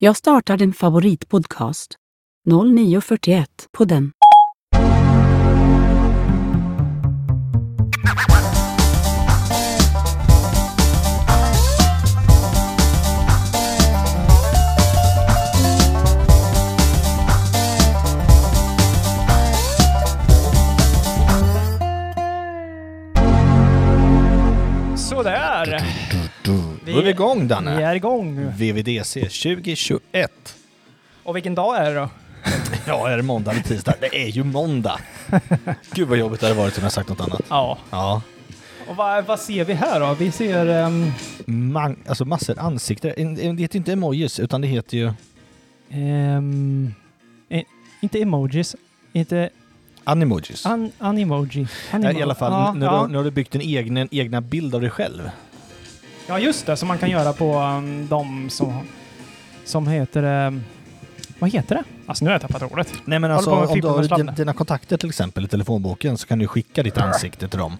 Jag startar din favoritpodcast. 0941 vi igång Vi Danne. är igång. VVDC 2021. Och vilken dag är det då? Ja, är det måndag eller tisdag? Det är ju måndag. Gud vad jobbigt det hade varit om jag sagt något annat. Ja. Ja. Och vad, vad ser vi här då? Vi ser... ehm, Man, alltså massor ansikten. En- en- Det heter ju inte emojis utan det heter ju eh, inte emojis, inte animojis. an, animoji. Ja, I alla fall, ja, nu, ja. Har, nu har du byggt din egen, egna bild av dig själv. Ja, just det. Som man kan göra på um, de som, som heter... ehm, vad heter det? Alltså nu har jag tappat ordet. Nej men alltså om du har dina, kontakter till exempel i telefonboken så kan du skicka ditt ansikte till dem.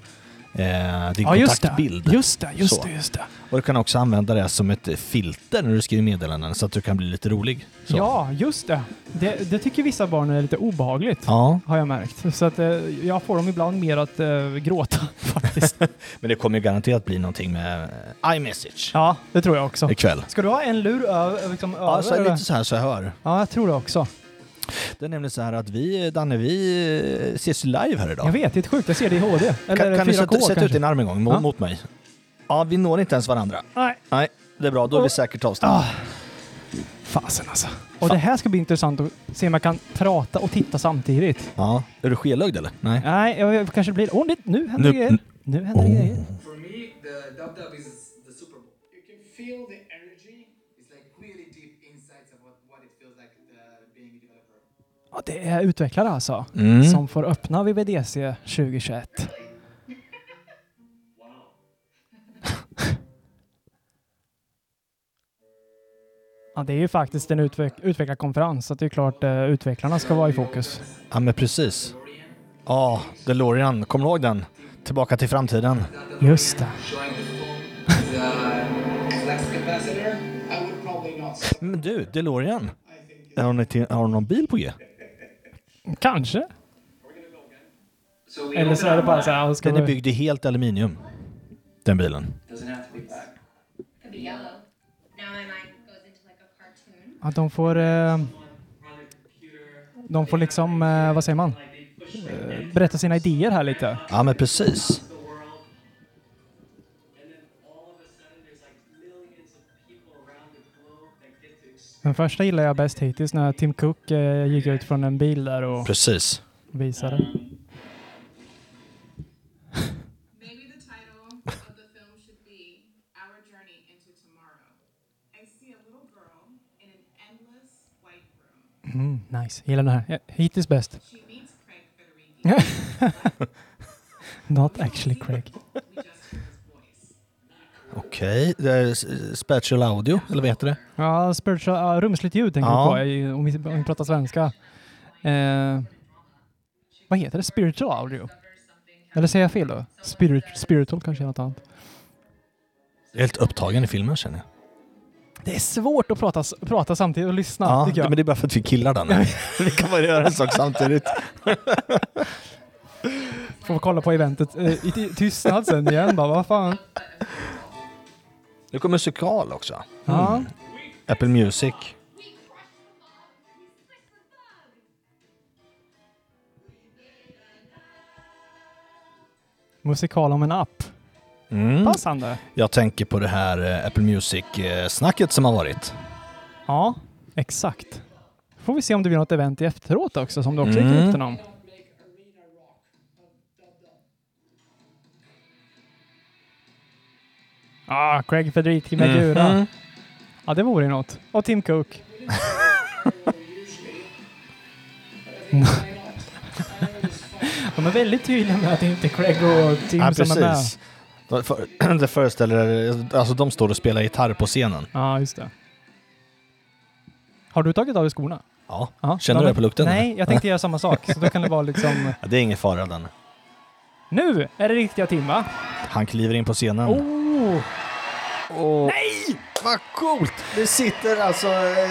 Eh, din Ja, just kontaktbild. Just det, just Så. det, just det. Och du kan också använda det som ett filter när du skriver meddelanden så att du kan bli lite rolig. Så. Ja, just det. det. Det tycker vissa barn är lite obehagligt. Ja, Har jag märkt. Så att eh, jag får dem ibland mer att eh, gråta faktiskt. men det kommer ju garanterat bli någonting med eh, iMessage ja, det tror jag också. ikväll. Ska du ha en lur över? Liksom, Ja, så är det lite så här så jag hör. ja, jag tror det också. Det är nämligen så här att vi, Danne, vi ses live här idag. Jag vet, det är sjukt. Jag ser det i HD. Eller kan kan du 4K sätta, sätta ut din arm en gång mot, Ja. mot mig? Ja, vi når inte ens varandra. Nej. Nej, det är bra. Då är vi säkert avstånd. Ah. Fasen alltså. Och det här ska bli intressant att se om jag kan prata och titta samtidigt. Ja. Är du skelögd eller? Nej. Nej, jag, jag kanske blir... Åh, oh, nu händer det Nu- grejer. Nu händer det grejer. For me, the dub dub is the Super Bowl. You can feel the energy. It's like really deep insights of what, what it feels like uh, being a developer. Ja, det är utvecklare alltså. Mm. Som får öppna VVDC 2021. Ja, det är ju faktiskt en utveck utvecklarkonferens, så det är klart eh, utvecklarna ska vara i fokus. Ja, men precis. Ja, DeLorean. Kommer du ihåg den? Tillbaka till framtiden. Just det. Men du, DeLorean. Har ni, till, har ni någon bil på G? Kanske. Eller så är det bara så här, ska Den är byggd i helt aluminium. Den bilen. Att de får... Eh, de får liksom, eh, vad säger man? Eh, berätta sina idéer här lite. Ja, men precis. Den första gillar jag bäst hittills när Tim Cook eh, gick ut från en bil där och Precis. visade. Maybe the title of the film should be Our Journey into Tomorrow. I see a little girl in an endless white room. Mm, nice, gillar den här. Hittills bäst. Not actually Craig. Okej. Det är s- Spatial audio, eller vad heter det? Ja, spiritual, ja, rumsligt ljud tänker Ja. jag på om vi, om vi pratar svenska. Eh, vad heter det? Spiritual audio? Eller säger jag fel då? Spirit, spiritual kanske är något annat. Jag är helt upptagen i filmen känner jag. Det är svårt att prata, prata samtidigt och lyssna, Ja, men det är bara för att vi killar den. vi kan bara göra en sak samtidigt. Får kolla på eventet eh, i ty- tystnad sen igen bara, vad fan. Det kommer musikal också. Ja. Apple Music. Musikal om en app. Mm. Passande. Jag tänker på det här eh, Apple Music-snacket som har varit. Ja, exakt. Får vi se om det blir något event i efteråt också som du också gick Mm. rykten om. Ah, Craig Federici med Gura. Mhm. Ja, det vore ju något. Och Tim Cook. De är väldigt tydliga med att det inte är Craig och Tim Ja, som är med. Det för- Det föreställer, alltså de står och spelar gitarr på scenen. Ja, just det. Har du tagit av dig skorna? Ja. Ja. Känner ja, du det på lukten? Nej, jag tänkte göra samma sak. Så då kan det vara liksom... Ja, det är ingen fara den. Nu är det riktiga Tim, va? Han kliver in på scenen. Oh! Och Nej! Vad coolt! Det sitter alltså eh,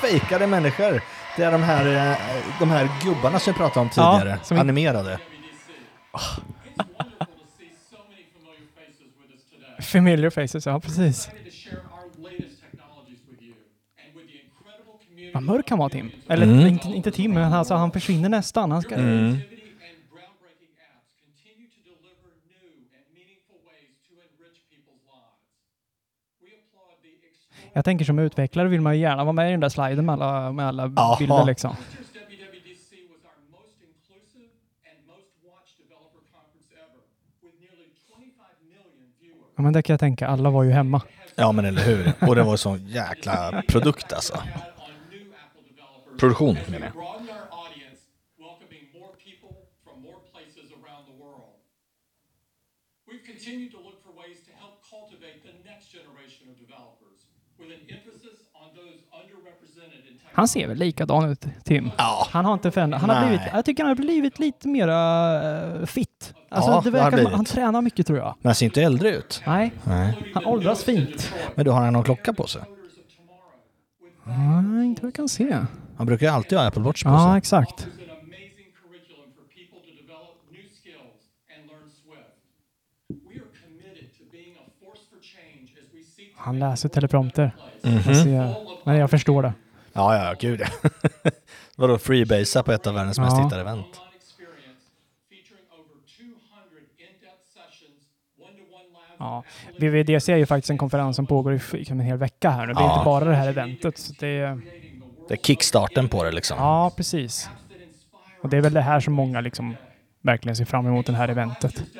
fejkade människor. Det är de här, eh, de här gubbarna som vi pratade om Ja, tidigare. som vi- Animerade. Familiar faces, ja precis. Vad mörk han var Tim. Eller Mm. inte, inte Tim, men alltså, han försvinner nästan. Han ska, Mm. Jag tänker som utvecklare vill man ju gärna vara med i den där sliden med alla, med alla bilder liksom. Ja, men det kan jag tänka, alla var ju hemma. Ja men eller hur. Och det var en sån jäkla produkt alltså. Produktion menar jag. broaden our audience, welcoming more people from more places around the world. We've continued to look for ways to help cultivate the next generation of developers with an emphasis on those underrepresented in technology. Han ser väl likadan ut, Tim? Ja. Han har inte förändrat. Han har Nej. blivit, jag tycker han har blivit lite mera uh, fit. Alltså, Ja, det har verkar, blivit. han tränar mycket tror jag. Men han ser inte äldre ut. Nej, Nej. han åldras fint. Men då har han någon klocka på sig. Nej, inte vad jag kan se. Han brukar ju alltid ha Apple Watch på Ja, sig. exakt. Offers an amazing curriculum for people to develop new skills and learn Swift. We are committed to being a force for change as we seek to Han läser teleprompter. workplace Jag ser, men jag förstår det. Ja, ja, gud ja. Vadå, freebasea på ett av världens mest Ja. tittade event? online experience featuring over 200 in-depth sessions, one-to-one labs, Ja. VVDC är ju faktiskt en konferens som pågår i liksom en hel vecka här nu. Det är Ja. inte bara det här eventet. Så det är, Det är kickstarten på det liksom. ja, precis. Och det är väl det här som många liksom verkligen ser fram emot, det här eventet. WWDC.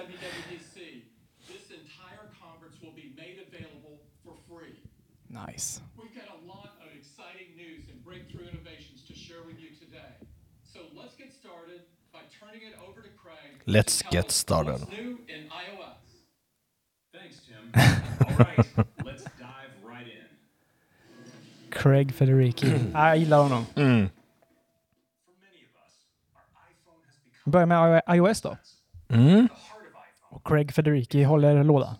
This entire conference will be made available for free. Nice. We've got a lot of exciting news and breakthrough innovations to share with you today. So let's get started by turning it over to Craig. to Let's tell get us started. What's new in iOS? Thanks, Tim. All right, let's dive right in. Craig Federici. Ja, jag gillar honom. Mm. Börjar med iOS då. Mm. Och Craig Federici håller låda.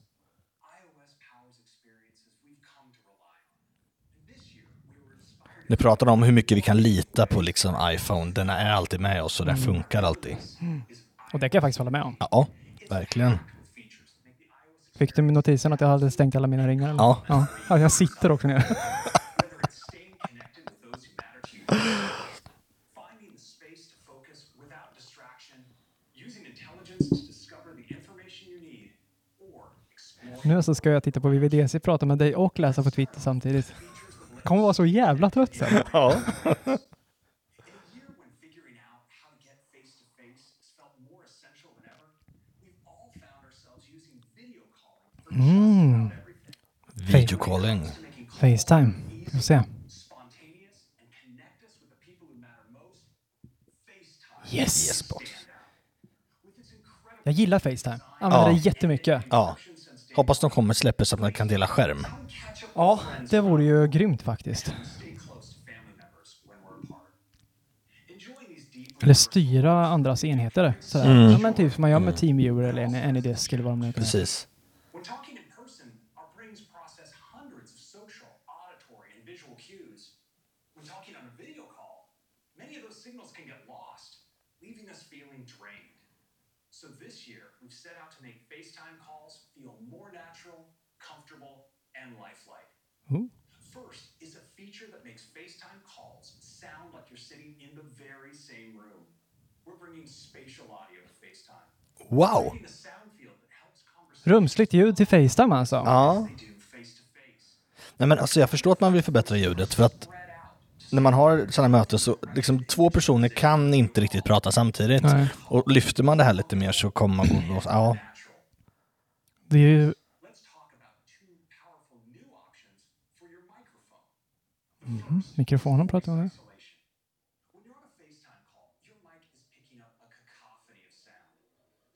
Nu pratar de om hur mycket vi kan lita på liksom iPhone. Den är alltid med oss och den funkar alltid. Och det kan jag faktiskt hålla med om. Ja, verkligen. Fick du notisen att jag hade stängt alla mina ringar? eller? Ja. ja. Ja, jag sitter också ner. Nu så ska jag titta på VVDC, prata med dig och läsa på Twitter samtidigt. Jag kommer vara så jävla trött sen. Ja. In a year when figuring out how to get face to face has felt more essential than ever, we've all found ourselves using video everything. Videocalling. Facetime. Vi får se. Yes! Yes, Jag gillar Facetime. Använder Ja. det jättemycket. Ja. Hoppas de kommer släppa så att man kan dela skärm. Ja, det vore ju grymt faktiskt. Eller styra andras enheter. Sådär. Mm. Ja, men typ som man gör med TeamViewer eller en Anydesk eller vad de nu. Precis. When talking in person, our brains process hundreds of social, auditory, and visual cues. When talking on a video call, many of those signals can get lost, leaving us feeling drained. So this year, we've set out to make FaceTime calls feel more natural, comfortable, and lifelike. Ooh. First is a feature that makes FaceTime calls sound like you're sitting in the very same room. We're bringing spatial audio to FaceTime, Wow! Rumsligt ljud till Facetime alltså. Ja. they do face to face. Nej men alltså jag förstår att man vill förbättra ljudet för att när man har sådana möten så liksom två personer kan inte riktigt prata samtidigt. Nej. Och lyfter man det här lite mer så kommer man gå... Ja, Natural. Det är ju... Let's talk about two powerful new options for your microphone. Mikrofonen pratar vi om nu. Isolation. When you're on a FaceTime call, your mic is picking up a cacophony of sound.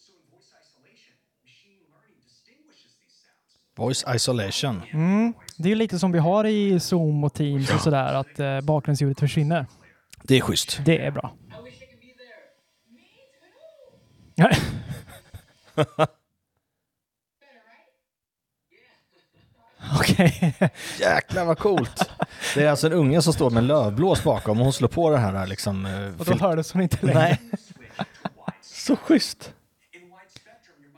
So in voice isolation, machine learning distinguishes these sounds. Voice isolation. Mm. Det är lite som vi har i Zoom och Teams och sådär, att eh, bakgrundsljudet försvinner. Det är schysst. Det är bra. Okej. Jäklar vad coolt! Det är alltså en unge som står med lövblås bakom och hon slår på det här liksom... eh, Och då hördes hon inte längre. Nej. Så schysst!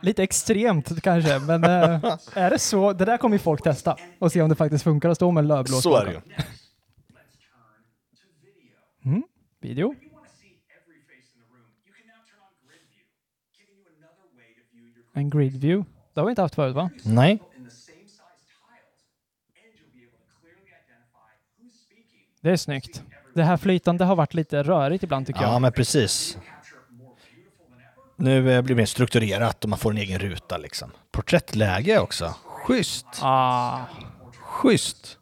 Lite extremt kanske, men eh, är det så? Det där kommer ju folk testa och se om det faktiskt funkar att stå med en lövblås Så är det ju. Mm. Video. En grid view. Det har vi inte haft förut va? Nej. Det är snyggt. Det här flytande har varit lite rörigt ibland tycker Ja, jag. men precis. Nu eh, blir det mer strukturerat och man får en egen ruta liksom. Porträttläge också. Schysst! Ah, Schysst!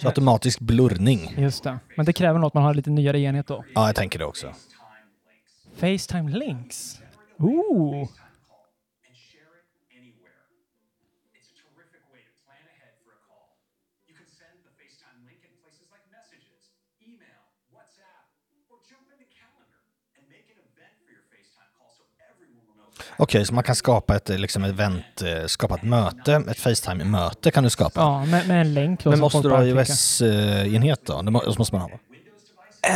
Så automatisk blurrning. just det. Men det kräver nog att man har lite nyare enhet då. Ja, jag tänker det också. Facetime links. Ooh. and share it anywhere. It's a terrific way to plan ahead for a call. You can send the FaceTime link in places like messages, email, WhatsApp, or jump into calendar and make an event for your FaceTime call so everyone will know. Okej, så man kan skapa ett eh, liksom, event, eh, skapa ett möte, ett Facetime-möte kan du skapa. Ja, med, med en länk då. Men måste du ha iOS-enhet då? Det må- så måste man ha.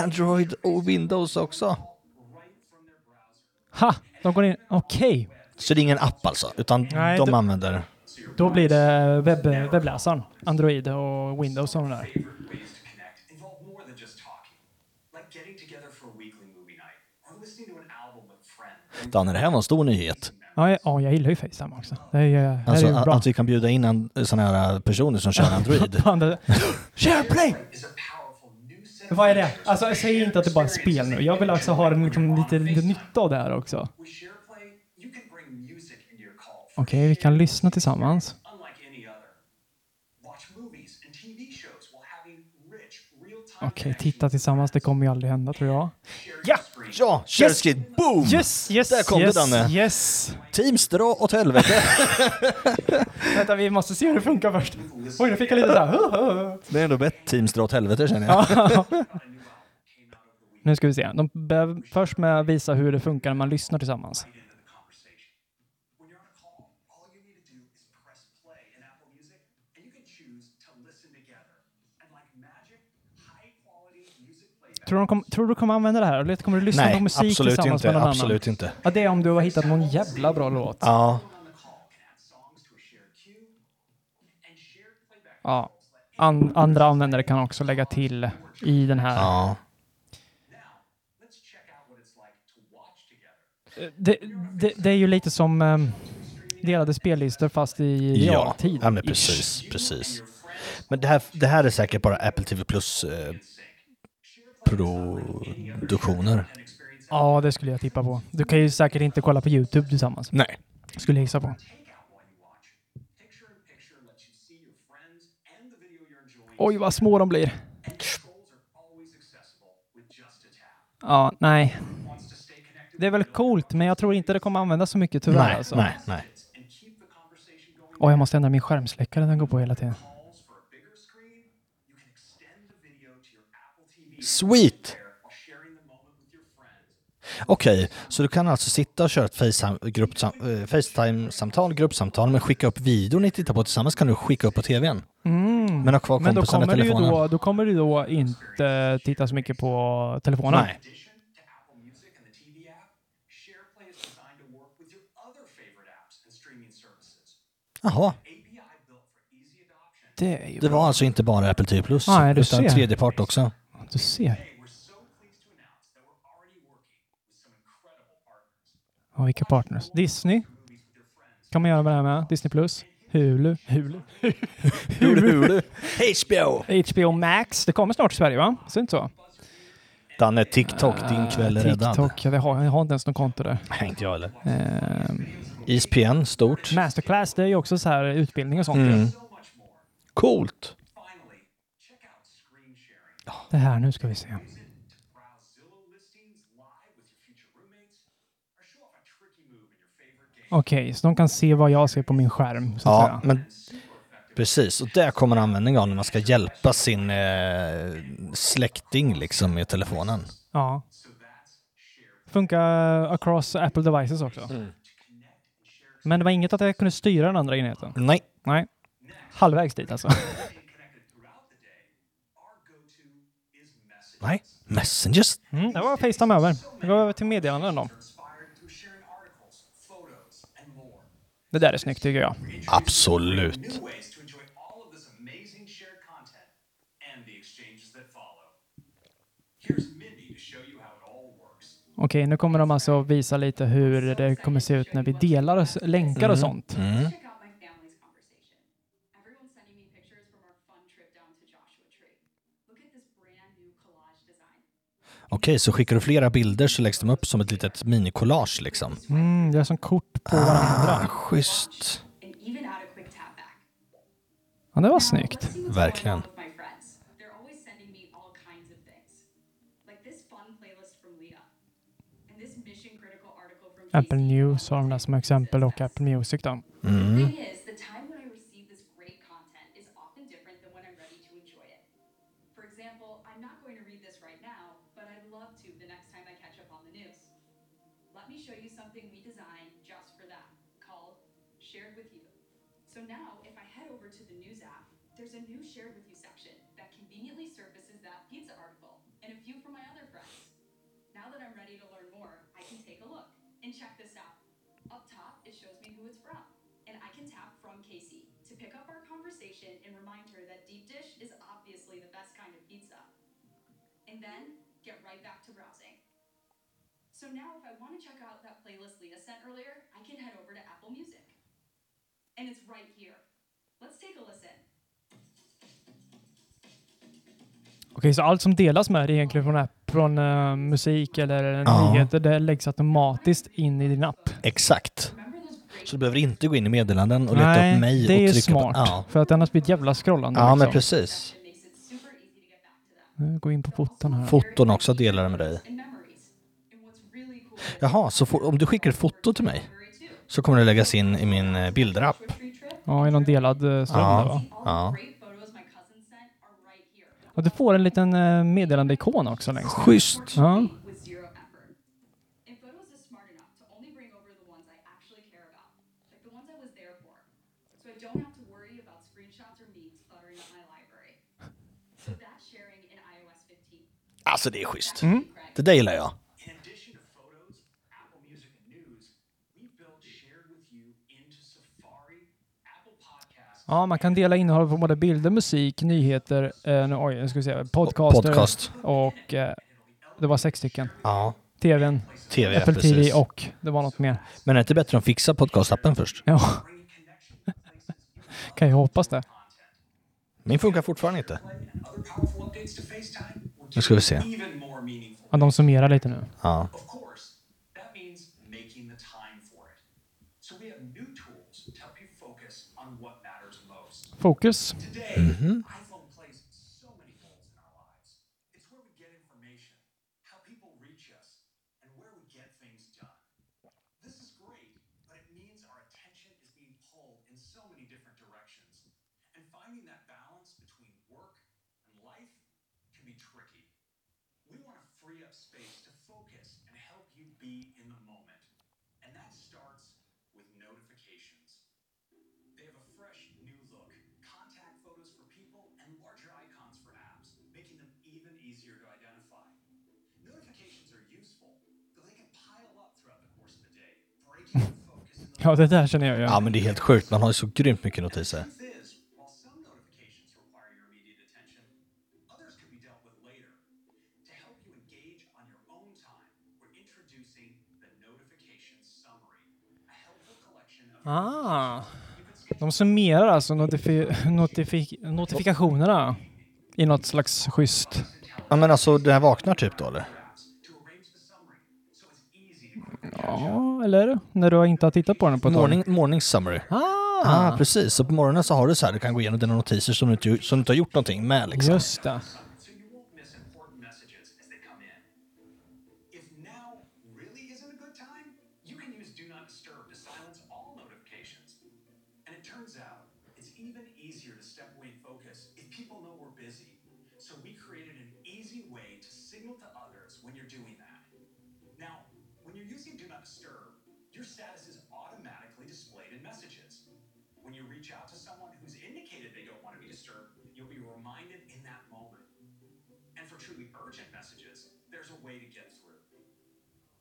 Android och Windows också. Ha! De går in. Okej. Så det är ingen app alltså, utan Nej, de det- använder... Då blir det webb, webbläsaren. Android och Windows och de där. Ways to connect involve more than just talking, like getting together for a weekly movie night or listening to an album with friends. Dan, det här var en stor nyhet. Ja, jag, ja, jag gillar ju Facetime också. Det är, ju- det Alltså är ju bra. att vi kan bjuda in en, såna här personer som kör Android. SharePlay! Vad är det? Alltså, jag säger inte att det bara är spel nu. Jag vill också ha en, liksom, lite, lite nytta av det här också. Okej, vi kan lyssna tillsammans. Okej, titta tillsammans. Det kommer ju aldrig hända tror jag. Ja! Ja, share screen, boom! Yes, yes, Där kom det, yes, Danne. yes. Teams, dra åt helvete. Vänta, vi måste se hur det funkar först. Oj, nu fick jag lite så här. Det är ändå bättre Teams, dra åt helvete känner jag. Nu ska vi se. De behöver först med att visa hur det funkar när man lyssnar tillsammans. into the conversation. When you're on a call, all you need to do is press play in Apple Music, and you can choose to listen together. And like magic, high-quality music playback Tror du, de kom, tror du kommer använda det här? Eller kommer du lyssna Nej, på musik absolut tillsammans inte. med någon Absolut annan? inte. Ja, det är om du har hittat någon jävla bra låt. Ja, and Ja. An, andra användare kan också lägga till i den här. ja. Det, det, det är ju lite som um, delade spellistor fast i Ja, realtid. ja men Ish. precis, precis. Men det här, det här är säkert bara Apple TV Plus eh, produktioner. Ja, det skulle jag tippa på. Du kan ju säkert inte kolla på YouTube tillsammans. Nej. Skulle jag gissa på. Oj, vad små de blir. Ja, nej. Det är väl coolt, men jag tror inte det kommer användas så mycket tyvärr. Nej, alltså. nej, nej. Oj, jag måste ändra min skärmsläckare. Den går på hela tiden. Calls for a bigger screen, you can extend the video to your Apple TV Sweet! Okej, så du kan alltså sitta och köra ett eh, Facetime-samtal, gruppsamtal, men skicka upp videon ni tittar på tillsammans kan du skicka upp på tvn. Mm. Men ha kvar Men då kommer, du telefonen. då, då kommer du då inte titta så mycket på telefonen. Nej. Jaha. Det det var alltså inte bara Apple TV Plus, Nej, utan ser. tredjepart också. Du ser. Ja, vilka partners? Disney. Kan man göra med det här med? Disney Plus. Hulu. Hulu. Hulu. HBO! HBO Max. Det kommer snart till Sverige va? Så inte så? Danne, TikTok, din kväll är räddad. TikTok. Ja, det har, jag har inte ens något konto där. Nej, inte jag heller. Ehm, ISPN, stort. Masterclass, det är ju också så här utbildning och sånt. Mm. Coolt. Finally, check out screen sharing. Det här, nu ska vi se. Okej, så de kan se vad jag ser på min skärm. Så Ja, men precis. Och där kommer användning av när man ska hjälpa sin eh, släkting liksom med telefonen. ja. Funkar across Apple devices också. Mm. Men det var inget att jag kunde styra den andra enheten. Nej. Nej. Halvvägs dit alltså. Nej. Messengers. Mm, det var Facetime över. Jag går över till meddelanden då. Det där är snyggt tycker jag. Absolut. Okej, nu kommer de alltså visa lite hur det kommer se ut när vi delar länkar och sånt. Check out my family's conversation. Everyone's sending me pictures from our fun trip down to Joshua Tree. Look at this brand new collage design. Okej, så skickar du flera bilder så läggs de upp som ett litet mini-collage liksom. Mm, det är som kort på varandra. Ah, schysst. Ja, det var snyggt. Verkligen. Apple News har de där som exempel och Apple Music då. Mm. Something we designed just for that, called Shared With You. So now, if I head over to the news app, there's a new Shared With You section that conveniently surfaces that pizza article and a few from my other friends. Now that I'm ready to learn more, I can take a look and check this out. Up top, it shows me who it's from, and I can tap from Casey to pick up our conversation and remind her that deep dish is obviously the best kind of pizza. And then get right back to browsing. So now, if I want to check out that playlist Leah sent earlier, I can head over to Apple Music. And it's right here. Let's take a listen. Okej, så allt som delas med är egentligen från, app, från eh, musik eller Ja. nyheter, det läggs automatiskt in i din app. Exakt. Så du behöver inte gå in i meddelanden och leta Nej, upp mig det och är trycka smart. på... Ja, För att annars blir det ett jävla scrollande. ja men liksom. precis. them. Nu Gå in på foton här. Foton också delar med dig. And memories. And what's really cool is Jaha, så får, om du skickar ett foto till mig så kommer det läggas in i min eh, bilderapp. Ja, i någon delad eh, ström Ja. där va? Ja. Och du får en liten eh, meddelandeikon också längst ner. Schysst. Ja. with zero effort. And Photos is smart enough to Ja, man kan dela innehåll på både bilder, musik, nyheter, eh, nu- oj, nu ska vi se, podcaster Podcast. och eh, det var sex stycken. Ja, TVn, tv, Apple TV precis. och det var något mer. Men är det inte bättre att fixa podcastappen först? Ja, kan jag hoppas det. Min funkar fortfarande inte. Nu ska vi se. Ja, de summerar lite nu. Ja. Of course, that means making the time for it. So we have new tools to help you focus on what matters most. Fokus. -hmm Mm-hmm. iPhone plays so many roles in our lives. It's where we get information, how people reach us, and where we get things done. This is great, but it means our attention is being pulled in so many different directions. And finding that balance between work and life can be tricky. We want to free up space to focus and help you be in the moment. And that starts with notifications. They have a fresh new look, contact photos for people, and larger icons for apps, making them even easier to identify. Notifications are useful, though they can pile up throughout the course of the day, breaking your focus in the Ja, det där känner jag ja, igen. men det är helt sjukt. Man har ju så grymt mycket notiser. Ah, de summerar alltså notifi notifi notifikationerna i något slags schysst... Ja, men alltså det här vaknar typ då eller? Ja, eller? När du inte har tittat på den på ett Morning, tag. morning summary. Ah, Ah, precis. Så på morgonen så har du så här, du kan gå igenom dina notiser som du inte, som du inte har gjort någonting med liksom. just det. tap your status is automatically displayed in messages. When you reach out to someone who's indicated they don't want to be disturbed, you'll be reminded in that moment. And for truly urgent messages, there's a way to get through.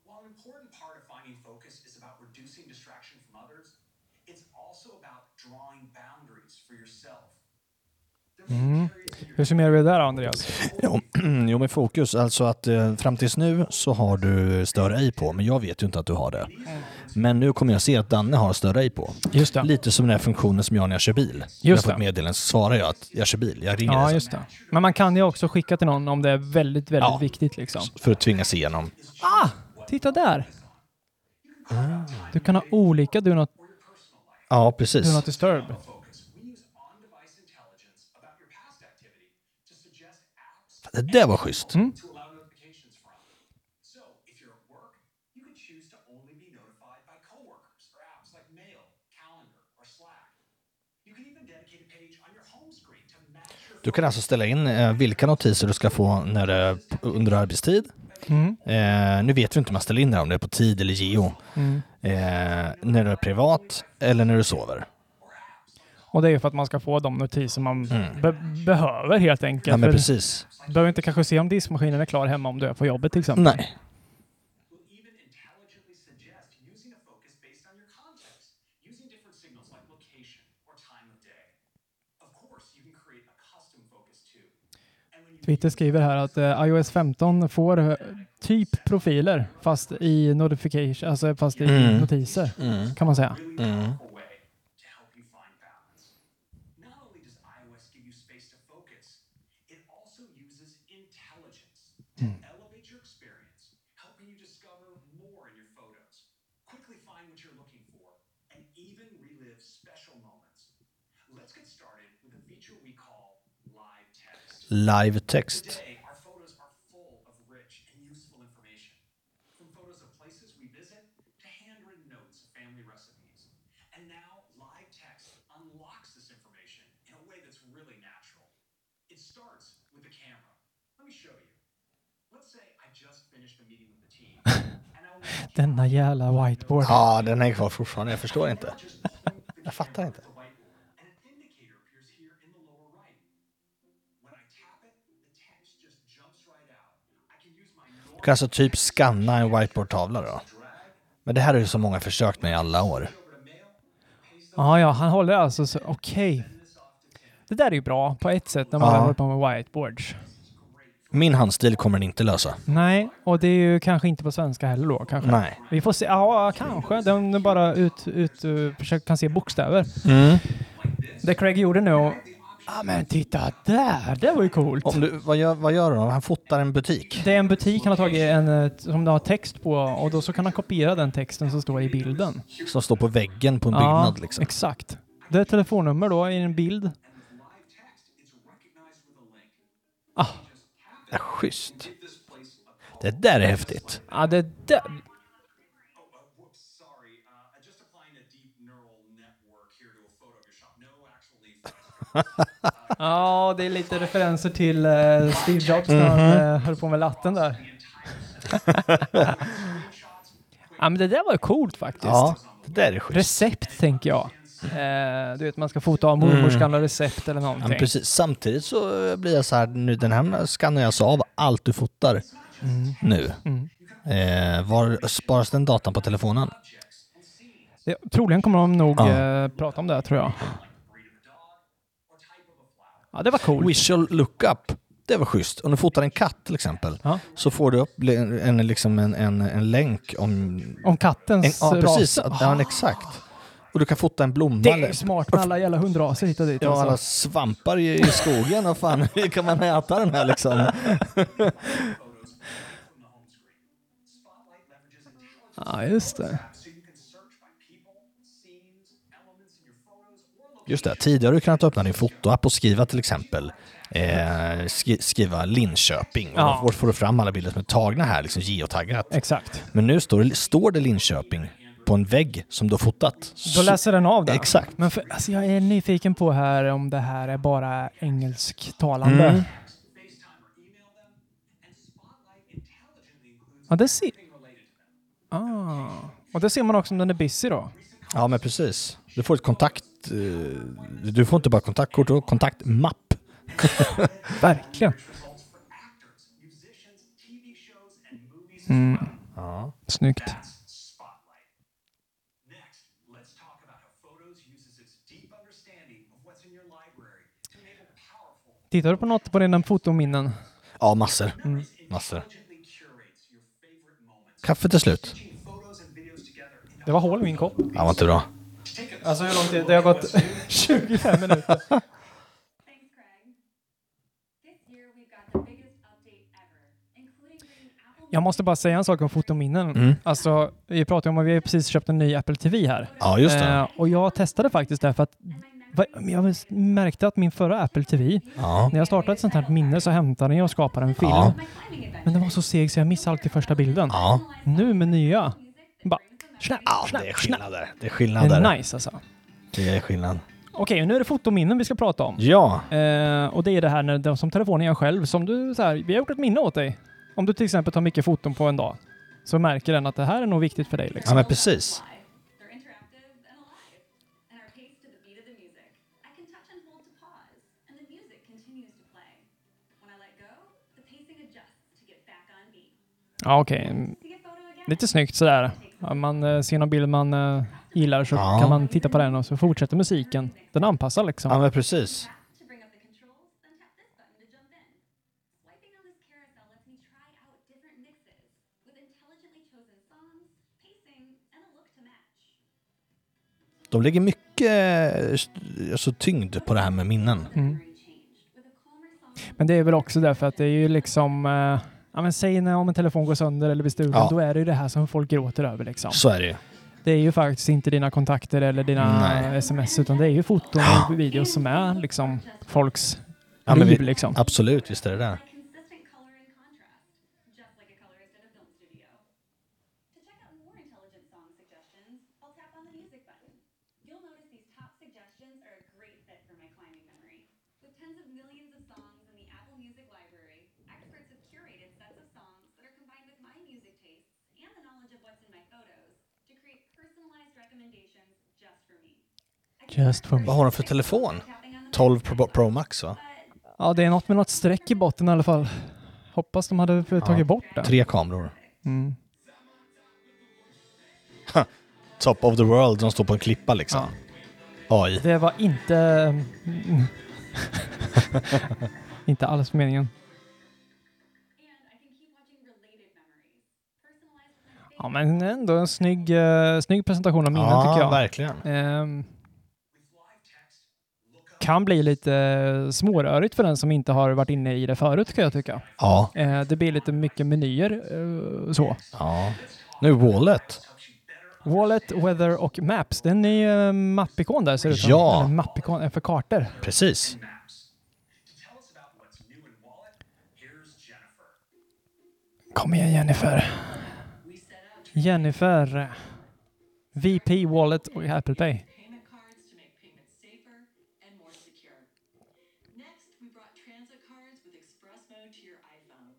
While an important part of finding focus is about reducing distraction from others, it's also about drawing boundaries for yourself Your Hur summerar vi det där Andreas? Jo, jo, med fokus. Alltså att eh, fram tills nu så har du stör ej på, men jag vet ju inte att du har det. Men nu kommer jag se att Danne har stör ej på. Just det. Lite som den här funktionen som jag har när jag kör bil. jag Just får ett meddelande så svarar jag att jag kör bil. Jag ringer Ja, dig just det. Men man kan ju också skicka till någon om det är väldigt, väldigt Ja. viktigt liksom. för att tvingas igenom. Ah! Titta där! Du kan ha olika Do Not, Ja, precis. do not Disturb. Home screen to match your Du kan alltså ställa in eh, vilka notiser du ska få när det under arbetstid. Mm. Eh, nu vet vi inte om man ställer in det om det är på tid eller geo. Mm. Eh, när du är privat eller när du sover. Och det är ju för att man ska få de notiser man be behöver helt enkelt. Mm. Ja, men precis. Du behöver inte kanske se om diskmaskinen är klar hemma om du är på jobbet till exempel. Nej. Twitter skriver här att eh, iOS 15 får eh, typ profiler fast i notification, alltså fast i Mm. notiser Mm. kan man säga. Mm. powerful way to help you find balance. Not only does iOS give you space to focus, it also uses intelligence to elevate your experience, helping you discover more in your photos, quickly find what you're looking for, and even relive special moments. Let's get started with a feature we call live text. Live text. Today, our photos are full of rich and useful information. From photos of places we visit to handwritten notes of family recipes. And now, live text unlocks this information in a way that's really natural. It starts with the camera. Let me show you. Let's say I just finished a meeting with the team. and I want to Denna jävla whiteboard. Ja, den är kvar fortfarande. Jag förstår inte. Jag fattar inte. Kan alltså typ scanna en whiteboard-tavla då. Men det här har ju så många försökt med i alla år. Ja, ja, han håller alltså så, okej. Det där är ju bra på ett sätt när man Ja. håller på med whiteboards. Min handstil kommer den inte lösa. Nej, och det är ju kanske inte på svenska heller då kanske. Nej. Vi får se, ja kanske. Den bara ut, ut, uh, försöker kan se bokstäver. Mm. Det Craig gjorde nu, ja men titta där, det var ju coolt. Om du, vad, gör, vad gör han? Han fotar en butik. Det är en butik han har tagit en, som det har text på och då så kan han kopiera den texten som står i bilden. Som står på väggen på en byggnad liksom. exakt. Det är ett telefonnummer då i en bild. Ah, Ja, schysst. Det där är häftigt. ja, det där. Oh, uh, whoops, sorry. Uh, just applying a deep neural network here to a photo of your shop. No actual leaf. Ja, det är lite referenser till eh, Steve Jobs när han eh, höll på med latten där. ja, men det där var ju coolt faktiskt. Ja, det där är schysst. Recept tänker jag. Eh, du vet, man ska fota av mormors gamla recept eller Ja, någonting. men precis. Samtidigt så blir jag så här, nu, den här skannar jag så av allt du fotar nu. Mm. Eh, var sparas den datan på telefonen? Det, troligen kommer de nog Ja. eh, prata om det, tror jag. Ja, det var coolt. Visual lookup, det var schysst. Om du fotar en katt till exempel, Ja. så får du upp en, liksom en, en, en länk om... Om kattens En, ja, precis. Att, ja, exakt. Och du kan fota en blomma. Det är smart med alla jävla hundraser hit och dit. Ja, alla alltså. svampar i, i skogen. Och fan, hur kan man äta den här liksom? Ja, just det. Just det, tidigare har du kunnat öppna din fotoapp och skriva till exempel eh, skri, skriva Linköping. Och Ja. då får du fram alla bilder som är tagna här, liksom geotaggat. Exakt. Men nu står det, står det Linköping på en vägg som du har fotat. Då läser den av det. Exakt. Men för, alltså jag är nyfiken på här om det här är bara engelsktalande. Mm. Ja, det ser... Ah. Och det ser man också om den är busy då. Ja, men precis. Du får ett kontakt, eh, Du får inte bara kontaktkort, du kontaktmapp. Verkligen. Mm. Ja. Snyggt. Tittar du på något på dina fotominnen? ja, massor. Mm. Massor. intelligently curates your favorite moments. Kaffe till slut. Det var hål i min kopp. Ja, var inte bra. Alltså hur långt det? Det har gått 25 minuter. Thanks, Craig. This year we've got the biggest update ever, including bringing Apple Jag måste bara säga en sak om fotominnen. Mm. Alltså, vi pratade om att vi har precis köpt en ny Apple TV här. Ja, just det. Eh, och jag testade faktiskt det för att va- jag märkte att min förra Apple TV, Ja. när jag startade ett sånt här minne så hämtade den och skapade en film. Ja. Men den var så seg så jag missade alltid första bilden. Ja. Nu med nya, bara snap, Ja, snap, det är snap. skillnader. Det är Det skillnader. är nice alltså. Det är skillnad. Okej, nu är det fotominnen vi ska prata om. Ja. Eh, och det är det här när de som telefonen gör själv, som du så här, vi har gjort ett minne åt dig. Om du till exempel tar mycket foton på en dag, så märker den att det här är nog viktigt för dig. Ja, Liksom. men precis. Ja, okej. Again? Lite snyggt sådär. Om man eh, ser någon bild man eh, gillar så Ja. kan man titta på den och så fortsätter musiken. Den anpassar liksom. Ja, men precis. De lägger mycket eh, alltså, tyngd på det här med minnen. Mm. Men det är väl också därför att det är ju liksom, eh, ja men säg när om en telefon går sönder eller blir stulen, Ja. då är det ju det här som folk gråter över liksom. Så är det ju. Det är ju faktiskt inte dina kontakter eller dina Nej. sms utan det är ju foton och videos som är liksom folks Ja, liv vi, liksom. absolut, visst är det där. Consistent color and contrast, just like a colorist at a film studio. To check out more intelligent song suggestions, I'll tap on the music button. You'll notice these top suggestions are a great fit for my climbing memory. With tens of millions of songs in the Apple Music library, experts have curated sets of songs that are combined with my music tastes and the knowledge of what's in my photos to create personalized recommendations just for me. I can Just for me. Vad har de för telefon? tapping on the 12 Pro, Pro Max va? Ja, det är något med något streck i botten i alla fall. Hoppas de hade tagit bort det. Tre kameror. Mm. Top of the world, de står på en klippa liksom. AI. Det var inte... Mm. inte alls meningen. Ja, men ändå en snygg, eh, snygg presentation av minnen tycker Ja, jag. verkligen. Ehm, kan bli lite smårörigt för den som inte har varit inne i det förut kan jag tycka. Ja. Eh, det blir lite mycket menyer eh, så. ja. Nu Wallet. Wallet, Weather och Maps. Det är en ny eh, mappikon där ser det ut som. Ja. Eller mappikon för kartor. Precis. Kom igen Jennifer. Jennifer. VP Wallet och Apple Pay. payment cards to make payments safer and more secure. Next, we brought transit cards with express mode to your iPhone.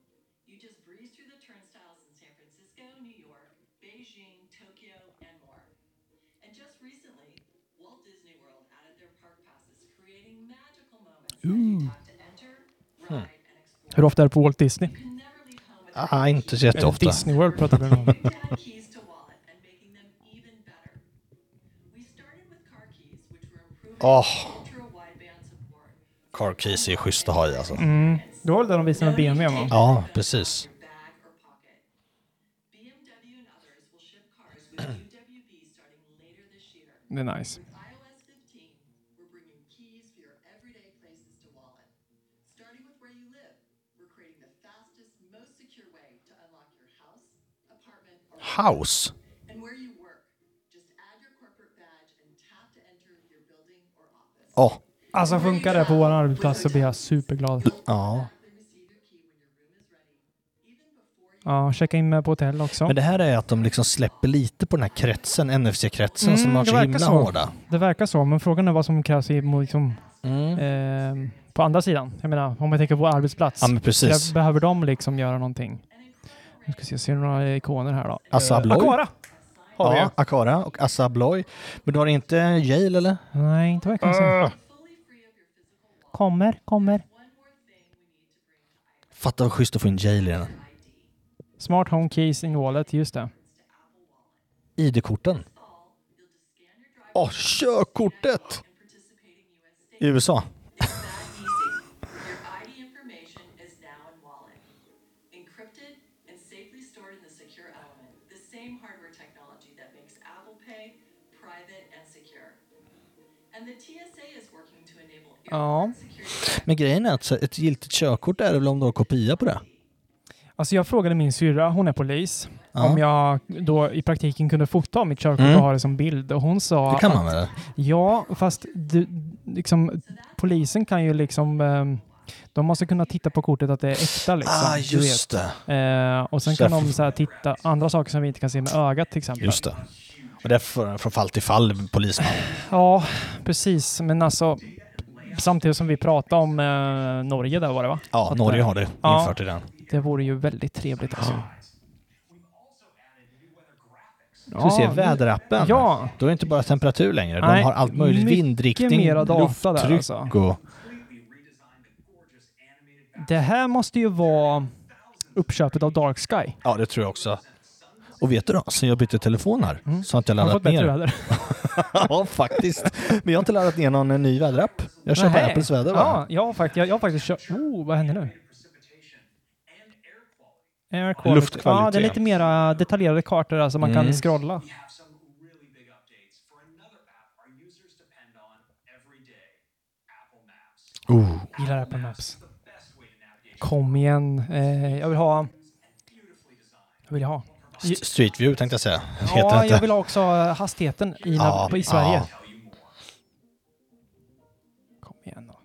You just breeze through the turnstiles in San Francisco, New York, Beijing, Tokyo, and more. And just recently, Walt Disney World added their park passes, creating magical moments as you talk to enter, ride, explore. Hur ofta är det på Walt Disney? Ah, inte så jätteofta. Disney World pratar vi om. Åh, support. car keys är schysst att ha i alltså. Mm. Det var väl det de visade med BMW va? Ja, precis. Your bag or pocket. BMW and others will ship cars with UWB starting later this year. Det är nice. With iOS 15, we're bringing keys for your everyday places to wallet. Starting with where you live, we're creating the fastest, most secure way to unlock your house, apartment, or House. and where you work. Just add your corporate badge and tap to enter your building or office. Åh, Alltså funkar det på vår arbetsplats så blir jag superglad. ja. Ja, checka in med på hotell också. Men det här är att de liksom släpper lite på den här kretsen, NFC-kretsen som Mm, har det så himla så. hårda. Det verkar så, men frågan är vad som krävs i, liksom, Mm. eh, på andra sidan. Jag menar, om jag tänker på arbetsplats. Ja, men precis. Behöver de liksom göra någonting. Nu ska vi se, ser du några ikoner här då? Assa Eh, Abloy? Aquara! har vi ja, ju. Akara och Assa Abloy. Men du har inte Yale eller? Nej, inte verkligen så. Kommer, kommer. Fatta vad schysst att få in Yale i den. Smart Home Keys in Wallet, just det. ID-korten. Åh, körkortet! I USA. Ja. Men grejen är att ett giltigt körkort är det väl om du har kopia på det? Alltså jag frågade min syrra, hon är polis, Ja. om jag då i praktiken kunde fota mitt körkort Mm. och ha det som bild. Och hon sa Det kan man väl? Ja, fast du, liksom, polisen kan ju liksom... ehm, de måste kunna titta på kortet att det är äkta. Liksom, Ah, just det. Eh, och sen Så kan de så här, titta andra saker som vi inte kan se med ögat till exempel. Just det. Och det är från fall till fall, polisman. Ja, precis. Men alltså, samtidigt som vi pratade om eh, Norge där var det va? Ja, Att, Norge eh, har det ja. infört i den. Det vore ju väldigt trevligt alltså. Ska vi se, väderappen. Ja, Då är det inte bara temperatur längre. Nej, De har allt möjligt. Vindriktning, mera data där, lufttryck alltså. och... det här måste ju vara uppköpet av Dark Sky. Ja, det tror jag också. Och vet du då, sen jag bytte telefon här så har inte jag laddat ner. väder? ja, faktiskt. Men jag har inte laddat ner någon eh, ny väderapp. Jag kör på. Apples väder Ja, bara. jag har faktiskt, jag, jag har faktiskt kört... Oh, vad händer nu? Air quality. Luftkvalitet. Ja, det är lite mera detaljerade kartor alltså man Mm. kan scrolla. Oh. Gillar Apple Maps. Kom igen. Eh, jag vill ha... Jag vill ha. St- Street View tänkte jag säga. Heter Ja, inte? jag vill ha också eh, hastigheten i, Ja, i Sverige. ja. Kom igen då.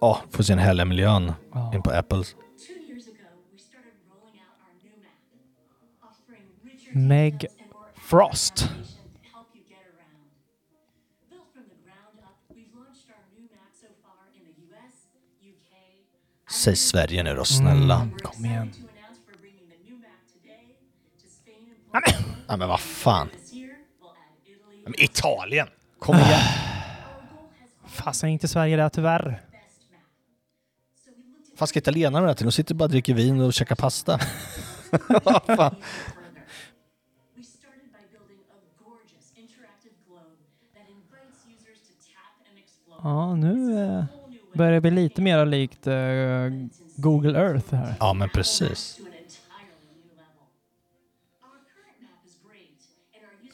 Ja, får se den härliga miljön Ja. in på Apples. Meg Frost. Säg Sverige nu då, snälla. Mm, kom igen. Nej men vad fan. Men Italien! Kom igen! Fasen inte Sverige där tyvärr. Vad ska italienarna med till? De sitter bara och dricker vin och käkar pasta. Vad fan? Ja, nu eh, börjar det bli lite mer likt eh, Google Earth här. Ja men precis.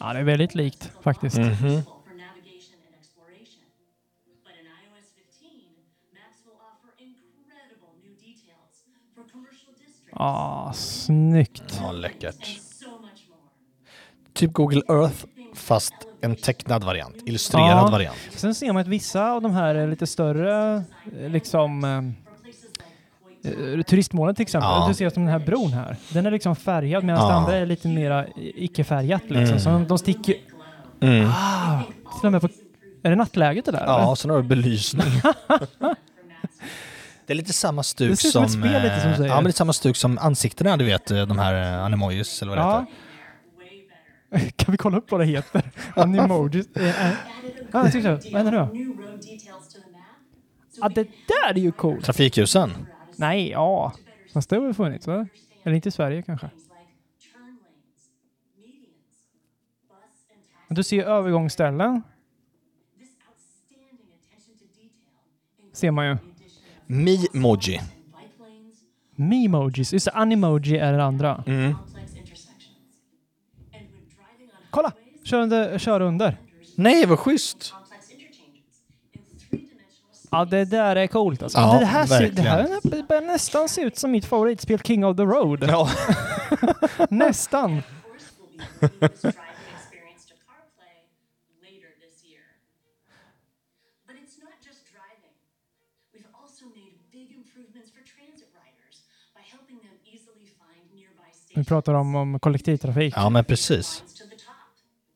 Ja, det är väldigt likt faktiskt. Useful for navigation and exploration. But in iOS 15, maps will offer incredible new details for commercial districts Ja, snyggt. Ja, läckert. Typ Google Earth fast en tecknad variant. Illustrerad Ja. variant. Sen ser man att vissa av de här är lite större, liksom eh, turistmålen till exempel. Ja. Du ser som den här bron här. Den är liksom färgad medan Ja. det andra är lite mera icke-färgat liksom. Så de sticker... Mm. Ah, till och med på... Är det nattläget det där? Ja, eller? sen har du belysning. Det är lite samma stuk Det ser ut som ett som... spel lite, som eh, säger. Ja, men lite samma stuk som ansiktena, du vet, eh, de här eh, animojis eller vad det Ja. heter. Kan vi kolla upp vad det heter? Animojis? Eh, eh. Ja, jag tyckte så. Vad händer nu. Ja, det där är ju coolt. Trafikljusen. Nej, ja. Fast det har väl funnits, va? Eller inte i Sverige kanske. Men Du ser övergångsställen, ser man ju. Lanes, Memojis. Just det, Animoji är det andra. Mm. Kolla! Kör under. Kör under. Nej, vad schysst! complex interchanges in three-dimensional space. Ja, det där är coolt alltså. Ja, det, här ser, det här börjar nästan se ut som mitt favoritspel King of the Road. Ja. Nästan. Vi pratar om, om kollektivtrafik. ja, men precis.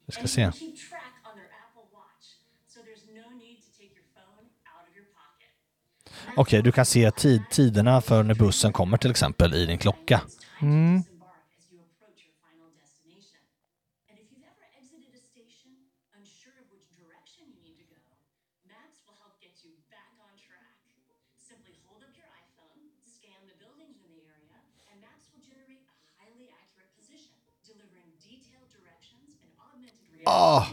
Vi ska se. Okej, okay, du kan se tid, tiderna för när bussen kommer till exempel i din klocka. Mm. Oh,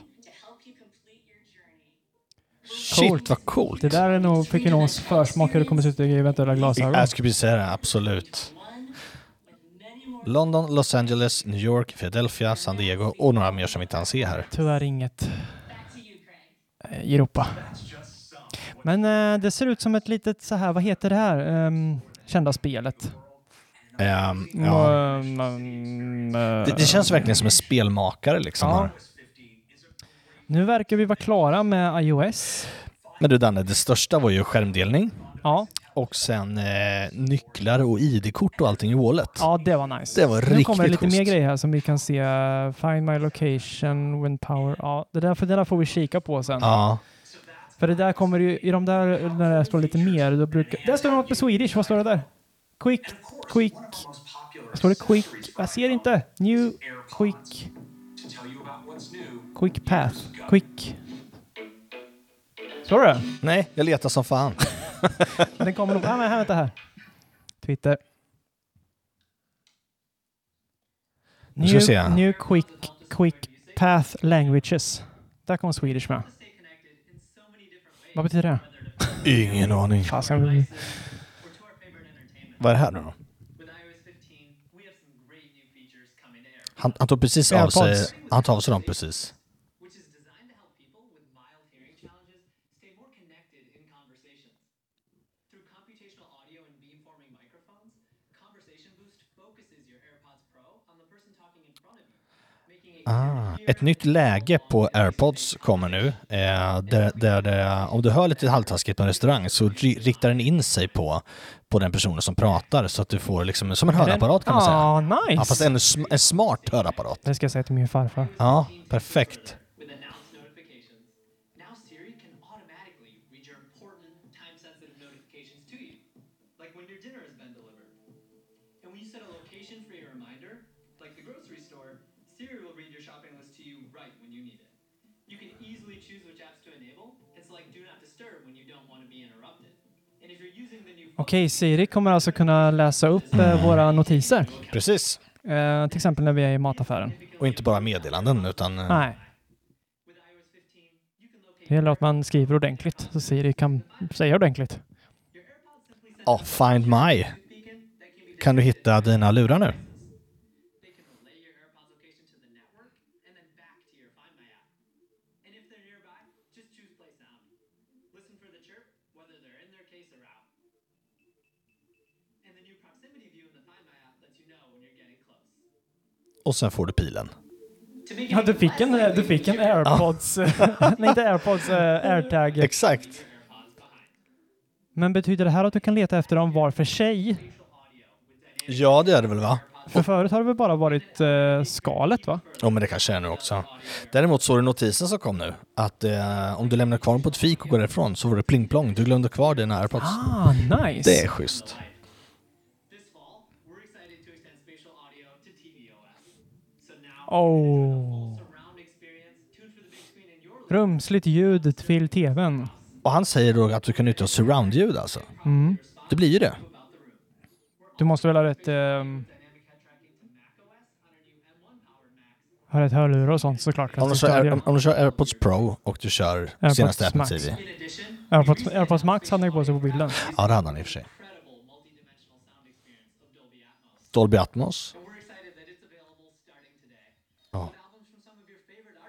Shit vad coolt. Det där är nog, fick ju försmak hur det kommer se ut i eventuella glasögon. Jag skulle precis säga det, absolut. London, Los Angeles, New York, Philadelphia, San Diego och några mer som vi inte kan se här. Tyvärr inget i Europa. Men eh, det ser ut som ett litet så här, vad heter det här? Ehm, kända spelet. Ehm, ja. Mm, eh, det, det känns verkligen som en spelmakare liksom. Ja. Nu verkar vi vara klara med iOS. Men du Danne, det största var ju skärmdelning. Ja. Och sen eh, nycklar och ID-kort och allting i wallet. Ja, det var nice. Det var nu riktigt kommer det lite schysst. mer grejer här som vi kan se. Find my location, when power. Ja, det där, för det där får vi kika på sen. Ja. För det där kommer ju, i de där, när det står lite mer, då brukar... Där står det något med Swedish, vad står det där? Quick, quick... Står det quick? Jag ser inte. New, quick... Quick path. Quick... Står det? Nej, jag letar som fan. Den kommer nog... Ah, men här, vänta här. Twitter. Nu ska vi se. New, new quick, quick path languages. Där kommer Swedish med. Vad betyder det? Ingen aning. Fasen. Vad är det här nu då? Han, han tog precis av sig, han tar av sig dem precis. Ah, ett nytt läge på AirPods kommer nu. Eh, där, där om du hör lite halvtaskigt på en restaurang så ri- riktar den in sig på, på den personen som pratar så att du får liksom som en hörapparat kan man säga. Ah, nice. Ja, fast en, en smart hörapparat. Det ska jag säga till min farfar. Ja, perfekt. Okej, Siri kommer alltså kunna läsa upp eh, våra notiser. Precis. Eh, till exempel när vi är i mataffären. Och inte bara meddelanden utan... eh, Nej. Det gäller att man skriver ordentligt så Siri kan säga ordentligt. Ja, Find My. Kan du hitta dina lurar nu? And if they're nearby, just choose play sound. Listen for the chirp, whether they're in their case or out. And the new proximity view in the Find My app lets you know when you're getting close. Och sen får du pilen. Ja, du fick en, du fick en airpods. Nej, inte airpods, eh, airtag. Exakt. Men betyder det här att du kan leta efter dem var för sig? Ja, det är det väl va? För förut har det väl bara varit eh, skalet va? Ja, men det kanske är nu också. Däremot såg du notisen som kom nu. Att eh, om du lämnar kvar dem på ett fik och går därifrån så får du pling plong. Du glömde kvar dina airpods. Ah, nice. Det är schysst. Oh. Rumsligt ljud till tvn. Och han säger då att du kan nyttja surroundljud alltså. Mm. Det blir ju det. Du måste väl ha rätt, ehm, ha rätt hörlurar och sånt såklart. Om du, kör, Air- om, om du kör AirPods Pro och du kör AirPods senaste Apple Max. TV. Airpods, Airpods Max hade han ju på sig på bilden. Ja, det hade han i och för sig. Dolby Atmos. Ja.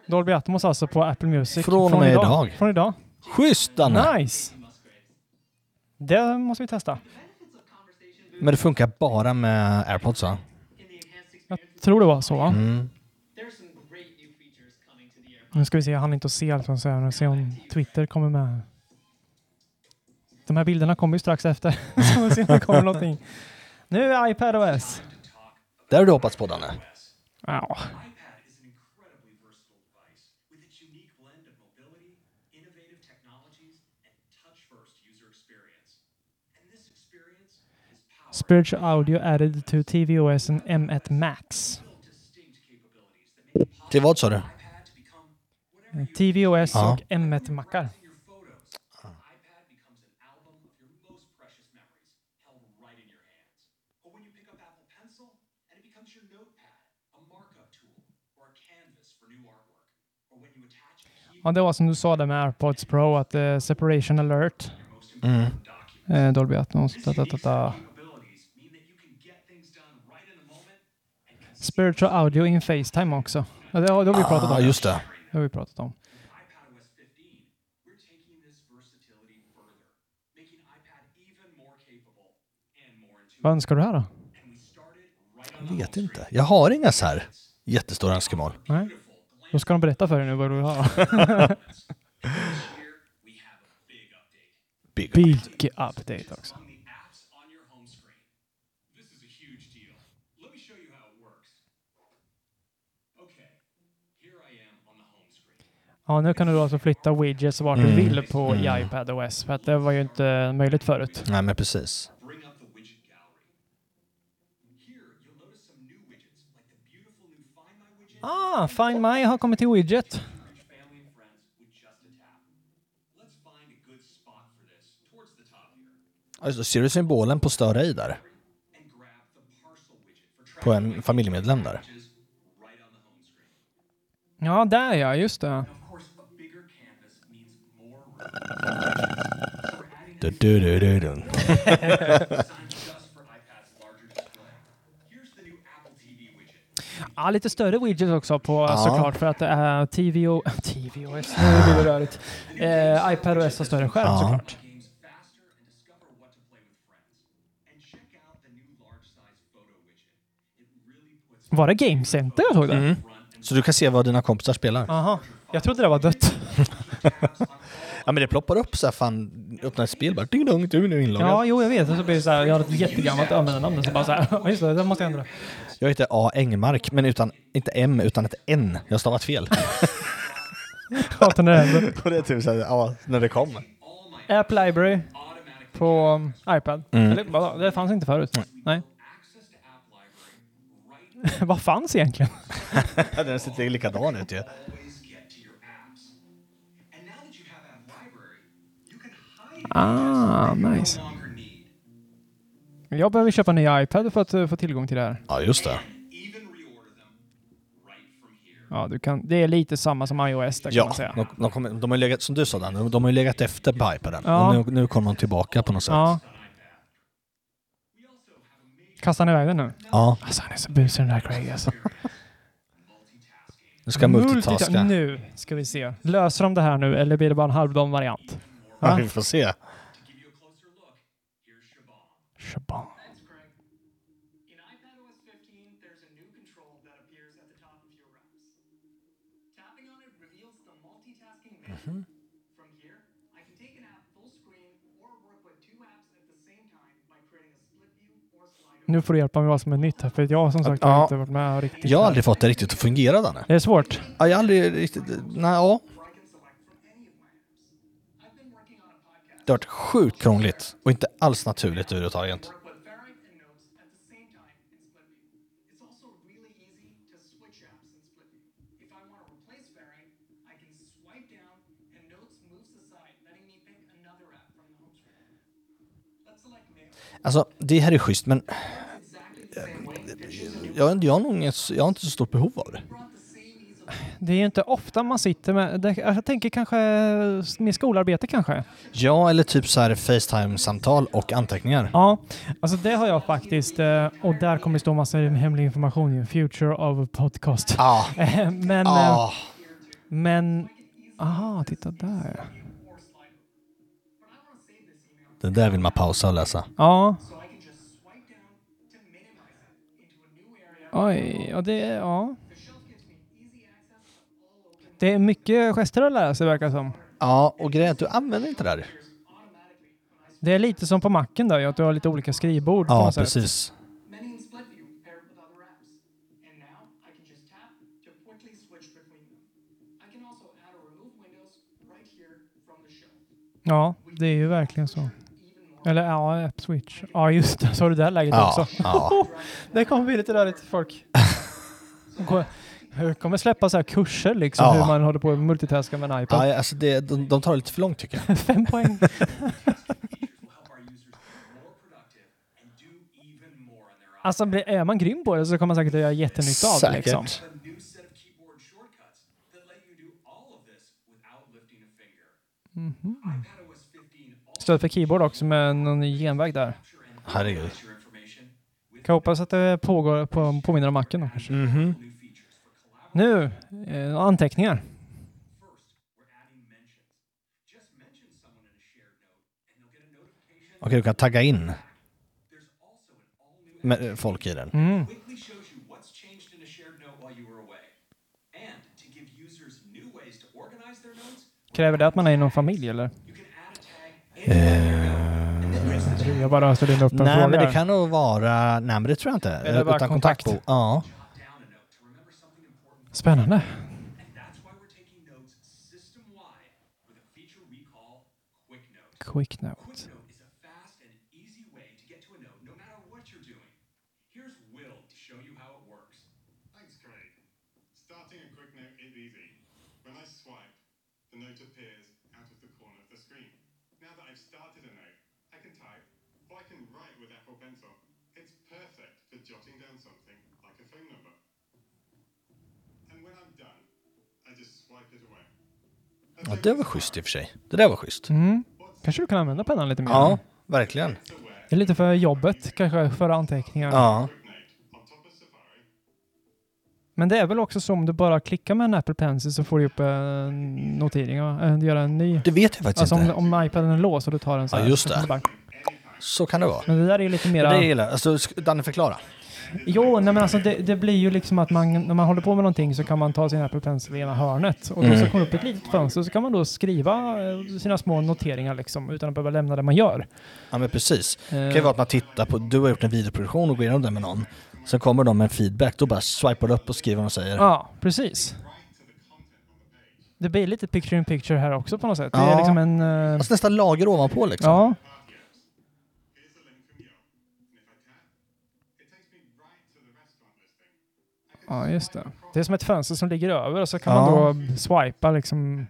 Dolby Atmos alltså på Apple Music. Från och med idag. Från idag. Schysst Danne! Nice! Det måste vi testa. Men det funkar bara med AirPods va? Jag tror det var så va? Mm. Nu ska vi se, jag hann inte att se allt som säger. Se om Twitter kommer med. De här bilderna kommer ju strax efter. Så vi ser om det kommer någonting. Nu är iPad OS. Det har du hoppats på Danne. Ja. Spiritual audio added to tvOS and M1 Max. Till vad sa du? Eh, tvOS Ja. och M1-mackar. your photos. An iPad becomes an album of your most precious memories, held right in your hands. Or when you pick up Apple Pencil, and it becomes your notepad, a markup tool, or a canvas for new artwork. Or when you attach a key Ja, det var som du sa där med AirPods Pro, att eh, separation alert, Mm. eh, Dolby Atmos, da, da, da, Spiritual audio in Facetime också. Ja, det, har, det har vi pratat Ah, om. just det. Det har vi pratat om. iPadOS 15, we're taking this versatility further, making iPad even more capable and more Vad önskar du här då? Jag vet inte. Jag har inga så här jättestora önskemål. Nej. Då ska de berätta för dig nu vad du vill ha. Big. Big update också. On the apps on your home screen. This is a huge deal. Let me show you how it works. Okay, here I am on the home screen. Ja, nu kan du alltså flytta widgets vart du Mm. vill på i Mm. iPad OS. För att det var ju inte möjligt förut. Nej, men precis. Ah, Find My har kommit till widget. Reach family and friends with just a tap. Let's find a good spot for this, towards the top here. Ja, just det. Ser du symbolen på stör ej där? På en familjemedlem där? Ja, där ja, just det. Du, du, du, du, du. Ja, lite större widgets också på Ja. såklart för att är TVO, TVOS, nu blir det rörigt. Eh, iPad OS har större skärm Ja. såklart. Var det Game Center jag såg det? Mm. Så du kan se vad dina kompisar spelar? Aha. Jag trodde det var dött. Ja, men det ploppar upp så här, fan, öppnar ett spel bara, ding dong, du är nu inloggad. Ja, jo jag vet. Och så blir det så här, jag har ett jättegammalt användarnamn. Så bara så här, ja, just det, det måste jag ändra. Jag heter A. Engmark, men utan, inte M, utan ett N. Jag har stavat fel. Hatar när det händer. Och det är typ så här, ja, när det kommer. App Library på um, iPad. Mm. Eller, det fanns inte förut. Nej. Library right Vad fanns egentligen? Den ser likadan ut ju. always get to your apps. And now that you have App Library, you can hide Ah, nice. Jag behöver köpa en ny iPad för att uh, få tillgång till det här. Ja, just det. Ja, du kan, det är lite samma som iOS där kan man Ja, säga. de, de, kommer, de har legat, som du sa Dan, de, har ju legat efter på iPaden. Ja. Och nu, nu kommer de tillbaka på något sätt. Ja. Kastar han iväg den nu? Ja, Alltså han är så busig den där Craig alltså. nu ska multitaska. Multita- Nu ska vi se. Löser de det här nu eller blir det bara en halvdan variant? Ja, vi får se. To give you a closer look, here's Shaban. Shaban. Thanks, Craig. In iPadOS 15, there's a new control that appears at the top of your apps. Tapping on it reveals the multitasking menu. From here, I can take an app full screen or work with two apps at the same time by creating a split view or slider. Nu får du hjälpa mig vad som är nytt här för jag som sagt Ja. har inte varit med riktigt. Jag har aldrig fått det riktigt att fungera Danne. Det är svårt. Ja, jag har aldrig riktigt... Nej, ja. Where I can select from any of my apps. I've been working on a podcast. Det har varit sjukt krångligt och inte alls naturligt överhuvudtaget. Alltså, det här är schysst, men eh, jag, jag, har nog jag har inte så stort behov av det. brought the same ease of det är ju inte ofta man sitter med... Jag tänker kanske med skolarbete kanske. Ja, eller typ så här Facetime-samtal och anteckningar. Ja, alltså det har jag faktiskt. eh, Och där kommer det stå massa hemlig information ju. Future of podcast. Ja. Eh, Men... eh, Ah. Men... Aha, titta där. Det där vill man pausa och läsa. Ja, oj. Ja, det. Ja. The shelf gives me easy access to all open Det är mycket gester att lära sig verkar som. Ja, och grejen är att du använder inte det där. Det är lite som på macken då, att du har lite olika skrivbord Ja, precis. Ja, det är ju verkligen så. Eller ja, app switch. Ja, just det. Så har du det läget Ja, också. ja. det kommer bli lite rörigt folk. Det kommer släppa så här kurser liksom, Ja. hur man håller på att multitaska med en iPad. Ja, alltså det, de, de tar det lite för långt tycker jag. Fem poäng. Alltså är man grym på det så kan man säkert göra jättenytta av det liksom. 15 also Stöd för keyboard också med någon genväg där. Herregud. Kan hoppas att det pågår på, påminner om macken då kanske. For collaboration. Nu, eh, anteckningar. Okej, du kan tagga in med folk i den. Mm. Kräver det att man är i någon familj eller? tag Jag bara ställer upp en Nej, fråga. men det kan nog vara... Nej, men det tror jag inte. Eller bara Utan kontakt. kontaktbok. Ja. Call Quick Note. Quick note. Quick Note is a fast and easy way to get to a note no matter what you're doing. Here's Will to show you how it works. Thanks, Craig. Starting a quick note is easy. When I swipe, the note appears out of the corner of the screen. Now that I've started a note, I can type or I can write with Apple Pencil. It's perfect for jotting down something like a phone number. And when I'm done, I just swipe it away. Ja, det var schysst i och för sig. Det där var schysst. Mm. Kanske du kan använda pennan lite mer? Ja, verkligen. Det är lite för jobbet, kanske för anteckningar. Ja. Men det är väl också så om du bara klickar med en Apple Pencil så får du upp en notering, va? Eh, göra en ny. Det vet jag faktiskt Alltså om, inte. om iPaden är låst och du tar en så Ja, här. just så det. Bara, Så kan det vara. men det där är lite mera... Det gillar jag. Alltså, Danne förklara. Jo, nej men alltså det, det blir ju liksom att man, när man håller på med någonting så kan man ta sin Apple Pencil i ena hörnet och då Mm. så kommer det upp ett litet fönster så kan man då skriva eh, sina små noteringar liksom utan att behöva lämna det man gör. Ja, men precis. Det kan ju Eh, vara att man tittar på... Du har gjort en videoproduktion och går igenom den med någon. Sen kommer de med en feedback. Då bara swipar du upp och skriver vad de säger. Ja, precis. Det blir lite picture in picture här också på något sätt. Det är Ja. liksom en... eh, Alltså nästan lager ovanpå liksom. ja, Here's a link from Yelp. And if I tap, it takes me right to the restaurant listing. I can ja, just det. Det är som ett fönster som ligger över och så kan Ja. man då swipa liksom.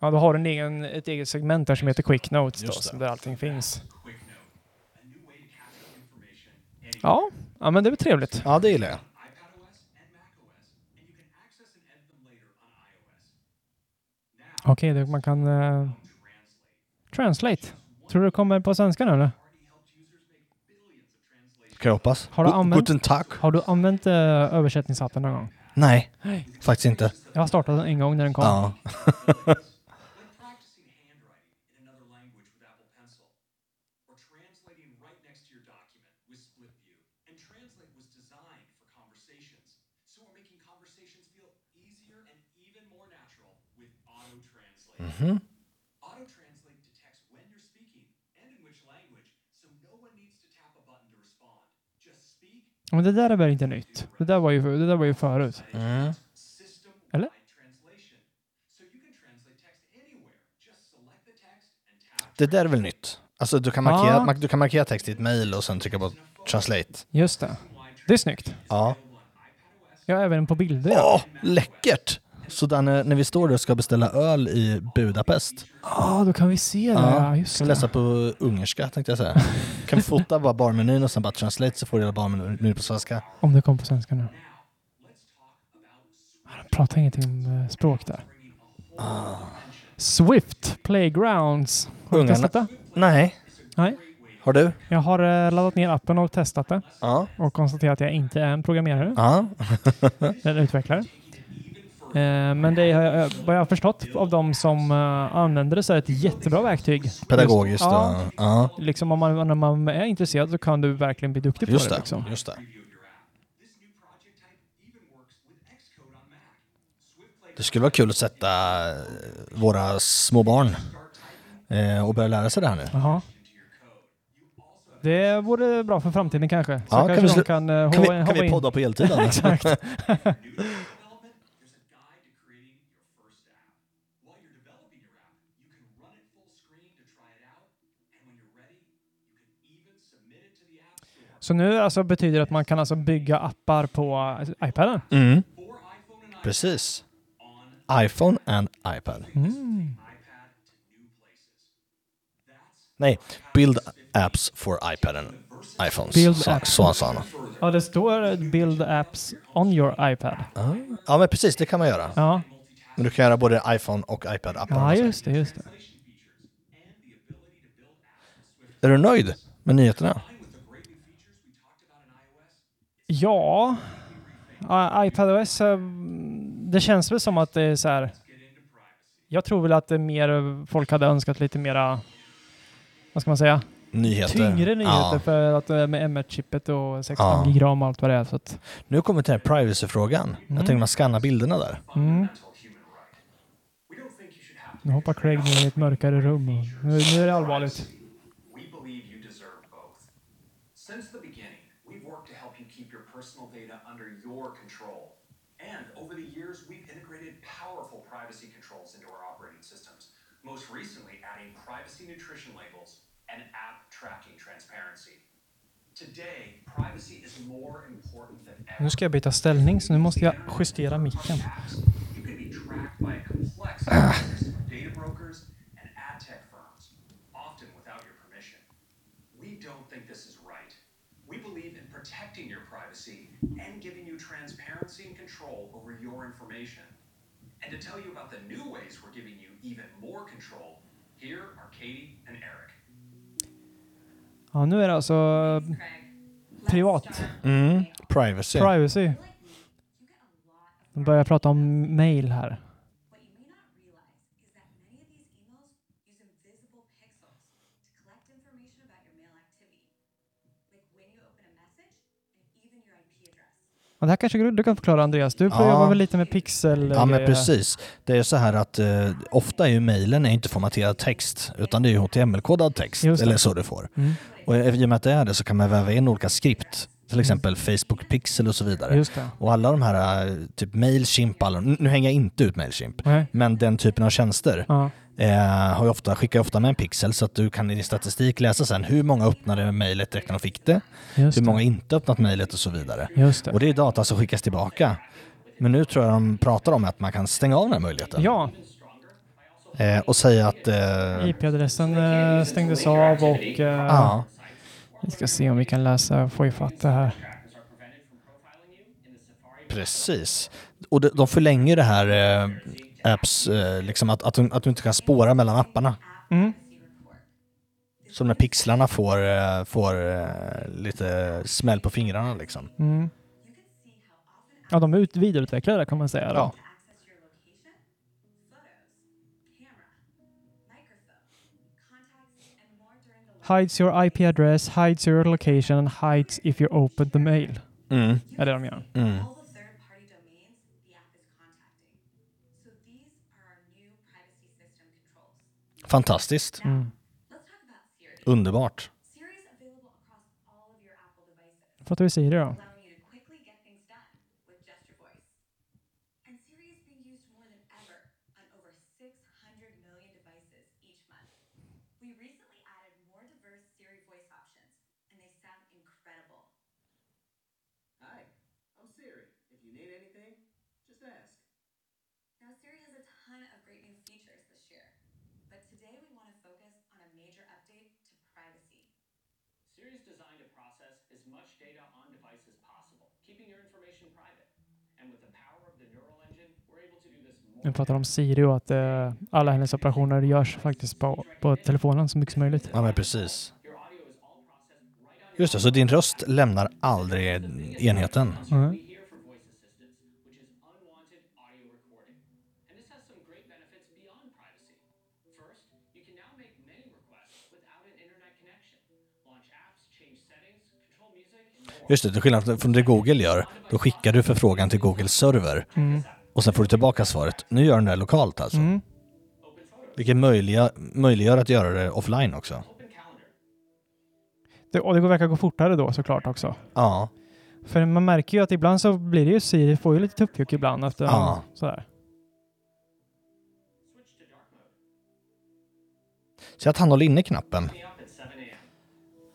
Ja, då har du en egen, ett eget segment där som heter Quick Notes då, som där allting finns. Ja, ja men det är trevligt. Ja, det gillar jag. Okej, det- man kan... eh, Translate. Tror du det kommer på svenska nu eller? Kan jag hoppas. Har du Gu- använt- Guten Tag. Har du använt eh, översättningsappen någon gång? Nej, Nej. faktiskt inte. Jag har startat den en gång när den kom. Ja. practicing handwriting in another language with Apple Pencil, or translating right next to your document with Split View. And Translate was designed for conversations, so we're making conversations feel easier and even more natural with Auto Translate. Mhm. Auto Translate detects when you're speaking and in which language, so no one needs to tap a button to respond. Just speak Men det där är väl inte nytt? Det där var ju, det där var ju förut. Mm. Eller? Det där är väl nytt? Alltså du kan markera, Ja. du kan markera text i ett mail och sen trycka på translate. Just det. Det är snyggt. Ja. Ja, även på bilder. Ja, Åh, läckert! Så Danne, när vi står där och ska beställa öl i Budapest. ah, då kan vi se det. Ja, just kan det. läsa på ungerska tänkte jag säga. kan vi fota bara barmenyn och sen bara translate så får du hela barmenyn på svenska. Om det kom på svenska nu. Han pratar ingenting om eh, språk där. Swift Playgrounds. Har du Ungarna- testat det? Nej. Nej. Har du? Jag har eh, laddat ner appen och testat det. Ja. Och konstaterat att jag inte är en programmerare. Ja. Eller utvecklare. Eh, Men det är, eh, vad jag har förstått av de som eh, använder det så är det ett jättebra verktyg. Pedagogiskt Just, ja, Ja. liksom om man, när man är intresserad så kan du verkligen bli duktig Just på det. det. Liksom. Just det. Det skulle vara kul att sätta våra små barn och börja lära sig det här nu. Jaha. Det vore bra för framtiden kanske. Så Ja, kan kanske vi de slu- kan, Kan vi, kan vi podda på heltid? Exakt. development, there's a guide to creating your first app. While you're developing your app, you can run it full screen to try it out, and when you're ready, you can even submit Så nu alltså betyder det att man kan alltså bygga appar på iPaden? Mm. Precis. iPhone and iPad. Mm. Nej, build apps for iPad and iPhones. Build så, apps. så sa han. Ja, det står build apps on your iPad. Ja, men precis, det kan man göra. Ja, Men du kan göra både iPhone och iPad-appar. ja just det, just det. Är du nöjd med nyheterna? Ja, iPadOS, eh, det känns väl som att det är så här. Jag tror väl att det är mer, folk hade önskat lite mera, vad ska man säga? Nyheter. Tyngre nyheter Ja. för att eh, med M1-chippet och 16 Ja. gig ram och allt vad det är. Så att, Nu kommer vi till den här privacy-frågan. Mm. Jag tänkte man skannar bilderna där. mm. Nu hoppar Craig ner i ett mörkare rum. Och nu, nu är det allvarligt. We believe you deserve both. Since the beginning, we've worked to help you keep your personal data under your control. And over the years, we've integrated powerful privacy controls into our operating systems, most recently adding privacy nutrition labels and app tracking transparency. Today, privacy is more important than ever. Nu ska jag byta ställning så nu måste jag justera micken. You can be tracked by a complex ecosystem of data brokers and ad tech firms, often without your permission. We don't think this is right. We believe in protecting your privacy and giving you transparency and control over your information. And to tell you about the new ways we're giving you even more control, here are Katie and Eric. Ja, nu är det alltså privat. Mm. Privacy. Privacy. De börjar prata om mail här. What you may not realize is that many of these emails use invisible pixels to collect information about your mail activity, like when you open a message and even your IP Ja, det här kanske du, kan förklara Andreas. Du Ja. jobba väl lite med pixel Ja men grejer. precis. Det är så här att eh, ofta är ju mejlen inte formaterad text utan det är HTML-kodad text. Eller så du får. Mm. Och i och med att det är det så kan man väva in olika skript. Till exempel Facebook Pixel och så vidare. Och alla de här, eh, typ Mailchimp, alla, nu hänger jag inte ut Mailchimp, Nej. men den typen av tjänster Ja. eh, har ju ofta, skickar ofta med en pixel så att du kan i din statistik läsa sen hur många öppnade mejlet direkt när de fick det, Just hur det. många inte öppnat mejlet och så vidare. Just det. Och det är data som skickas tillbaka. Men nu tror jag de pratar om att man kan stänga av den här möjligheten. Ja, Eh, och säga att... Eh, IP-adressen eh, stängdes av och eh, ja, vi ska se om vi kan läsa, få ifatt det här. precis. Och de, de förlänger det här eh, apps, eh, liksom att, att, du, att du inte kan spåra mellan apparna. Mm. Så de här pixlarna får, eh, får eh, lite smäll på fingrarna liksom. Mm. Ja, de är ut, vidareutvecklade kan man säga. Då. Ja. Hides your IP address, hides your location and hides if you open the mail. Mm. Är det de gör. Mm. all the third-party domains the app is contacting. So these are our new privacy system controls. Fantastiskt. Mm. Let's talk about Siri. Underbart. Siri is available across all of your Apple devices, Fattar vi Siri då? allowing you to quickly get things done with just your voice. And Siri is being used more than ever on over 600 million devices each month. We recently added more diverse Siri voice options, and they sound incredible. Hi, I'm Siri. If you need anything, just ask. Now, Siri has a ton of great new features this year, but today we want to focus on a major update to privacy. Siri's designed to process as much data on device as possible, keeping your information private. And with the power of the neural engine, we're able to do this more Nu pratar om Siri och att eh, alla hennes operationer görs faktiskt på, på telefonen så mycket som möjligt. Ja men precis. Just det, så din röst lämnar aldrig enheten. Mm. Just det, till skillnad från det Google gör, då skickar du förfrågan till Googles server Mm. Och sen får du tillbaka svaret. Nu gör den det lokalt alltså. Mm. Vilket möjliga, möjliggör att göra det offline också. Det, och det verkar gå fortare då såklart också. Ja, För man märker ju att ibland så blir det ju Siri får ju lite tuppjuck ibland efter Ja. sådär. så att han håller inne knappen. Me up at 7 a.m.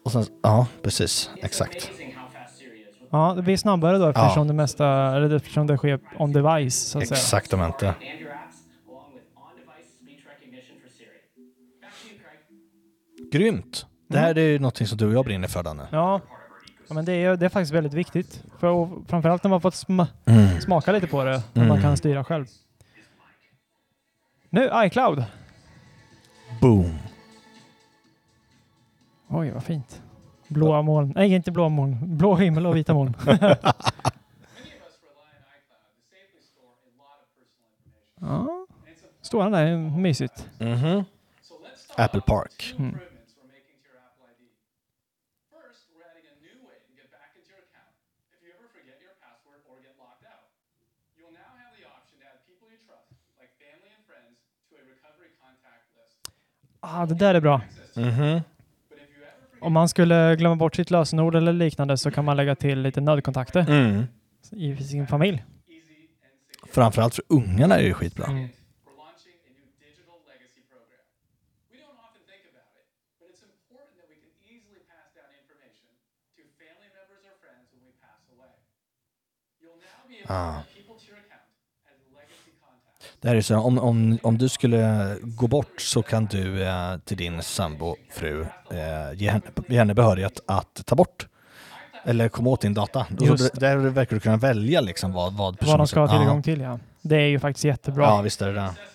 Och sen, ja, precis. Exakt. Amazing how fast Siri is. with Ja, det blir snabbare då eftersom Ja. det mesta, eller eftersom det sker on device så att säga. Exaktamente. Craig. Grymt! Det här är ju någonting som du och jag brinner för, Danne. Ja, ja men det är, det är faktiskt väldigt viktigt. För, framförallt när man fått sma, Mm. smaka lite på det, och man Mm. kan styra själv. Nu, iCloud. Boom! Oj, vad fint. Blåa moln. Nej, inte blåa moln. Blå himmel och vita moln. ja. Står han där, mysigt. Mhm. Apple Park. Mm. First, we're adding a new way to get back into your account if you ever forget your password or get locked out. You'll now have the option to add people you trust, like family and friends, to a recovery contact list. Ah, det där är bra. Mhm. Om man skulle glömma bort sitt lösenord eller liknande så kan man lägga till lite nödkontakter Mm. i sin familj. Framförallt för ungarna är det skitbra. Mm. Ah. Det här är så om, om, om du skulle gå bort så kan du eh, till din sambo, fru, eh, ge, henne, ge henne behörighet att ta bort eller komma åt din data. Just där verkar du kunna välja liksom vad, vad personen Vad de ska ha tillgång ja. till, ja. Det är ju faktiskt jättebra. Ja, visst är det det. Plus.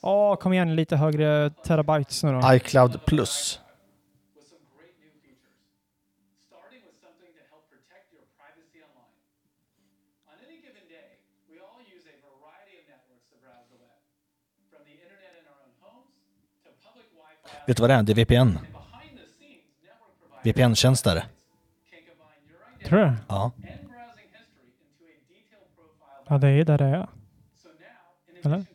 Åh, kom igen, lite högre terabytes nu då. iCloud Plus. with some great new features, starting with something to help protect your privacy online. On any given day, we all use a variety of networks to browse the web, from the internet in our own homes to public Wi-Fi. Vet du vad det är? Det är VPN. VPN-tjänster. Tror du? Ja. Ja, det är där det är. Eller?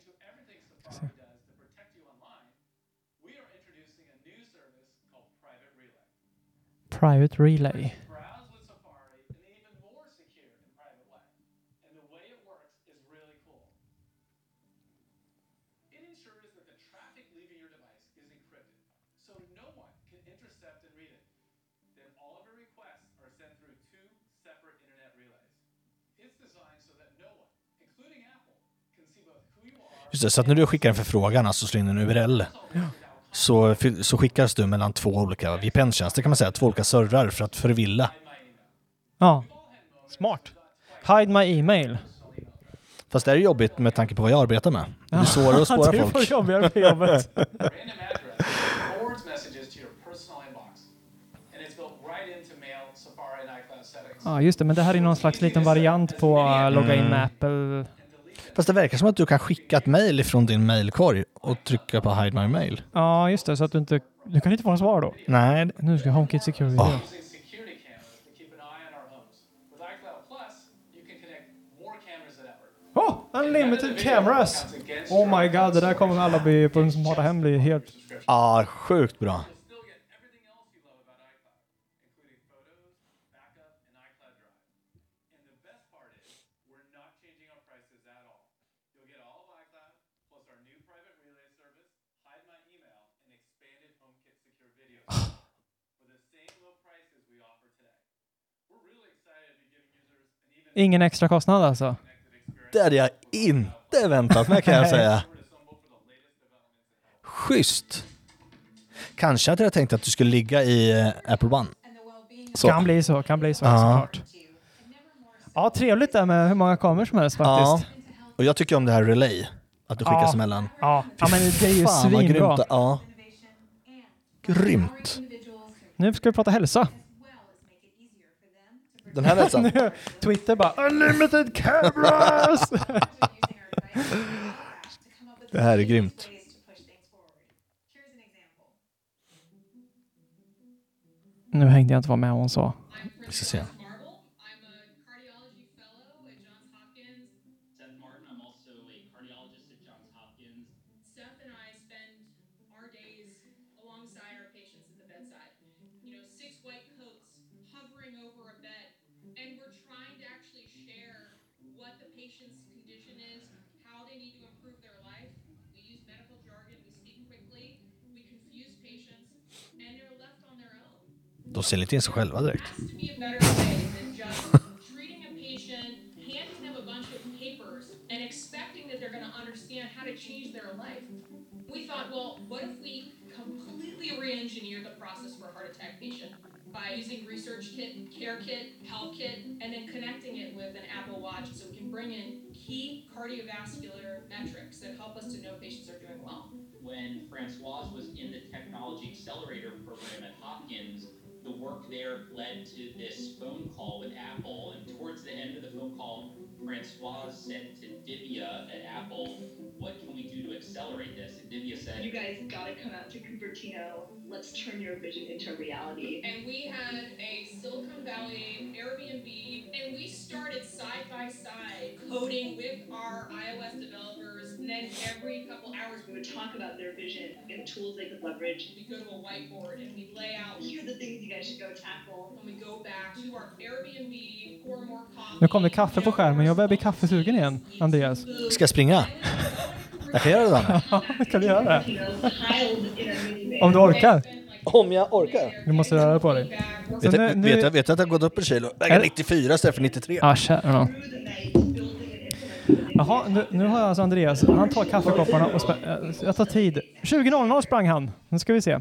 addition to det, så att när du skickar en förfrågan, alltså slår in en URL, så, fi- så skickas du mellan två olika VPN-tjänster kan man säga, två olika servrar för att förvilla. Ja. Smart. Hide my email. Fast det är jobbigt med tanke på vad jag arbetar med. Det blir svårare att spåra du folk. får jobbigare på jobbet. Ja, just det. Men det här är någon slags liten variant på uh, logga in med Apple. Fast det verkar som att du kan skicka ett mail ifrån din mailkorg och trycka på Hide My Mail. Ja, just det. Så att du inte... Du kan inte få något svar då. Nej. Nu ska HomeKit Security. Ah. Ever. Oh, unlimited cameras! Oh my god, det där kommer alla bli, på har det hem bli helt... Ja, sjukt bra. Still get everything else you love about iCloud, including photos, backup, and iCloud Drive. And the best part is, we're not changing our prices at all. You'll get all of iCloud, plus our new private relay service, Hide My Email, and expanded HomeKit secure video for the same low prices we offer today. We're really excited to be giving users an even Ingen extra kostnad alltså? Det hade jag inte väntat mig kan jag säga. Schysst! Kanske hade jag tänkt att du skulle ligga i eh, Apple One. Så. Kan bli så, kan bli så Ja. såklart. Ja, trevligt där med hur många kameror som helst Ja. faktiskt. Och jag tycker om det här relay. Att du skickas Ja. emellan. Ja, ja men det är ju svinbra. grymt. Ja. Grymt. Nu ska vi prata hälsa. Den här hälsan. Nu, Twitter bara unlimited cameras! Det här är grymt. nu hängde jag inte vad med hon sa. Vi ska se. We thought, well, what if we completely re-engineer the process for a heart attack patient by using research kit, care kit, health kit, and then connecting it with an Apple Watch so we can bring in key cardiovascular metrics that help us to know patients are doing well. When Francoise was in the Technology Accelerator program at Hopkins, the work there led to this phone call with Apple. And towards the end of the phone call, Francois said to Divya at Apple, What can we do to accelerate this? And Divya said, You guys gotta come out to Cupertino. Let's turn your vision into reality. And we had a Silicon Valley Airbnb, and we started side by side coding with our iOS developers. And then every couple hours, We would talk about their vision and tools they could leverage. we go to a whiteboard and we lay out Here are the things you guys should go tackle. when we go back to our Airbnb, pour more coffee. Nu kom det kaffe på skärmen. Jag börjar bli kaffesugen igen, Andreas. Ska jag springa? Jag kan göra det Danne. Ja, kan du göra det? Om du orkar. Om jag orkar? Du måste röra på dig. Vet, nu- jag- nu- vet, jag, vet jag att jag har gått upp ett kilo? Jag väger 94 istället för 93. Ja, kära. Jaha, nu, nu har jag alltså Andreas. Han tar kaffekopparna och eh, jag tar tid. 20.00 sprang han. Nu ska vi se.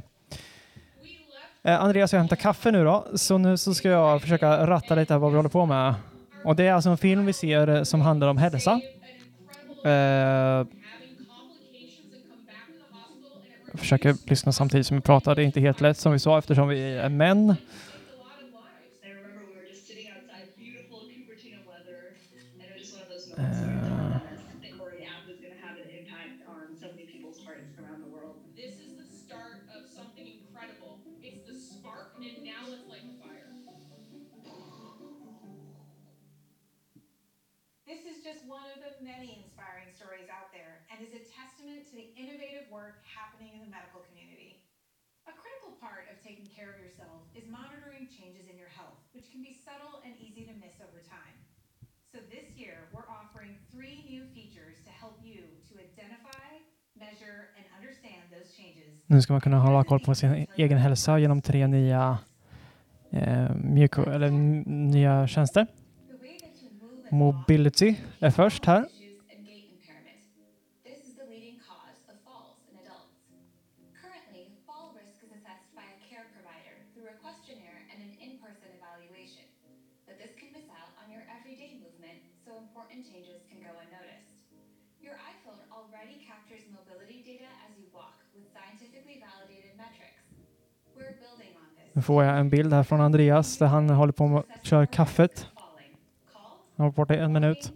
Eh, Andreas, jag hämtar kaffe nu då. Så nu så ska jag försöka ratta lite här vad vi håller på med. Och det är alltså en film vi ser eh, som handlar om hälsa. Eh, jag försöker lyssna samtidigt som vi pratar. Det är inte helt lätt som vi sa eftersom vi är män. I can be subtle and easy to miss over time. So this year, we're offering three new features to help you to identify, measure, and understand those changes Nu ska man kunna hålla koll på sin egen hälsa genom tre nya, eh, mjuk, eller nya tjänster. Mobility är först här. Nu får jag en bild här från Andreas där han håller på med köra kaffet. Han har varit borta i en minut.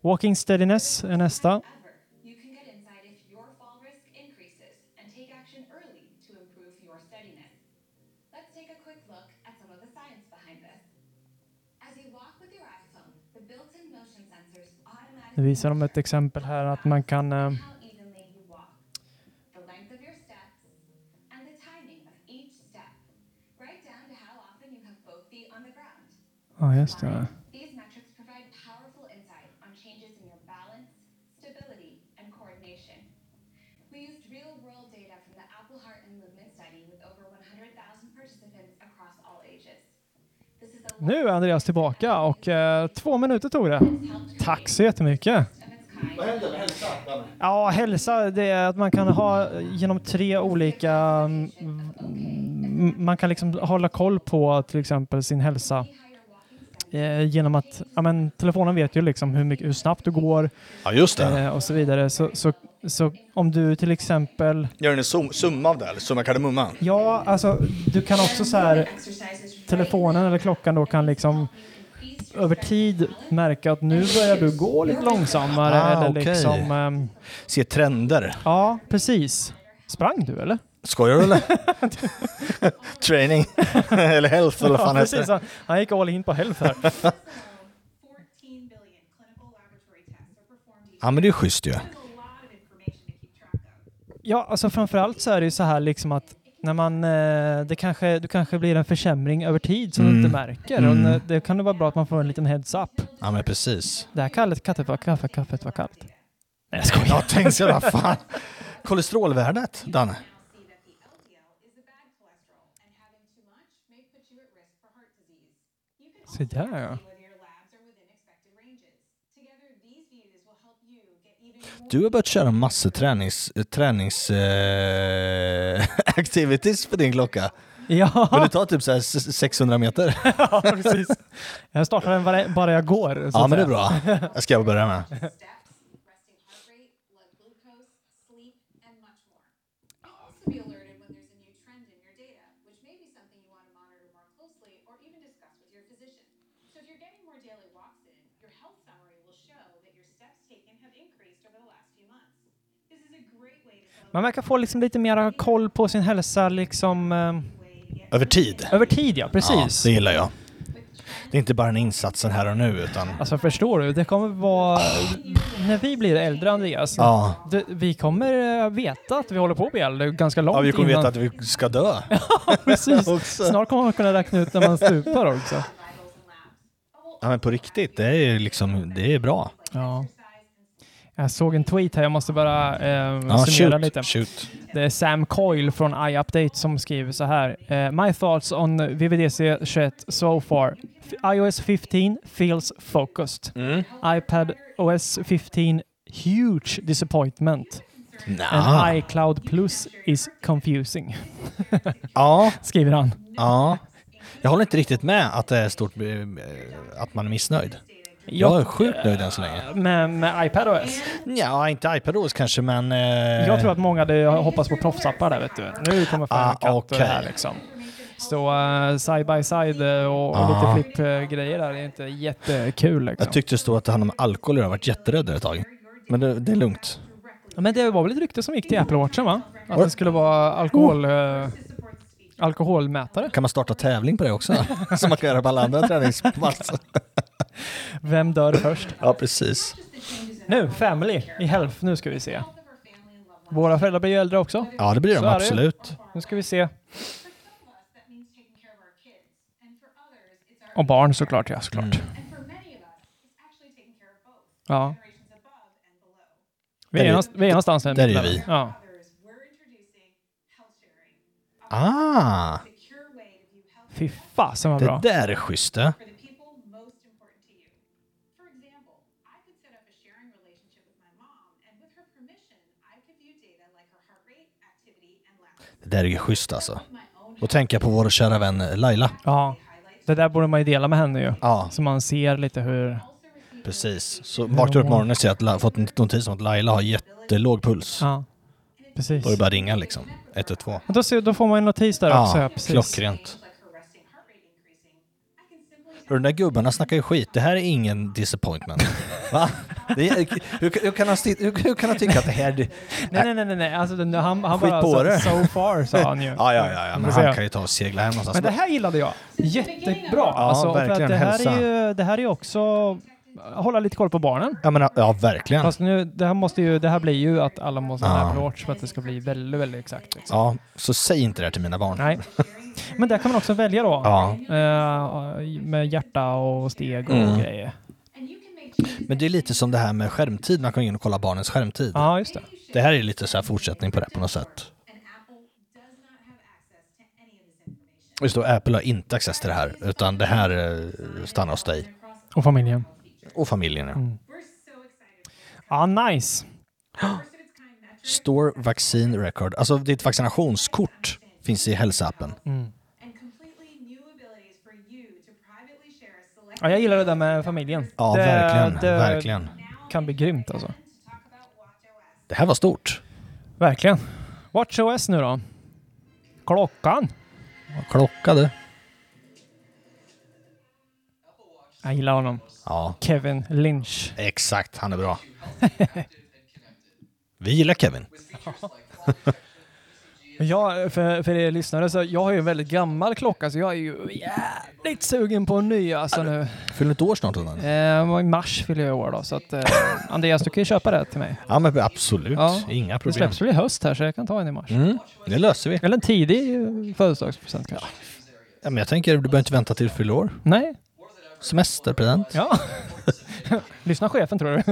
Walking steadiness är nästa. Nu visar de ett exempel här att man kan eh, This is a Nu är Andreas tillbaka och eh, två minuter tog det. Tack så jättemycket. Vad händer med hälsa? Ja, hälsa det är att man kan ha genom tre olika... mm, Man kan liksom hålla koll på till exempel sin hälsa eh, genom att ja, men, telefonen vet ju liksom hur, mycket, hur snabbt du går Ja, just det. eh, och så vidare. Så, så, så om du till exempel... Gör den en sum, summa av det, eller summa kardemumma? Ja, alltså du kan också så här... Telefonen eller klockan då kan liksom över tid märka att nu börjar du gå lite långsammare. Ah, eller okej. liksom, ehm, Se trender. ja, precis. Sprang du eller? Skojar du eller? Training. eller health eller vad fan ja, precis. Han, han gick all in på health här. Ja men det är schysst ju. Ja, alltså framförallt så är det ju så här liksom att när man, eh, det kanske, det kanske blir en försämring över tid som du Mm. inte märker. Mm. Och det kan det vara bra att man får en liten heads up. Ja men precis. Det här kallet, kaffet var, kaffe, kaffet var kallt. Nej jag skojar. Jag tänkte vad fan. Kolesterolvärdet, Danne? Se där ja. whether your labs are within expected ranges. Together, these views will help you get even more Du har börjat köra massor tränings, tränings eh, activities på din klocka. Ja. Men du tar typ så här s- 600 meter. ja, precis. Jag startar den bara- jag går. Ja men det är bra. Jag ska börja med. steps, resting heart rate, blood glucose, sleep, and much more. You'll also be alerted when there's a new trend in your data, which may be something you want to monitor more closely or even discuss with your physician. So if you're getting more daily walks in, your health summary will show that your steps taken have increased over the last few months. This is a great way to Man verkar få liksom lite mer koll på sin hälsa liksom... eh, Över tid. Över tid ja, precis. Ja, det gillar jag. Det är inte bara en insatsen här och nu utan Alltså förstår du? Det kommer vara... När vi blir äldre Andreas, Ja. det, vi kommer eh, veta att vi håller på att bli äldre ganska långt ja, vi kommer innan. veta att vi ska dö. Ja, precis. Snart kommer man kunna räkna ut när man stupar också. Ja men på riktigt, det är liksom, det är bra. Ja. Jag såg en tweet här, jag måste bara eh, Ja, summera shoot, lite. shoot. Det är Sam Coyle från iUpdate som skriver så här. Eh, My thoughts on VVDC 21 so far. F- iOS 15 feels focused. Mm. iPad OS 15 huge disappointment. Nja. And iCloud Plus is confusing. Ja. Skriver han. Ja. Jag håller inte riktigt med att det är stort, eh, att man är missnöjd. Jag är sjukt nöjd än så länge. Med, med iPadOS? Ja, inte iPadOS kanske men... Eh, Jag tror att många hade hoppats på proffsappar där vet du. Nu kommer Final Ah, Cut det okej. här liksom. Så uh, side by side eh, och, och Ah. lite flipp-grejer där är inte jättekul liksom. Jag tyckte det stod att det handlade om alkohol och jag har varit jätterädd ett tag. Men det, det är lugnt. Ja, Men det var väl ett rykte som gick till Apple Watchen va? Att det skulle vara alkohol, eh, alkoholmätare. Kan man starta tävling på det också? Som man kan göra på alla andra träningspass. Vem dör först? Ja, precis. Nu, Family i Health. Nu ska vi se. Våra föräldrar blir ju äldre också. Ja, det blir de Så är absolut. Nu ska vi se. Och barn såklart, ja såklart. Mm. Ja. Vi är, är- någonstans, vi är någonstans där där är mittemellan. vi. Ja. Ah! Fy fasen vad Det bra. där är schysst det. Det där är ju schysst alltså. Då tänker jag på vår kära vän Laila. Ja. Det där borde man ju dela med henne ju. Ja. Så man ser lite hur... Precis. Så vaknar du upp på morgonen och ser att La- fått en notis om att Laila har jättelåg puls. Ja. Precis. Då är det bara ringa liksom. 112. Och då, ser, då får man en notis där också. Ja, precis. klockrent. Och de där gubbarna snackar ju skit. Det här är ingen disappointment. Va? Det är, hur, hur, kan han, hur, hur kan han tycka att det här... Nej, nej, nej, nej, nej. Alltså, han, han Skit bara på så, det. so far sa han ju. ja, ja, ja, ja. Men han kan ju ta och segla hem någonstans. Men det här gillade jag. Jättebra. alltså, för att verkligen. det, här Hälsa. är ju, det här är ju också hålla lite koll på barnen. Ja, men, ja, verkligen. Fast nu, det här, måste ju, det här blir ju att alla måste ha Ja. Apple Watch för att det ska bli väldigt, väldigt exakt. Liksom. Ja, så säg inte det här till mina barn. Nej. Men där kan man också välja då. Ja. Eh, med hjärta och steg och Mm. grejer. Men det är lite som det här med skärmtid. Man kan gå in och kolla barnens skärmtid. Ja, just det. Det här är lite så här fortsättning på det på något sätt. Just då, Apple har inte access till det här, utan det här eh, stannar hos dig. Och familjen. Och familjen, ja. Mm. Ja, nice. Store Vaccine Record. Alltså ditt vaccinationskort finns i hälsoappen. Mm. Ja, jag gillar det där med familjen. Ja, det, verkligen, Det verkligen. kan bli grymt alltså. Det här var stort. Verkligen. WatchOS nu då? Klockan. Klocka du. Jag gillar honom. Ja. Kevin Lynch. Exakt, han är bra. Vi gillar Kevin. Ja, för, för er lyssnare så jag har ju en väldigt gammal klocka så jag är ju jävligt sugen på en ny alltså nu. Fyller ett år snart. Eh, I mars fyller jag år då så att eh, Andreas du kan ju köpa det till mig. Ja men absolut, Ja. inga Det problem. släpps väl i höst här så jag kan ta en i mars. Mm, det löser vi. Eller en tidig födelsedagspresent kanske. Ja, men jag tänker, du behöver inte vänta till du fyller år. Nej. Semesterpresent. Ja. Lyssna chefen tror du. has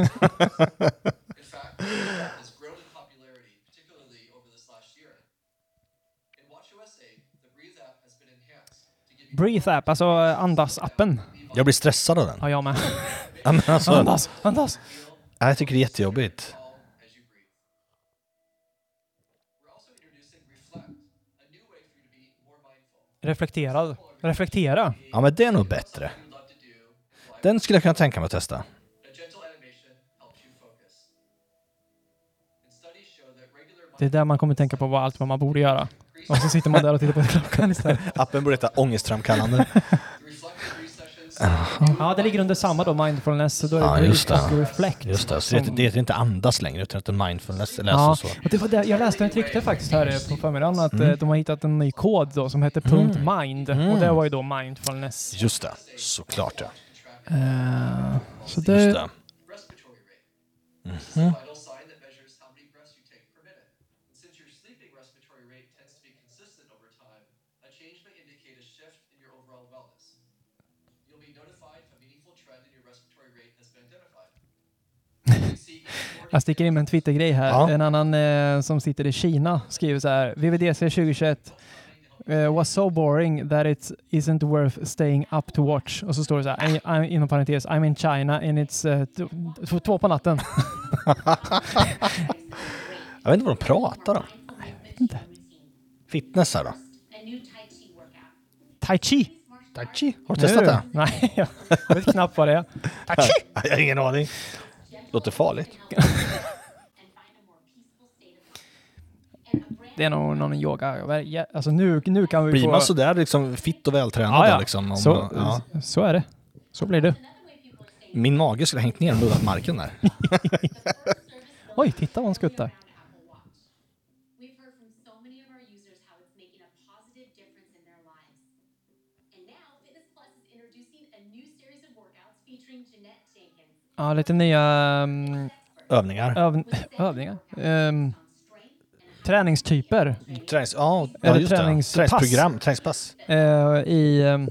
grown in popularity, particularly over this last year. In WatchOS 8, the Breeze app has been enhanced to Breathe app, alltså andas-appen. Jag blir stressad av den. Ja, jag med. Ja, men alltså, Andas, andas. Ja, Jag tycker det är jättejobbigt. Reflekterad. Reflektera. Ja, men det är nog bättre. Den skulle jag kunna tänka mig att testa. Det är där man kommer tänka på vad allt vad man borde göra. Och så sitter man där och tittar på klockan istället. Appen borde heta ångestframkallande. Ja, det ligger under samma då, mindfulness. Så då är det Ja, just och det. reflect. Just det. Så det, heter, inte andas längre, utan heter mindfulness. Eller Ja, så. och det var det, jag läste ett rykte faktiskt här på förmiddagen att Mm. eh, de har hittat en ny kod då som heter Mm. .mind Mm. och det var ju då mindfulness. Just det, såklart ja. Eh, så Just det, det. Mhm. jag sticker in med en Twitter-grej här. Ja. En annan eh, som sitter i Kina skriver så här. VVDC 2021 eh, was so boring that it isn't worth staying up to watch. Och så står det så här, I- I'm, inom parentes, I'm in China and it's t- två på natten. Jag vet inte vad de pratar om. Fitness här då? Tai Chi. Tai Chi? Har du Nu testat det? Nej, jag vet knappt vad det är. Tai Chi! Jag har ingen aning. Låter farligt. Det är nog någon yoga. Alltså nu, nu kan vi Blir få... man sådär liksom fitt och vältränad Ja, ja. liksom? Om, så, ja. så är det. Så blir det. Min mage skulle ha hängt ner och nuddat marken där. Oj, titta vad hon skuttar. Ja, lite nya um, Övningar. öv, övningar. Um, träningstyper. Tränings, ja, Eller just det. träningspass. Träningsprogram, träningspass. Eh, I... ehm,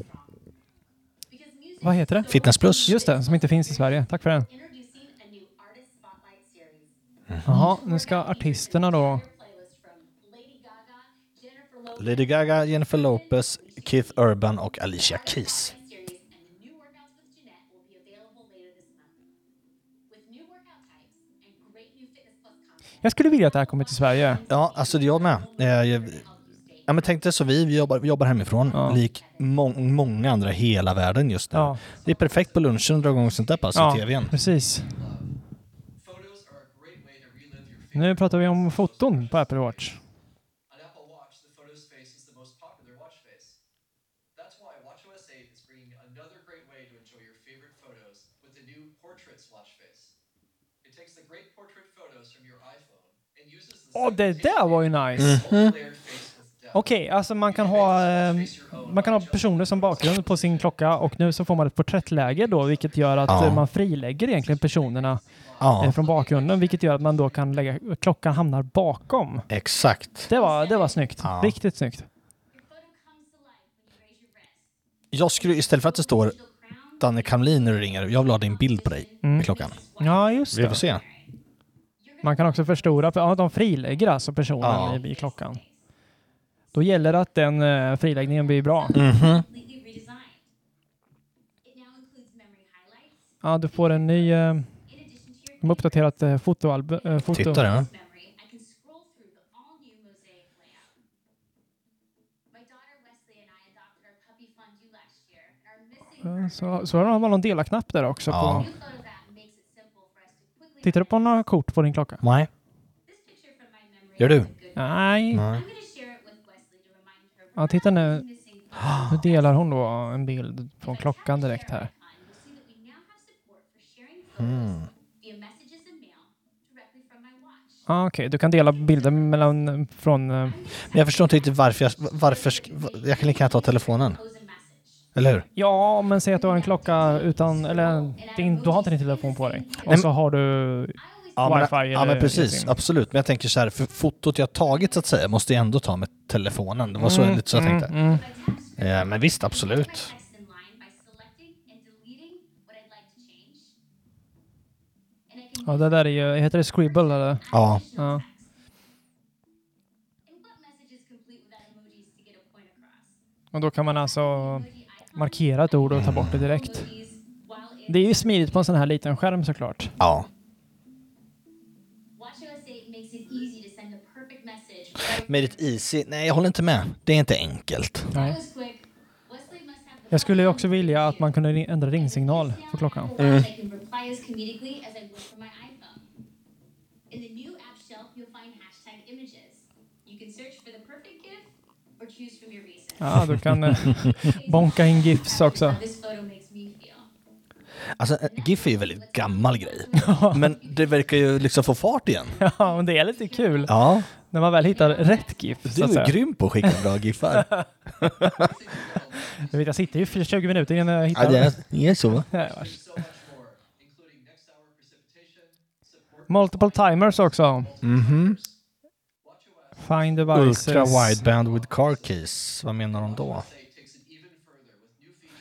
vad heter det? Fitness plus. Just det, som inte finns i Sverige. Tack för det. Jaha, nu ska artisterna då... Lady Gaga, Jennifer Lopez, Keith Urban och Alicia Keys. Jag skulle vilja att det här kommer till Sverige. Ja, alltså det jag med. Eh, jag, ja, men tänk dig så vi, vi jobbar, vi jobbar hemifrån, lik må, många andra i hela världen just nu. Ja. Det är perfekt på lunchen att dra igång sånt där pass Ja, i tvn. precis. Nu pratar vi om foton på Apple Watch. That's why WatchOS 8 is bringing another great way to enjoy your favorite photos with the new Portraits watch face. It takes the great portrait photos from your iPhone Åh, det där var ju nice! Mhm. Okej, alltså man kan ha eh, man kan ha personer som bakgrund på sin klocka och nu så får man ett porträttläge då, vilket gör att Ja. eh, man frilägger egentligen personerna Ja. eh, från bakgrunden, vilket gör att man då kan lägga klockan hamnar bakom. Exakt. Det var, det var snyggt. Ja. Riktigt snyggt. Jag skulle istället för att det står Danne Kamlin när du ringer, jag vill ha din bild på dig Mm. med klockan. Ja, just Vi får det. se. Man kan också förstora, för ja, de frilägger alltså personen Ja. i, i klockan. Då gäller det att den eh, friläggningen blir bra. Mhm. Ja, du får en ny... Eh, de har uppdaterat eh, fotoalbum... Eh, foto. Titta där. Så, så har de någon dela-knapp där också. Ja. På. Tittar du på några kort på din klocka? Nej. Gör du? Nej. Nej. Ja, titta nu. Nu delar hon då en bild från klockan direkt här. Mm. Ah, Okej, du kan dela bilder mellan från... eh, Men jag förstår inte riktigt varför jag, varför jag kan lika gärna ta telefonen. Eller hur? Ja, men säg att du har en klocka utan... Eller din, du har inte din telefon på dig. Och Nej, så har du Ja men, wifi ja, eller men precis, eSIM. absolut. Men jag tänker så här, för fotot jag tagit så att säga måste jag ändå ta med telefonen. Det var så, Mm, lite så jag mm, tänkte. mm. Eh, men visst, absolut. Ja, det där är ju... Heter det Scribble eller? Ja. ja. Och då kan man alltså markera ett ord och ta bort det direkt. Det är ju smidigt på en sån här liten skärm såklart. Ja. WatchOS 8 makes it easy. Made it? Nej, jag håller inte med. Det är inte enkelt. Nej. Jag skulle ju också vilja att man kunde ändra ringsignal på klockan. Mm. You can search for the perfect or choose from your. Ja, du kan eh, bonka in GIFs också. Alltså, eh, GIF är ju en väldigt gammal grej. Men det verkar ju liksom få fart igen. Ja, men det är lite kul. Ja. När man väl hittar rätt GIF. Du är säga. grym på att skicka bra GIFar. Jag, vet, jag sitter ju för 20 minuter innan jag Ja, hittar det är, det är så. Vars. Multiple timers också. Mhm. Find devices. Ultra wideband with car keys. Vad menar de då?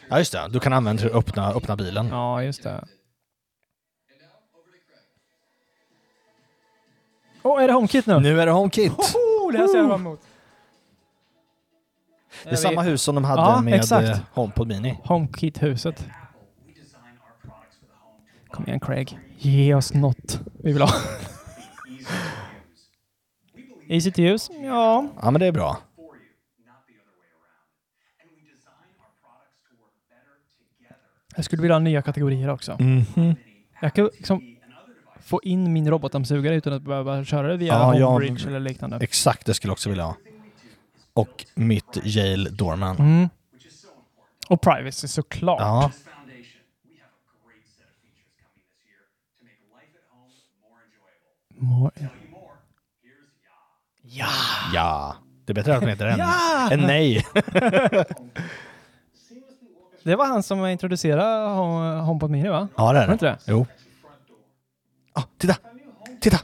Ja, just det. Du kan använda det till att öppna, öppna bilen. Ja, just det. Åh, är det HomeKit nu? Nu är det HomeKit. Hoho, det här ser jag fram emot. Det är samma hus som de hade Ja, med exakt. eh, HomePod Mini. HomeKit-huset. Kom igen Craig. Ge oss något vi vill ha. Easy to use? Ja. Ja, men det är bra. Jag skulle vilja ha nya kategorier också. Mhm. Jag kan liksom få in min robotdammsugare utan att behöva köra det via Ja, Homebridge eller liknande. Exakt, det skulle jag också vilja ha. Och mitt Yale Doorman. Mm. Och privacy såklart. Ja. More. Ja! Ja! Det är bättre att de heter än, Ja! än nej. Det var han som introducerade Home- HomePod Mini va? Ja, det är Var det. inte det? Jo. Ah, titta! Titta!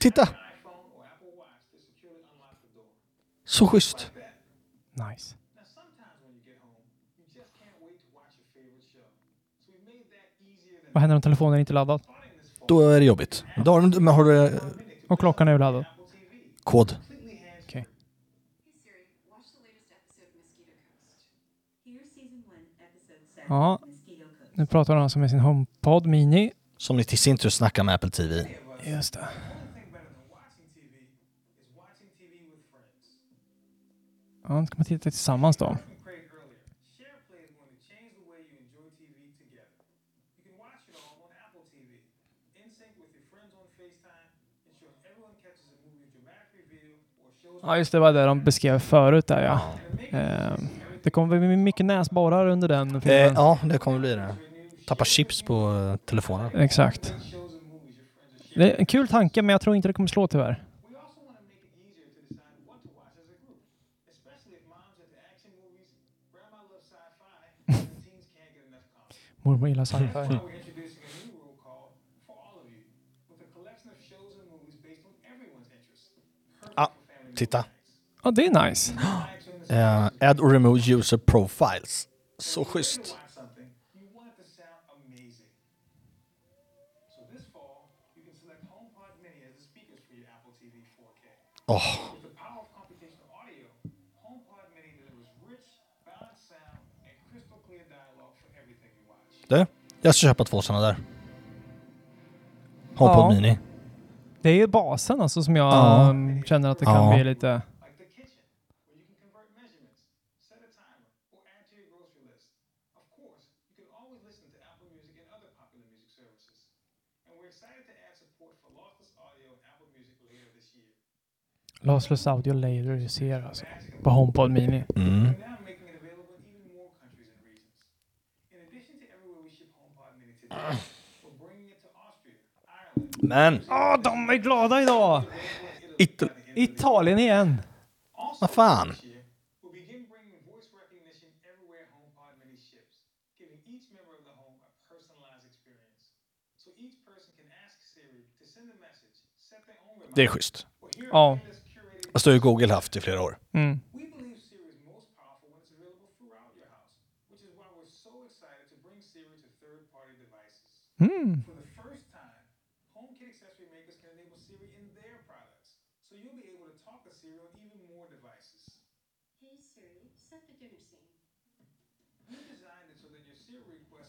Titta! Så schysst. Nice. Vad händer om telefonen inte är laddad? Då är det jobbigt. Då har, du- men har du Och klockan är ju laddad. Kod? Okej. Ja, nu pratar han alltså med sin HomePod Mini. Som ni till sin tur snackar med Apple TV. Just det. Ja, ska man titta tillsammans då. Ja, just det var det de beskrev förut där ja. Eh, det kommer bli mycket näsborrar under den Eh, filmen. ja, det kommer bli det. Tappa chips på eh, telefonen. Exakt. Det är en kul tanke, men jag tror inte det kommer slå tyvärr. Mormor gillar sci-fi. titta. Ja, det är nice. Eh, add or remove user profiles. Så schysst. Åh. Du, jag ska köpa två sådana där. HomePod Ja. Mini. Det är ju basen alltså som jag Ja. um, känner att det kan Ja. bli lite... Lossless audio later du ser alltså. På HomePod Mini. Mm. Men, Åh, de är glada idag! It Italien igen! vad fan? Det är schysst. Ja. Det står ju Google haft i flera år. Mm. Mm. Siri, set the dinner scene.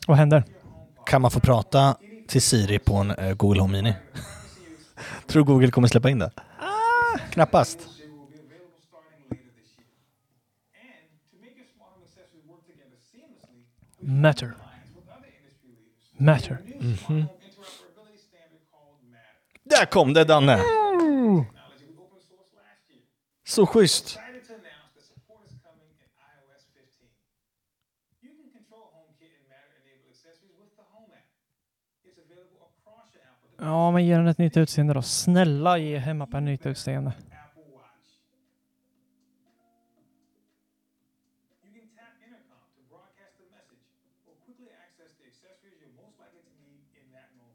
Vad händer? Kan man få prata till Siri på en eh, Google Home Mini? Tror Google kommer släppa in det? Ah, knappast. Matter. Matter. Mhm. Där kom det Danne! Så schysst! Ja, men ge den ett nytt utseende då. Snälla ge hemmappen ett nytt utseende.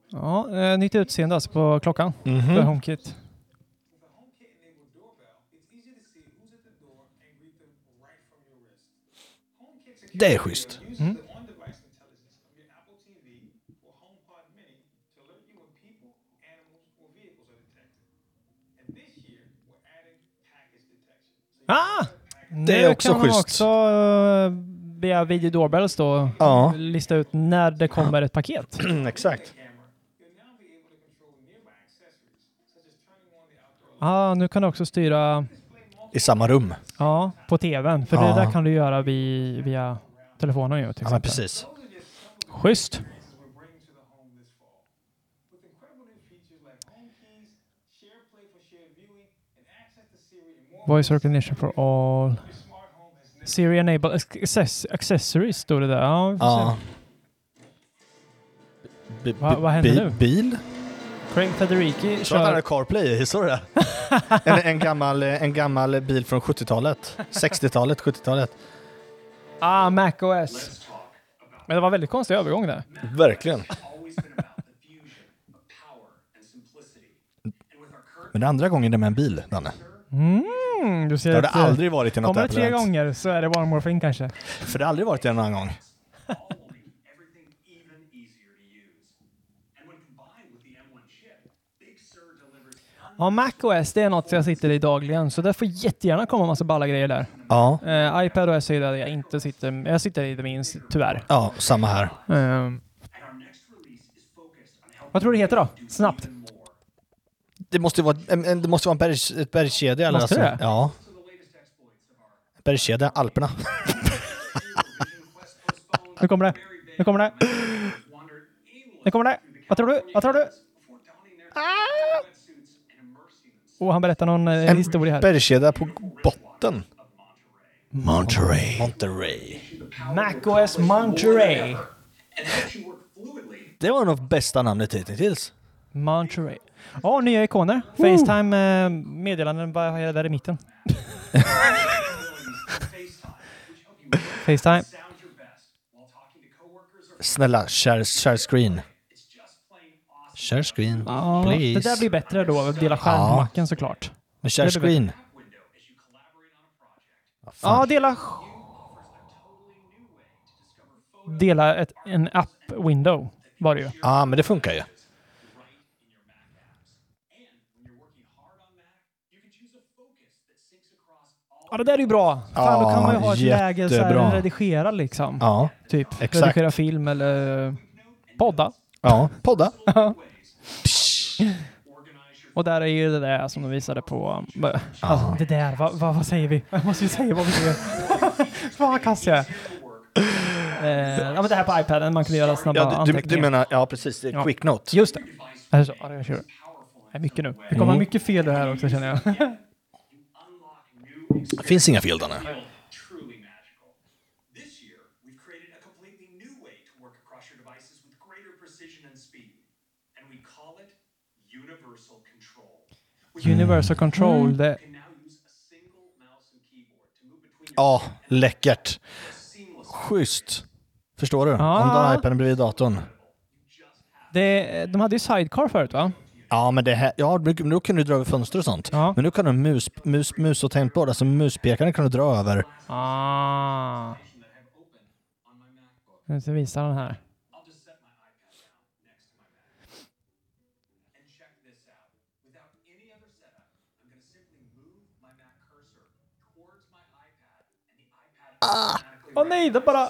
Ja, eh, nytt utseende alltså på klockan Mhm. för HomeKit. Det är schysst. Mm. Ah! Det är Nu också kan man schysst. också uh, via video doorbells då Ja. lista ut när det kommer ett paket. Exakt. Ja, nu kan du också styra I samma rum. ja, på tvn. För Ja. det där kan du göra via, telefonen ju till Ja, men precis. Schysst. Voice recognition for all. Siri enable access accessories stod det där. Ja, vi får Ja. se. Bi- Va- vad händer nu? Bil? Craig Federiki Så att han kör... hade CarPlay, såg du det? en, en, gammal, en gammal bil från 70-talet. 60-talet, 70-talet. Ah, Mac OS. Men det var väldigt konstig övergång där. Verkligen. Men det är andra gången det är med en bil, Danne. Mm, du ser Det har det att, eh, aldrig varit i något Kommer det tre gånger så är det One More Thing kanske. För det har aldrig varit det en annan gång. Ja, Mac OS det är något jag sitter i dagligen, så det får jättegärna komma en massa balla grejer där. Ja. Eh, iPad OS är det jag inte sitter Jag sitter i det minst, tyvärr. Ja, samma här. Ehm. vad tror du det heter då? Snabbt. Det måste vara, en- en- det måste vara en berg, ett bergskedja. eller Måste alltså- det? Ja. Bergskedja, Alperna. Nu kommer det. Nu kommer det. Nu kommer det. Vad tror du? Vad tror du? Oh, han berättar någon eh, En historia här. bergskedja på botten. Monterey. Monterey. Mac OS Monterey. Det var nog bästa namnet hittills. Monterey. Ja, nya ikoner. Facetime eh, meddelanden, vad är det där i mitten? Facetime. Snälla, share, share screen. Share screen, Ja, please. det där blir bättre då, att dela skärm på Ja. macken såklart. Men share Det blir screen. Ja, dela... Dela ett, en app-window var det ju. Ja, men det funkar ju. Ja, det där är ju bra. Fan, då kan man ju Ja, ha ett läge så här, redigera liksom. Ja, Typ exakt. redigera film eller podda. Ja, podda. Och där är ju det där som de visade på... Alltså, det där, vad, vad, vad säger vi? Jag måste ju säga vad vi gör. Fan vad kass jag är. Eh, ja, men det här på iPaden, man kan göra snabba Ja, du, du, du menar, ja precis, det är Ja. quick note. Just det. Alltså, ja. Det är mycket nu. Det kommer Mm. mycket fel det här också känner jag. Det finns inga fel Danne. Universal Control. Universal Control, det... Ja, läckert. Schysst. Förstår du? Om du Ja. har iPaden bredvid datorn. det... De hade ju Sidecar förut va? Ja, men det här, ja, men då kan du dra över fönster och sånt. Men nu kan du mus, mus, mus och tangentbord, alltså muspekaren kan du dra över. Ah. Nu ska visa den här. Åh nej, det bara...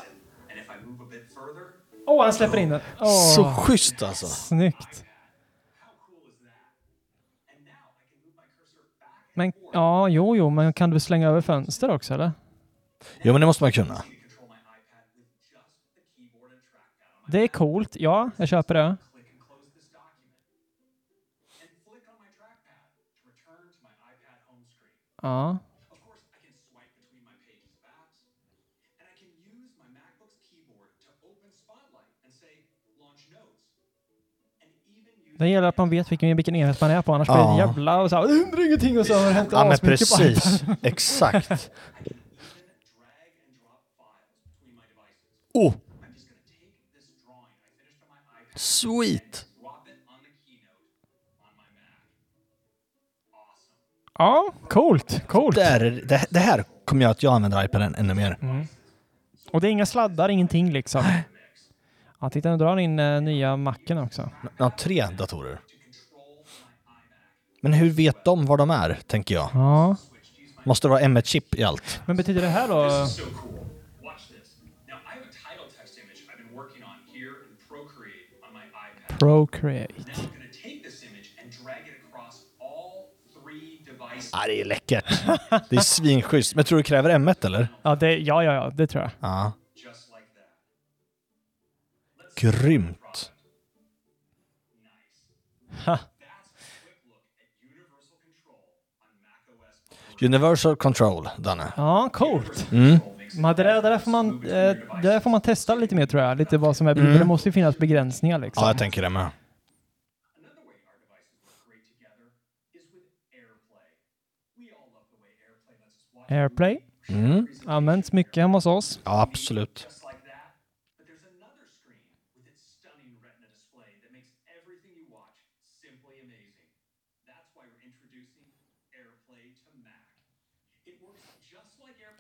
Åh, han släpper in den. Åh. Så schysst alltså. Snyggt. Men ja, jo, jo, men kan du slänga över fönster också eller? Jo, men det måste man kunna. Det är coolt. Ja, jag köper det. Ja. Det gäller att man vet vilken, vilken enhet man är på, annars blir det Ja. jävla och så här, "Det händer ingenting och så har det hänt Ja, men precis. iPaden." Exakt. Oh! Sweet! Ja, coolt. Coolt. Där, är- det, det här kommer jag att jag använder iPaden ännu mer. Mm. Och det är inga sladdar, ingenting liksom. Ja, titta nu drar han in eh, nya macken också. Ja, tre datorer. Men hur vet de var de är, tänker jag? Ja. Måste det vara M1-chip i allt? Men betyder det här då? This is so cool. Watch this. Now, I have a title text image I've been working on here in Procreate on my iPad. Procreate. Now I'm going to take this image and drag it across all three devices. Ja, det är läckert. Det är svinschysst. Men tror du det kräver M1 eller? Ja, det, ja, ja, ja, det tror jag. Ja. Grymt. Ha. Universal Control, Danne. Ja, coolt. Mm. Men det, där, det, där får man, eh, där får man testa lite mer tror jag. Lite vad som är Mm. Det måste ju finnas begränsningar liksom. Ja, jag tänker det med. Airplay. Mm. Används mycket hemma hos oss. Ja, absolut.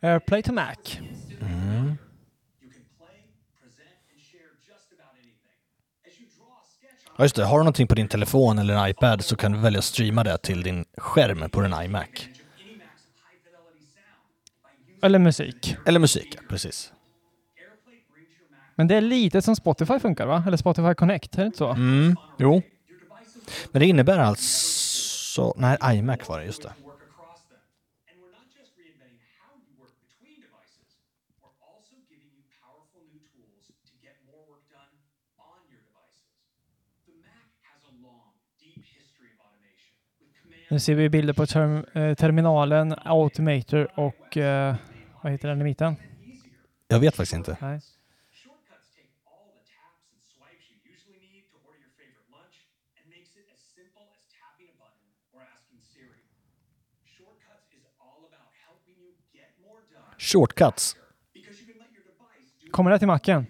Airplay to Mac. Mm. Ja, just det. Har du någonting på din telefon eller en iPad så kan du välja att streama det till din skärm på din iMac. Eller musik. Eller musik, ja, precis. Men det är lite som Spotify funkar va? Eller Spotify Connect, är det inte så? Mm, jo. Men det innebär alltså... Nej, iMac var det, just det. Nu ser vi bilder på term, eh, terminalen, Automator och eh, vad heter den i mitten? Jag vet faktiskt inte. Nej. Shortcuts. Kommer det till macken?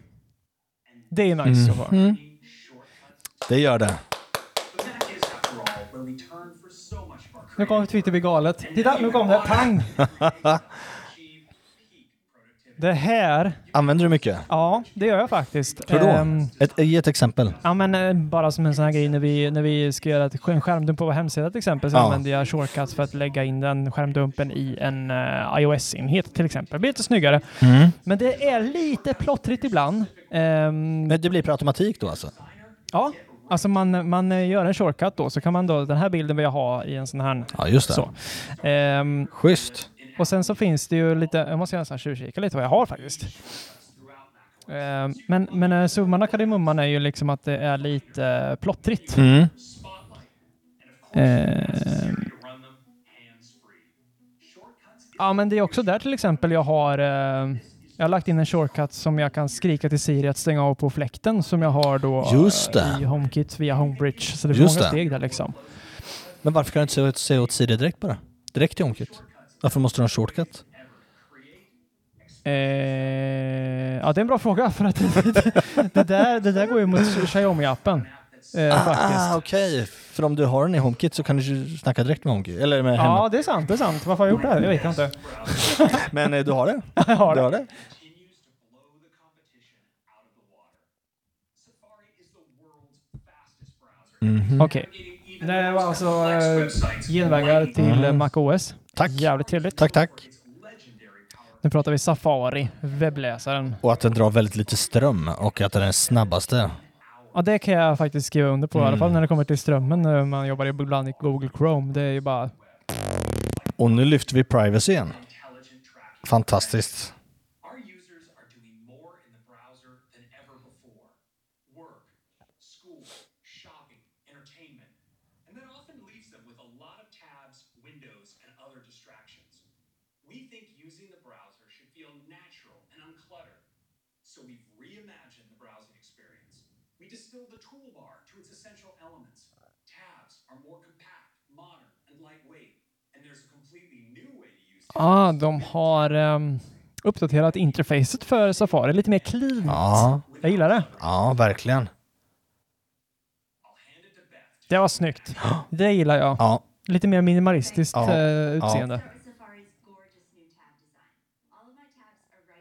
Det är nice att ha. Mhm. Det gör det. Nu kommer Twitter bli galet. Titta, nu kom det. Pang! Det här, Använder du mycket? ja, det gör jag faktiskt. Hur då? Ehm, ett, ge ett exempel. Ja men eh, bara som en sån här grej när vi, när vi ska göra ett, en skärmdump på vår hemsida till exempel så Ja. använder jag shortcuts för att lägga in den skärmdumpen i en eh, iOS-enhet till exempel. Det blir lite snyggare. Mm. Men det är lite plottrigt ibland. Ehm, Men det blir per automatik då alltså? ja, alltså man, man eh, gör en shortcut då så kan man då, den här bilden vill jag ha i en sån här. Ja, just det. Så. Ehm, Schysst. och sen så finns det ju lite, jag måste nästan tjuvkika lite vad jag har faktiskt. Ehm, men men eh, summan av kardemumman är ju liksom att det är lite eh, plottrigt. Mm. Ehm. ja, men det är också där till exempel jag har eh, jag har lagt in en shortcut som jag kan skrika till Siri att stänga av på fläkten som jag har då Just det. eh, i HomeKit via HomeBridge. Så det är Just många det. steg där liksom. Men varför kan du inte säga åt- Siri direkt bara? Direkt till HomeKit? Varför måste du ha en shortcut? Eh, ja, det är en bra fråga för att det, där, det där går ju mot Xiaomi-appen. Eh, faktiskt. Ah, okej. För om du har den i HomeKit så kan du snacka direkt med HomeKit. Eller med Ja, det är sant. Det är sant. Varför har jag gjort det här? Jag vet inte. Men eh, du har det? jag har du det. har det? Mhm. Okej. Det var alltså eh, genvägar till Mm. mm. MacOS. Tack. Jävligt trevligt. Tack, tack. Nu pratar vi Safari, webbläsaren. Och att den drar väldigt lite ström och att den är den snabbaste. Ja, det kan jag faktiskt skriva under på, i alla Mm. fall när det kommer till strömmen när man jobbar ibland i Google Chrome. Det är ju bara... Och nu lyfter vi privacy igen. Fantastiskt. Our users are doing more in the browser than ever before. Work, school, shopping, entertainment. And that often leaves them with a lot of tabs, windows, and other distractions. We think using the browser should feel natural and uncluttered. So we've reimagined the browsing experience. We distilled the toolbar to its essential elements. Tabs are more compact, modern, and lightweight. And there's a completely new way to use Ah, de har um, uppdaterat interfacet för Safari, lite mer clean. Ja. Jag gillar det. Ja, verkligen. Det var snyggt. Det gillar jag. Ja. Lite mer minimalistiskt Ja. Ja. utseende.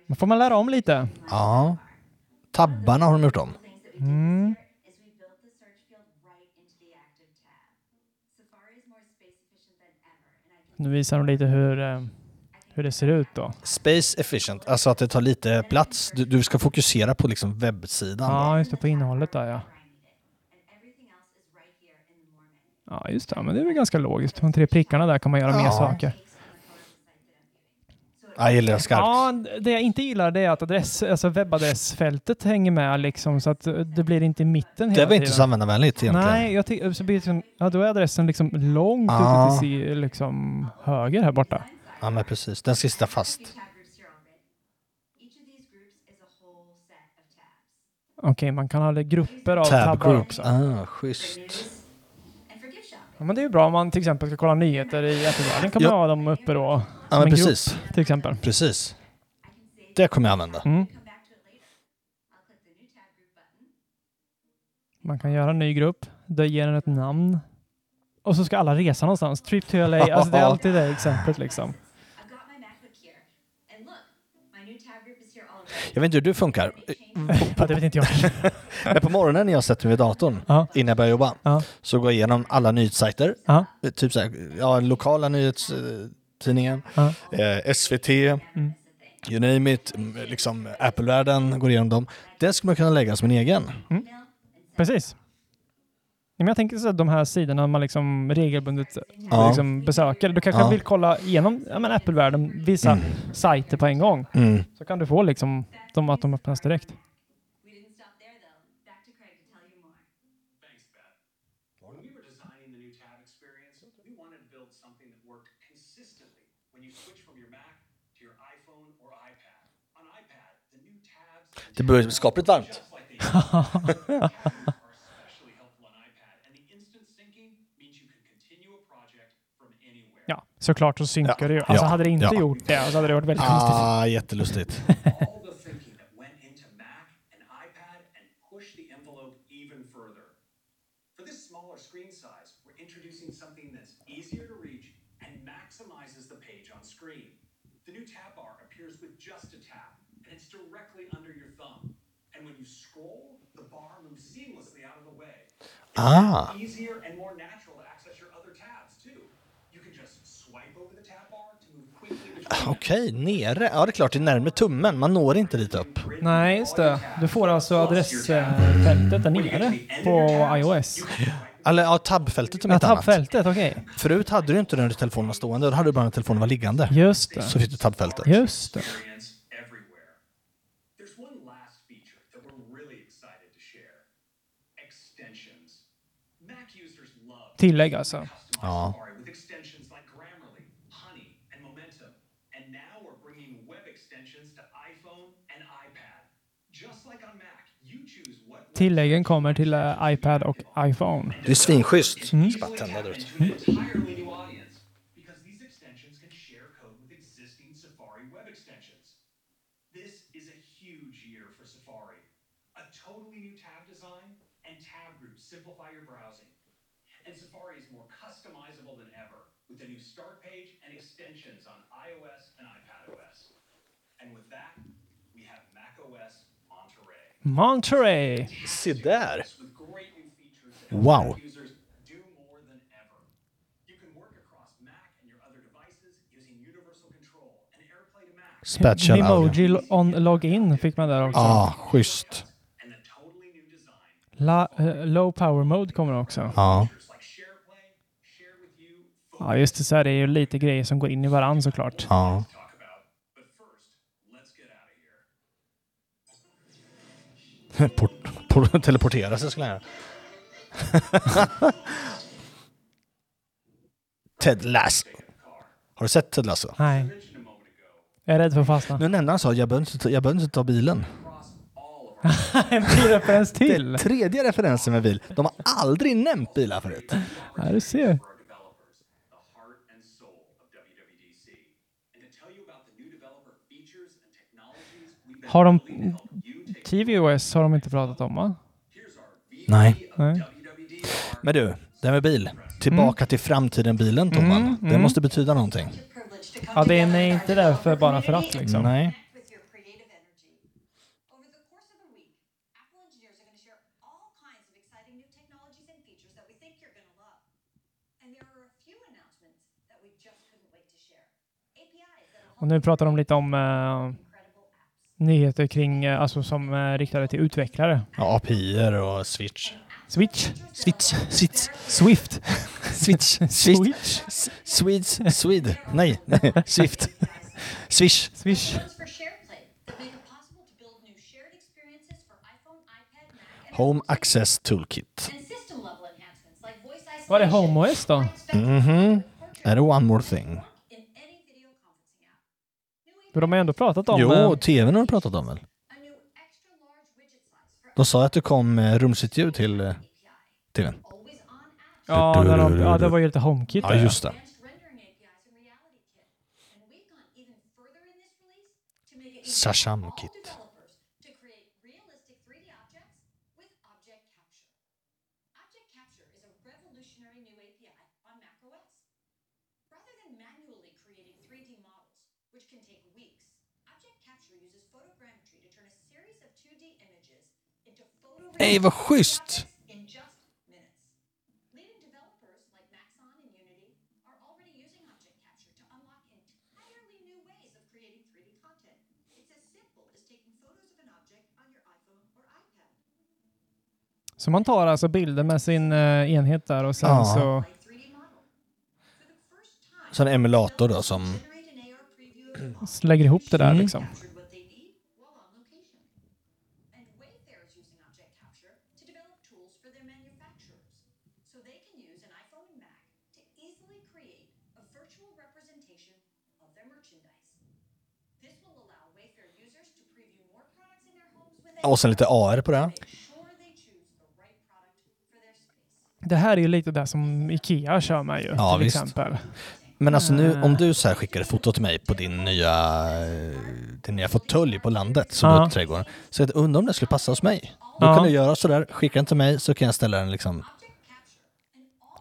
Men får man lära om lite? Ja. Tabbarna har de gjort om. Mm. Nu visar de lite hur, eh, hur det ser ut då. Space efficient, alltså att det tar lite plats. Du, du ska fokusera på liksom webbsidan. Ja, just det, på innehållet där ja. Ja, just det. Men det är väl ganska logiskt. De tre prickarna där kan man göra mer Ja. saker. Jag gillar det skarpt. Ja, det jag inte gillar det är att adress, alltså webbadressfältet hänger med liksom så att det blir inte i mitten Det hela var inte så användarvänligt egentligen. Nej, jag så blir det ja, då är adressen liksom långt Ja. ute till liksom höger här borta. Ja, men precis. Den ska sitta fast. Okej, man kan ha grupper av Tab tabbar groups. också. Ah, schysst. Ja, men det är ju bra om man till exempel ska kolla nyheter i Apple-världen kan Ja. man ha dem uppe då. Ja, men en precis. Grupp, till exempel. Precis. Det kommer jag använda. Mm. Man kan göra en ny grupp, det ger den ett namn. Och så ska alla resa någonstans. Trip to LA, alltså det är alltid det exemplet liksom. Jag vet inte hur du funkar. Ja, det vet inte jag. Men på morgonen när jag sätter mig vid datorn innan jag börjar jobba så går jag igenom alla nyhetssajter. Ja. Typ så här, ja, lokala nyhetstidningen, Ja. eh, SVT, Mm. you name it, m- liksom Apple-världen, går igenom dem. Den skulle man kunna lägga som en egen. Mm. Precis. Men jag tänker så att de här sidorna man liksom regelbundet Ja. liksom besöker. Du kanske Ja. vill kolla igenom ja, Apple-världen, vissa Mm. sajter på en gång. Mm. Så kan du få liksom dem att de öppnas direkt. When we were designing the såklart så synkar Ja. det ju. Alltså Ja. hade det inte Ja. gjort det så hade det varit väldigt konstigt. Ah, jättelustigt. The way. Ah. Easier and more natural to access your other tabs, too. You can just swipe over the tab bar to move quickly between Okej, nere. Ja, det är klart, det är närmare tummen. Man når inte dit upp. Nej, just det. Du får alltså adressfältet där nere på iOS. Eller ja, tabbfältet om Ja, inte annat. tabbfältet, okej. Förut hade du inte den när telefonen stående, då hade du bara när telefonen var liggande. Just det. Så fick du tabbfältet. Just det. experience everywhere. There's one last feature that we're really excited to share. Extensions. Mac users love Tillägg alltså. Ja. Safari with extensions like Grammarly, Honey, and Momentum. And now we're bringing web extensions to iPhone and iPad. Just like on Mac, you choose what Tilläggen kommer till eh, iPad och iPhone. Det är svinschysst. Mm. Bara tända där ute. to an entirely new audience because these extensions can share code with existing Safari web extensions. This is a huge year for Safari. A totally new tab design and tab groups simplify your browsing. And Safari is more customizable than ever with the new start page and extensions on iOS and iPadOS. And with that, we have macOS Monterey. Monterey. Se där. With great new features that Wow. help users do more than ever. You can work across Mac and your other devices using Universal AirPlay to Mac. Spatial audio. Memoji lo- on login fick man där också. Ja, schysst. La, eh, low power mode kommer också. Ja. Ja, just det. Så här, det är ju lite grejer som går in i varann såklart. Ja. Port, port, teleportera sig skulle jag. Ted Lasso. Har du sett Ted Lasso? Nej. Jag är rädd för att fastna. Nu nämnde han så, jag behöver inte, ta- jag behöver inte ta bilen. en ny referens till. Det är tredje referensen med bil. De har aldrig nämnt bilar förut. Ja, du ser. Har de... TVOS har de inte pratat om va? Nej. Nej. Men du, det här med bil. Tillbaka till framtiden-bilen, Toman. Mm, Det mm. måste betyda någonting. Ja, det är inte där för bara för att liksom. Nej. Och nu pratar de lite om eh, nyheter kring, eh, alltså som eh, riktade till utvecklare. Ja, API och Switch. Switch? Switch. Switch. Swift. Switch. Switch. Swedes. Swede. Nej. Swift. Swish. Swish. Home Access Toolkit. Vad är HomeOS då? Mhm. Är det One More Thing? För de har ändå pratat om... Jo, eh, TVn har du pratat om väl? De sa att det kom eh, rumsligt ljud till eh, TVn. ja, när de, ja, det var ju lite HomeKit Ja, där, just det. Sasham Ej, vad schysst! Så man tar alltså bilder med sin eh, enhet där och sen Ja. så... Så en emulator då som... så lägger ihop det där Mm. liksom. Och sen lite AR på det. Det här är ju lite det som Ikea kör med ju, Ja, till visst. exempel. Men alltså nu, Eh. om du så här skickar ett foto till mig på din nya, eh, din nya fåtölj på landet som Ja. du har trädgården. Så jag undrar om det skulle passa hos mig. Då Ja. kan du göra sådär, skicka den till mig så kan jag ställa den liksom.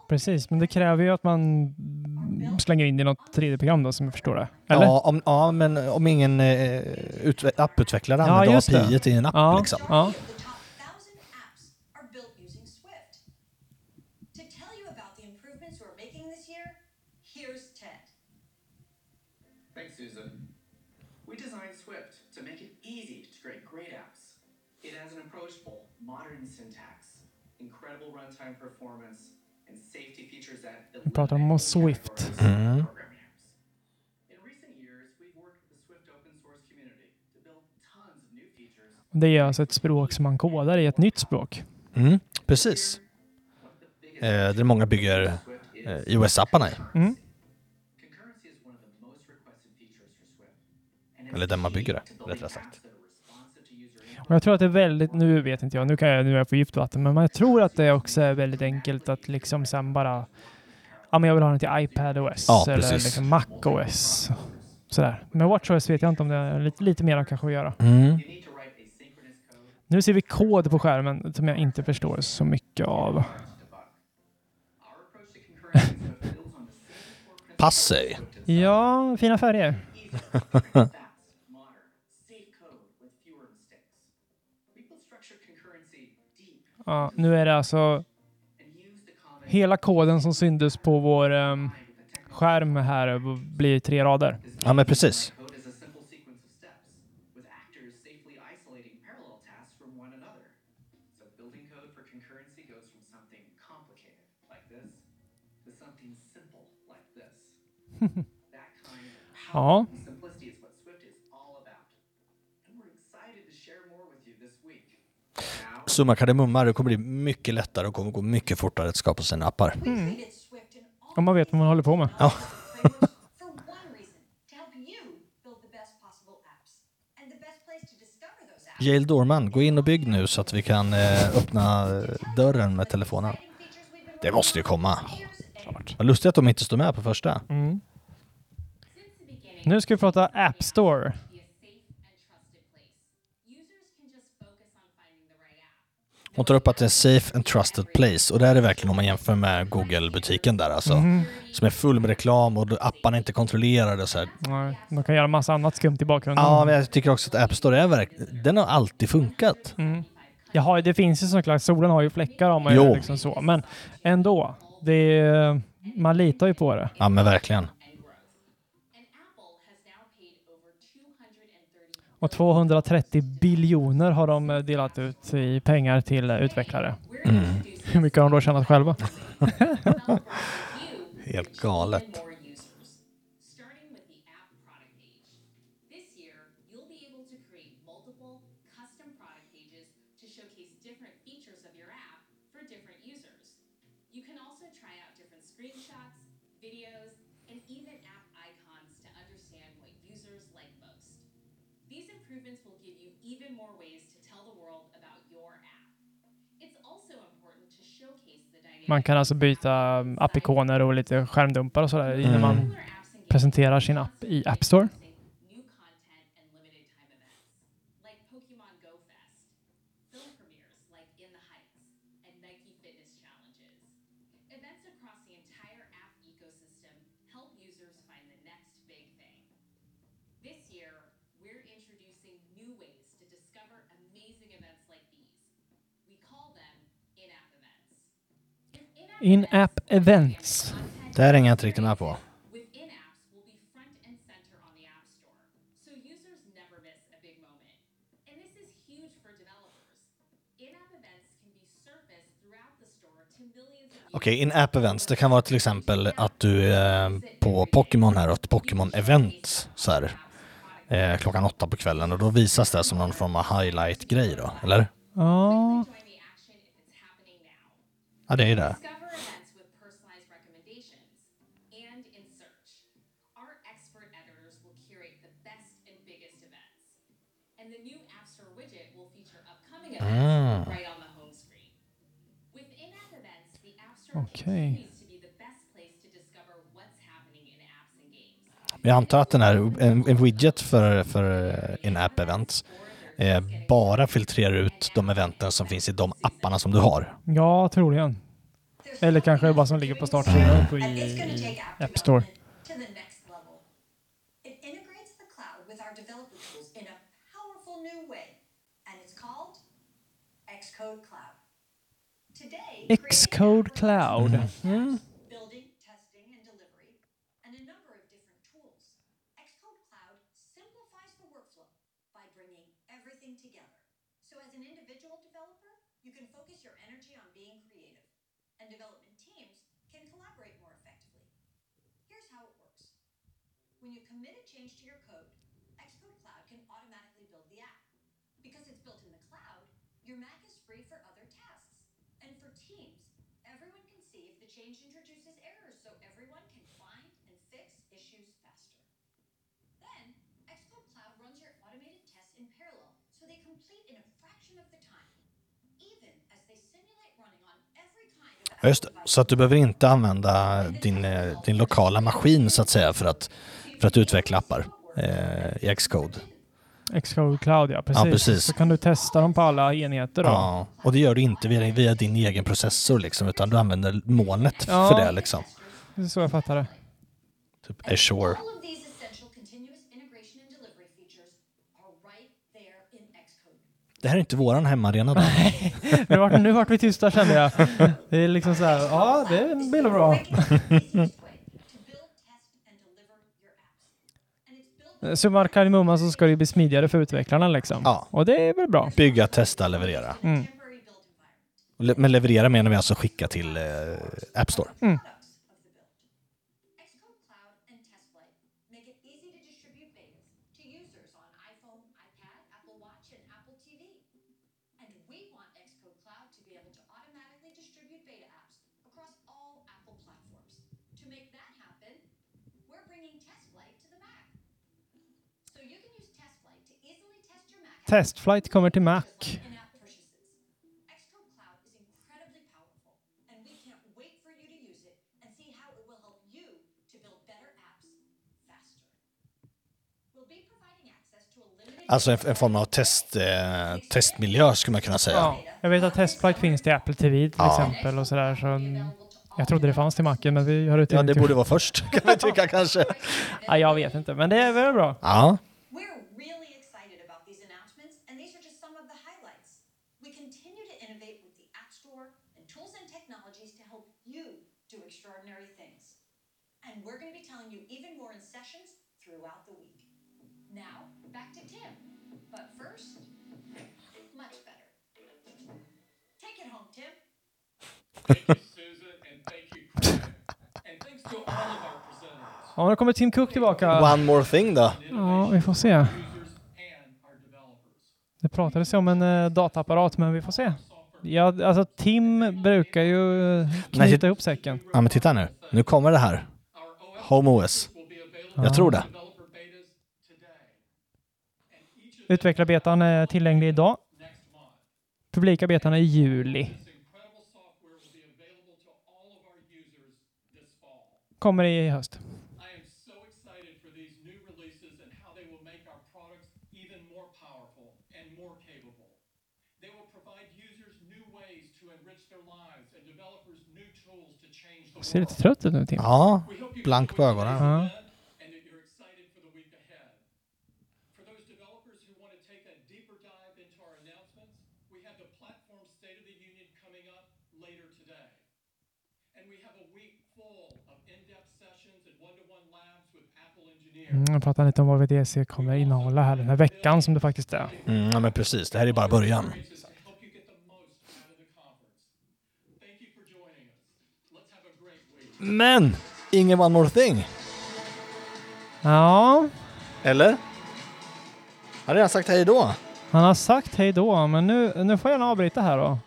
Precis, men det kräver ju att man slänger in i något 3D-program då som jag förstår det. Eller? Ja, om, ja, men om ingen eh, utve- apputvecklare Ja, använder. API i en app Ja, liksom. ja. Modern syntax, incredible runtime performance, Vi pratar om Swift. Mm. Det är alltså ett språk som man kodar i ett nytt språk. Mm, precis. Eh, där många bygger eh, iOS-apparna i. Mm. Eller där man bygger det, rättare sagt. Och jag tror att det är väldigt, nu vet inte jag, nu kan jag, nu är jag på djupt vatten, men jag tror att det också är väldigt enkelt att liksom sen bara, ja men jag vill ha den till iPadOS Ja, eller precis. liksom MacOS. Sådär. Men WatchOS vet jag inte om det är lite, lite mer kanske att göra. Mm. Nu ser vi kod på skärmen som jag inte förstår så mycket av. Pass sig. Ja, fina färger. Ja, nu är det alltså hela koden som syndes på vår um, skärm här blir tre rader. Ja, men precis. ja. Summa kardemumma, det kommer bli mycket lättare och kommer gå mycket fortare att skapa sina appar. Mm. Om man vet vad man håller på med. Ja. Yale Dorman, gå in och bygg nu så att vi kan eh, öppna eh, dörren med telefonen. Det måste ju komma. Klart. Vad lustigt att de inte står med på första. Mm. Nu ska vi prata App Store. Hon tar upp att det är safe and trusted place och det är det verkligen om man jämför med Google-butiken där alltså. Mhm. Som är full med reklam och apparna är inte kontrollerade så här. Nej, de kan göra massa annat skumt i bakgrunden. Ja, men jag tycker också att App Store är verkligen, den har alltid funkat. Mm. Jaha, det finns ju såklart, solen har ju fläckar om man gör liksom så. Men ändå, det är, man litar ju på det. Ja, men verkligen. Och 230 biljoner har de eh, delat ut i pengar till eh, utvecklare. Mm. Hur mycket har de då tjänat själva? Helt galet. Man kan alltså byta um, appikoner och lite skärmdumpar och sådär innan Mm. man presenterar sin app i App Store. new content and limited time events, like Pokemon Go Fest, film premieres like In the Heights, and Nike Fitness Challenges. Events across the entire app ecosystem help users find the next big thing. This year, we're introducing new ways to discover amazing events like these. We call them in-app events. In-app events. Det här hänger jag inte riktigt med på. For developers. In-app events Okej, det kan vara till exempel att du är på Pokémon här och ett Pokémon-event så här, eh, klockan åtta på kvällen och då visas det som någon form av highlight-grej då, eller? Ja, Ja, det är det. Discover events with personalized recommendations. And in search, our expert editors will curate the best and biggest events. And the new App Store widget will feature upcoming events Ah. right on the home screen. With in-app events, the App Store Okej. continues to be the best place to discover what's happening in apps and games. Men jag antar att den här, en, en widget för, för eh, in-app events eh, bara filtrerar ut de eventen som finns i de apparna som du har. ja troligen. Eller kanske bara som ligger på startsidan på i, i App Store. Xcode Cloud. Today, Xcode Cloud. Mm. building, testing, and delivery, and a number of different tools. Xcode Cloud simplifies the workflow by bringing everything together. So as an individual developer, you can focus your energy on being creative, and development teams can collaborate more effectively. Here's how it works. When you commit a change to your code, Xcode Cloud can automatically build the app. Because it's built in the cloud, your Mac is free for other tasks. And for teams, everyone can see if the change introduces errors so everyone can find and fix issues faster. Then, Cloud runs your automated tests in parallel so they complete in a fraction of the time, even as they simulate running on every kind of Ja, just. Så att du behöver inte använda din, eh, din lokala maskin så att säga för att, för att utveckla appar eh, i Xcode. Xcode Cloud, ja precis. Ja, precis. Så kan du testa dem på alla enheter då. Ja, och det gör du inte via, via din egen processor liksom, utan du använder molnet Ja. för det liksom. Det är så jag fattar det. Typ Azure. Det här är inte våran hemmaarena då. nu, vart, nu vart vi tysta kände jag. Det är liksom så här, ja det blir bra. Summa kardemumma så ska det bli smidigare för utvecklarna liksom. Ja. Och det är väl bra. Bygga, testa, leverera. Mm. Med leverera menar vi alltså skicka till eh, App Store. Mm. Xcode Cloud and TestFlight make it easy to distribute betas to users on iPhone, iPad, Apple Watch, and Apple TV. And we want Xcode Cloud to be able to automatically distribute beta apps across all Apple platforms. To make that happen, we're bringing TestFlight to the Mac. So you can use TestFlight to easily test your Mac Testflight kommer till Mac. in-app purchases. Xcode Cloud is incredibly powerful, and we can't wait for you to use it and see how it will help you to build better apps faster. We'll be providing access to a limited Alltså en, en form av test, eh, testmiljö skulle man kunna säga. Ja. Jag vet att Testflight finns till Apple TV till Ja. exempel och sådär. Så mm, jag trodde det fanns till Macen men vi har det Ja, det till- borde vara först kan vi tycka kanske. Ja, jag vet inte, men det är väl bra. Ja. Ja, nu kommer Tim Cook tillbaka. One more thing då. Ja, vi får se. Det pratades ju om en eh, dataapparat, men vi får se. Ja, alltså Tim brukar ju eh, Nej, knyta hit- ihop säcken. Ja men titta nu. Nu kommer det här. Home OS. Ja. Jag tror det. Utvecklarbetan är tillgänglig idag. Publika betan är i juli. Kommer i höst. I am so excited for these new releases and how they will make our products even more powerful and more capable. They will provide users new ways to enrich their lives and developers new tools to change the Ser lite trött ut nu Tim. Ja, blank på ögonen. Ja. and that you're excited for the week ahead. For those developers who want to take that deeper dive into our announcements, we have the Platform State of the Union coming up later today. And we have a week full of in-depth sessions and one-to-one labs with Apple engineers. Mm, jag pratar lite om vad VDC kommer innehålla här den här veckan som det faktiskt är. Mm, ja men precis, det här är bara början. Men! Ingen one more thing. Ja, Eller? Jag har redan sagt hej då. han har sagt hej då, men nu, nu får jag gärna avbryta här då.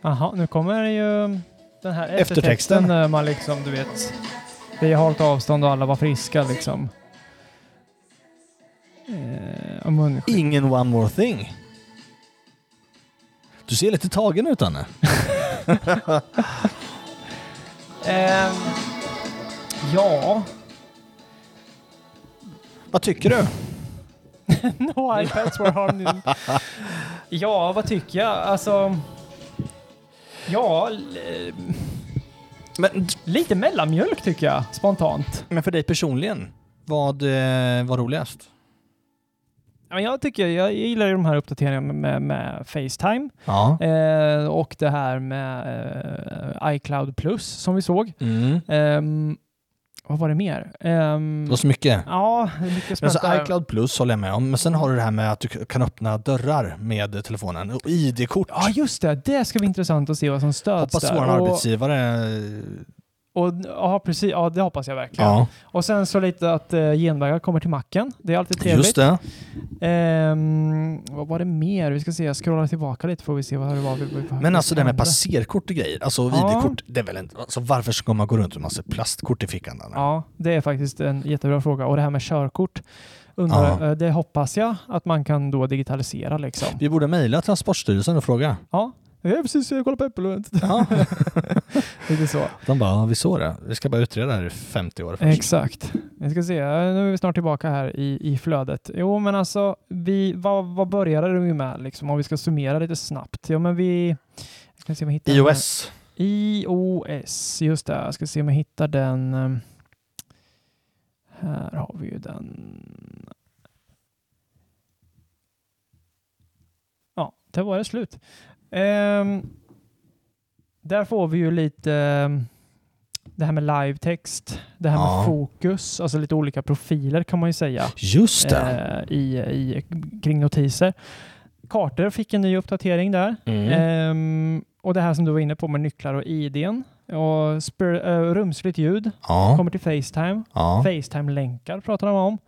Jaha, nu kommer ju den här Eftertexten. eftertexten när man liksom, du vet, vi har hållit avstånd och alla var friska liksom. Eh. Ingen one more thing. Du ser lite tagen ut Anne. Ehm, ja. Vad tycker du? no iPads were harmed. ja, vad tycker jag? Alltså... Ja... l- Men, lite mellanmjölk tycker jag, spontant. Men för dig personligen, vad eh, var roligast? Jag tycker, jag gillar ju de här uppdateringarna med, med Facetime. Ja. Eh, och det här med eh, iCloud Plus som vi såg. Mm. Ehm, vad var det mer? Ehm, Det var så mycket. Ja, mycket Men så iCloud Plus håller jag med om. Men sen har du det här med att du kan öppna dörrar med telefonen. Och ID-kort. Ja, just det. Det ska bli intressant att se vad som stöds Hoppas där. vår Och- arbetsgivare... Och, ja, precis. Ja, det hoppas jag verkligen. Ja. Och sen så lite att uh, genvägar kommer till macken. Det är alltid trevligt. Just det. Ehm, vad var det mer? Vi ska se, jag scrollar tillbaka lite får vi se vad det var. Vi, Men alltså det med hände. passerkort och grejer, alltså Ja. ID-kort, det är väl inte... Alltså varför ska man gå runt med massa plastkort i fickan? Anna? Ja, det är faktiskt en jättebra fråga. Och det här med körkort, undrar, Ja. eh, det hoppas jag att man kan då digitalisera liksom. Vi borde mejla Transportstyrelsen och fråga. Ja, jag är precis jag kollar på Apple. Ja. Lite så. De bara, ja, vi såg det. Vi ska bara utreda det här i 50 år först. Exakt. Vi ska se, nu är vi snart tillbaka här i, i flödet. Jo, men alltså, vi, vad, vad började vi med liksom, om vi ska summera lite snabbt? Ja, men vi... Ska se om jag hittar den här. iOS. iOS, just det. Jag ska se om jag hittar den. eh, Här har vi ju den. Ja, det var det slut. Ehm, där får vi ju lite ehm, det här med live-text, det här Ja. med fokus, alltså lite olika profiler kan man ju säga. Just det. Eh, i, i, kring notiser. Kartor fick en ny uppdatering där. Mm. Ehm, och det här som du var inne på med nycklar och IDn. Och spir- eh, rumsligt ljud Ja. kommer till Facetime. Ja. Facetime-länkar pratar de om.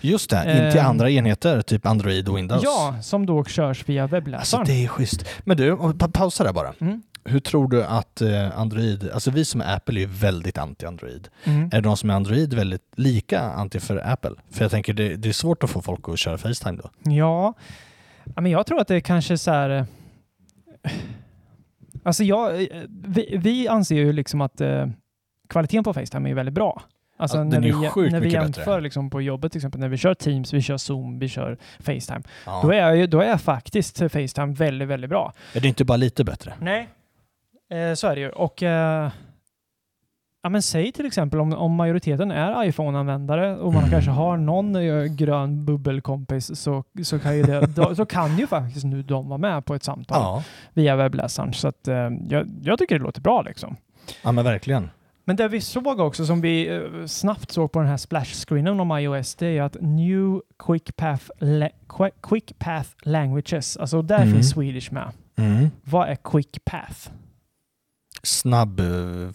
Just det, in till Ehm, andra enheter, typ Android och Windows. Ja, som då körs via Alltså webbläsaren. det är schysst. Men du, pa pausa där bara. Mm. Hur tror du att eh, Android, alltså vi som är Apple är ju väldigt anti-Android. Mm. Är de som är Android väldigt lika anti för Apple? För jag tänker det, det är svårt att få folk att köra Facetime då. Ja, men jag tror att det är kanske så här... eh, Alltså jag, eh, vi, vi anser ju liksom att eh, kvaliteten på Facetime är väldigt bra. Alltså Ja, när vi, när vi jämför bättre. liksom på jobbet till exempel, när vi kör Teams, vi kör Zoom, vi kör Facetime, Ja. då, är ju, då är faktiskt Facetime väldigt, väldigt bra. Är det inte bara lite bättre? Nej. Eh, så är det ju. Och eh, ja, men säg till exempel om, om majoriteten är iPhone-användare och man Mm. kanske har någon eh, grön bubbelkompis så, så, kan ju det, då, så kan ju faktiskt nu de vara med på ett samtal Ja. via webbläsaren. Så att, eh, jag, jag tycker det låter bra liksom. Ja men verkligen. Men det vi såg också, som vi eh, snabbt såg på den här splash-screenen om iOS, det är att New Quick Path, Quick Path Languages, alltså där Mm. finns Swedish med. Mm. Vad är Quick Path? Snabb, eh,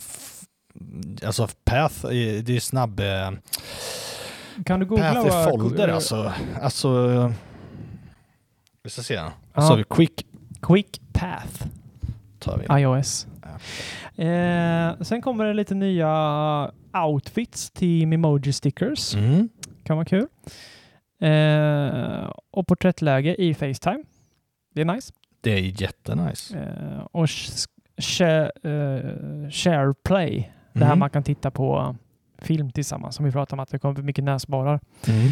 alltså path, är- det är snabb... eh, Kan du googla Path är folder eh, alltså. Alltså... Vi ska se. Sa vi? Quick Quick Path. Tar vi. iOS. Eh, sen kommer det lite nya outfits till Memoji stickers. Mm. Kan vara kul. Eh, och porträttläge i Facetime. Det är nice. Det är jättenice. Eh, och sh- share, eh, share play. Det här Mm. man kan titta på film tillsammans. Som vi pratade om att det kommer mycket näsborrar. Mm.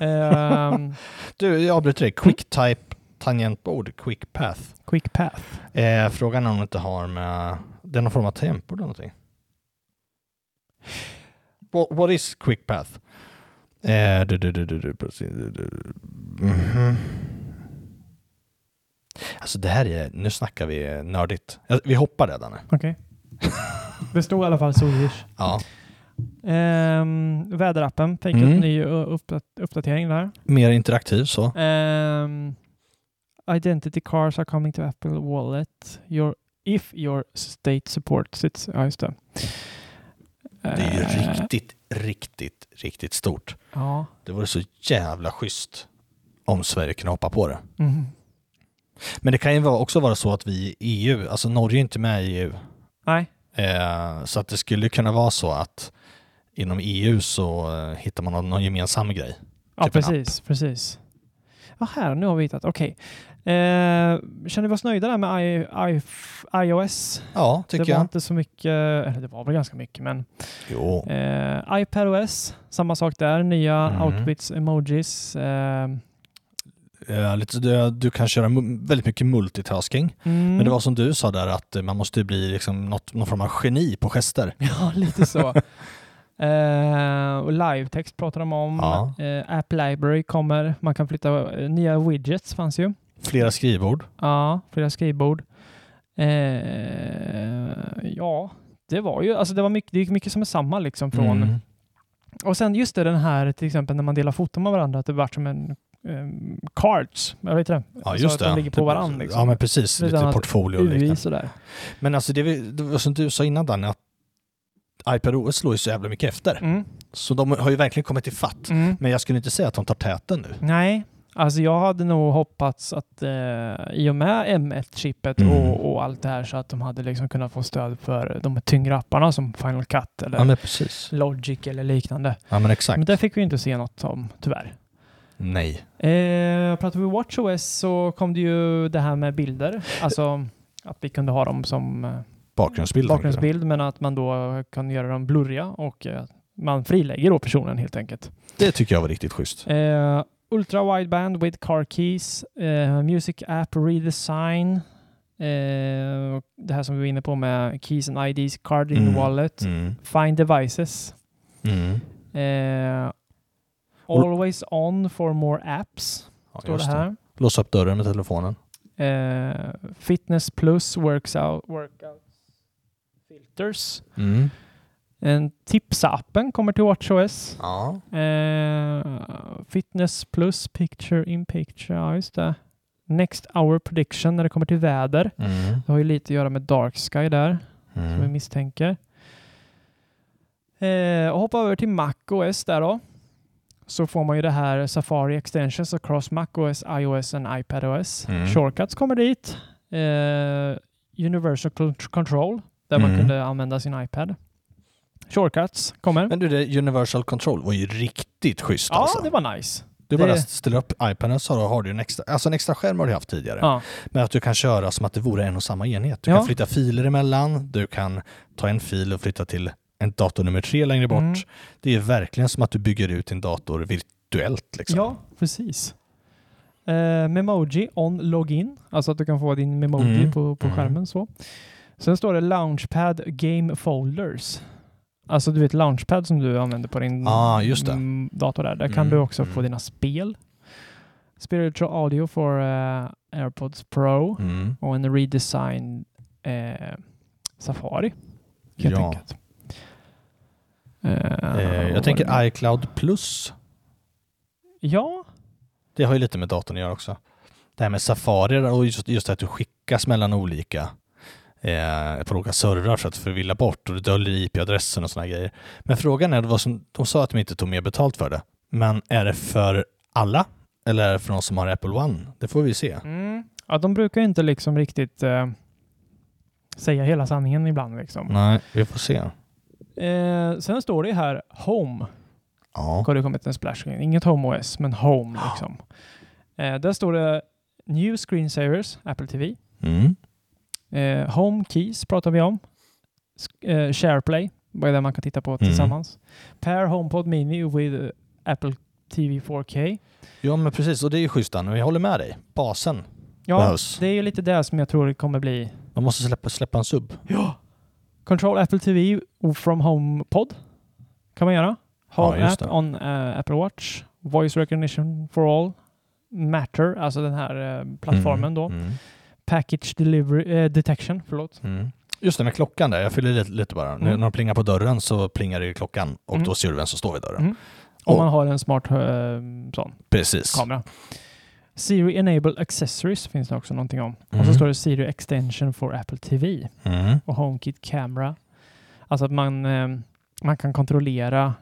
Ehm, Du, jag avbryter dig. Quicktime tangentbord, Quick Path. Quick Path. Eh, frågan är om det inte har med... Det är någon form av tangentbord eller någonting. What, what is Quick Path? Eh, du, du, du. Alltså det här är, nu snackar vi nördigt. Vi hoppar det Danne. Okej. det stod i alla fall Swedish. Ja. Ehm, väderappen fick Mm. ny uppdat- uppdatering där. Mer interaktiv så. Ehm, identity cars are coming to Apple Wallet. Your, if your state supports it. Ja, just det. Det är ju Eh, riktigt, riktigt, riktigt stort. Ja. Det vore så jävla schysst om Sverige kunde hoppa på det. Mhm. Men det kan ju också vara så att vi i EU, alltså Norge är inte med i EU, Nej. eh, så att det skulle kunna vara så att inom EU så eh, hittar man någon, någon gemensam grej. Ja, Typ precis. precis. Ja, här, nu har vi hittat. Okej. Eh, känner vi oss nöjda där med I, I, iOS? Ja, tycker det var jag. inte så mycket, eller det var väl ganska mycket, men Jo. Eh, iPadOS, samma sak där. Nya Mm. outfits, emojis. Eh, Eh, lite, du, kan köra väldigt mycket multitasking. Mm. Men det var som du sa där att eh, man måste bli liksom något, någon form av geni på gester. ja, lite så. eh, och live-text pratar de om. Ja. Eh, App Library kommer. Man kan flytta eh, nya widgets fanns ju. Flera skrivbord. Ja, flera skrivbord. Eh, ja, det var ju, alltså det var mycket, det är mycket som är samma liksom från Mm. Och sen just det, den här till exempel när man delar foton med varandra, att det vart som en um, cards. Jag vet det. Ja, Alltså just att det. de ligger på varandra. Liksom. Ja, men precis. Lite Lite portfolio och liknande. sådär. Men alltså det, vi- det som du sa innan Danne, att iPadOS slår ju så jävla mycket efter. Mm. Så de har ju verkligen kommit i fatt. Mm. Men jag skulle inte säga att de tar täten nu. Nej, alltså jag hade nog hoppats att eh, i och med M1-chippet Mm. och, och allt det här så att de hade liksom kunnat få stöd för de tyngre apparna som Final Cut eller Ja. Logic eller liknande. Ja, men exakt. Men det fick vi inte se något om, tyvärr. Nej. Eh, pratar vi WatchOS så kom det ju det här med bilder. Alltså att vi kunde ha dem som eh, Bakgrundsbild. bakgrundsbild men att man då kan göra dem blurriga och eh, man frilägger då personen helt enkelt. Det tycker jag var riktigt schysst. Eh, Ultra wideband with car keys, eh, music app redesign, eh, det här som vi var inne på med keys and IDs, card in Mm. wallet, Mm. find devices, Mm. eh, always on for more apps, Ja, står det här. Låsa upp dörren med telefonen. Eh, fitness plus workout filters. Mm. En Tipsa-appen kommer till WatchOS. Ja. Eh, fitness plus picture in picture, ja just det. Next hour prediction när det kommer till väder. Mm. Det har ju lite att göra med dark sky där, som vi Mm. misstänker. Eh, och hoppa över till Mac OS där då. Så får man ju det här Safari Extensions across Mac OS, iOS och iPadOS. Mm. Shortcuts kommer dit. Eh, Universal Con- Control, där man Mm. kunde använda sin iPad. Shortcuts kommer. Men du, det Universal Control var ju riktigt schysst ja, alltså. det var nice. Du det- bara ställer upp iPaden så har du en extra, alltså en extra skärm har du haft tidigare. Ja. Men att du kan köra som att det vore en och samma enhet. Du Ja. kan flytta filer emellan, du kan ta en fil och flytta till en dator nummer tre längre bort. Mm. Det är verkligen som att du bygger ut din dator virtuellt. Liksom. Ja, precis. Eh, Memoji on login, alltså att du kan få din Memoji Mm, på, på mm. skärmen. så. Sen står det Launchpad Game Folders. Alltså du vet Launchpad som du använder på din Ah, mm, dator där. Där kan Mm, du också mm. få dina spel. Spiritual Audio for eh, AirPods Pro Mm. och en redesign eh, Safari. Helt Ja. enkelt. Vad jag tänker iCloud Plus. Ja, Det har ju lite med datorn att göra också. Det här med Safari och just, just att du skickas mellan olika eh, på olika servrar för att förvilla bort och du döljer IP-adressen och sådana grejer. Men frågan är, vad som, de sa att de inte tog mer betalt för det. Men är det för alla eller är det för de som har Apple One? Det får vi se. Mm. Ja, de brukar inte liksom riktigt eh, säga hela sanningen ibland. Liksom. Nej, vi får se. Eh, sen står det här Home. Ja. Har det kommit en splash. Inget Home OS, men Home liksom. Eh, där står det New Screensavers, Apple TV. Mm. Eh, home Keys pratar vi om. Eh, SharePlay, vad är det man kan titta på Mm. tillsammans. Pair HomePod Mini with Apple TV 4K. Ja, men precis. Och det är ju schysst, Danne. Jag håller med dig. Basen Ja, behövs. det är ju lite det som jag tror det kommer bli Man måste släppa, släppa en sub. Ja. Control Apple TV from HomePod kan man göra. Home Ja, App det. on eh, Apple Watch. Voice Recognition for All. Matter, alltså den här eh, plattformen då. Mm. Package Delivery eh, Detection, förlåt. Mm. Just det med klockan där, jag fyller lite, lite bara. Mm. När de plingar på dörren så plingar det i klockan och Mm. då ser du vem som står vid dörren. Mm. Om Och- man har en smart eh, sån Precis. kamera. Siri Enable Accessories finns det också någonting om. Och Mm. så står det Siri Extension for Apple TV. Mm. och HomeKit Camera. Alltså att man, eh, man kan kontrollera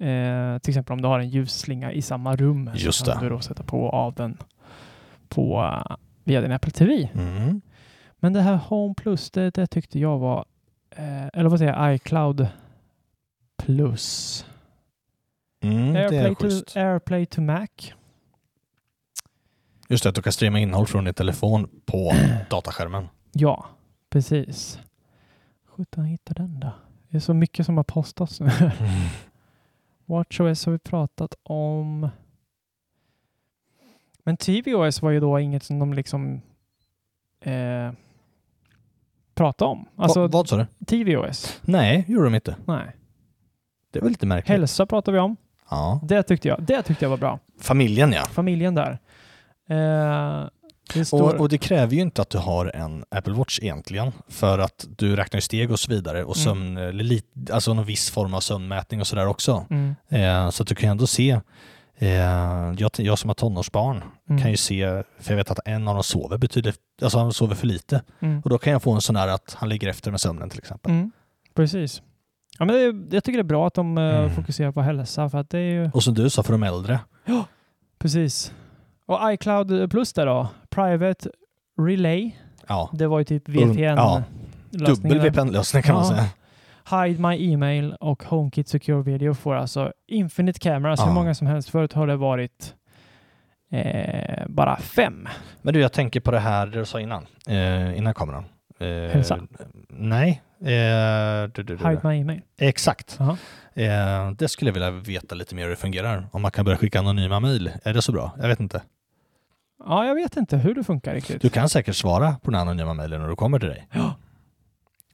eh, till exempel om du har en ljusslinga i samma rum. Just så kan det. du då sätta på av den på, via din Apple TV. Mm. Men det här Home Plus, det, det tyckte jag var, eh, eller vad säger jag, iCloud Plus. Mm, Airplay, to, Airplay to Mac. Just det, att du kan streama innehåll från din telefon på dataskärmen. Ja, precis. Sjutton hittar den då. Det är så mycket som har postats nu. Mm. WatchOS har vi pratat om. Men tvOS var ju då inget som de liksom eh, pratade om. Alltså, Va, vad sa du? tvOS. Nej, gjorde de inte. Nej. Det väl lite märkligt. Hälsa pratar vi om. Ja. Det tyckte jag, det tyckte jag var bra. Familjen ja. Familjen där. Eh, det står, Och, och det kräver ju inte att du har en Apple Watch egentligen för att du räknar ju steg och så vidare och Mm. sömn, lite, alltså någon viss form av sömnmätning och sådär också. Mm. Eh, så att du kan ändå se, jag, jag som har tonårsbarn Mm. kan ju se, för jag vet att en av dem sover betydligt, alltså han sover för lite. Mm. Och då kan jag få en sån där att han ligger efter med sömnen till exempel. Mm, precis. Ja, men det, jag tycker det är bra att de eh, Mm. fokuserar på hälsa för att det är ju Och som du sa för de äldre, Precis. Och iCloud Plus där då, Private Relay. ja. Det var ju typ VPN. ja. Dubbel VPN-lösning kan man Ja. säga. Hide My Email och HomeKit Secure Video får alltså Infinite Cameras, hur Ja. många som helst. Förut har det varit eh, bara fem. Men du, jag tänker på det här du sa innan, eh, innan kameran. Eh, Hälsa. Nej. Eh, du, du, du, Hide My Email. Exakt. Jaha. Eh, det skulle jag vilja veta lite mer hur det fungerar. Om man kan börja skicka anonyma mejl. Är det så bra? Jag vet inte. Ja, jag vet inte hur det funkar riktigt. Du kan säkert svara på den anonyma mejlen när du kommer till dig. Ja.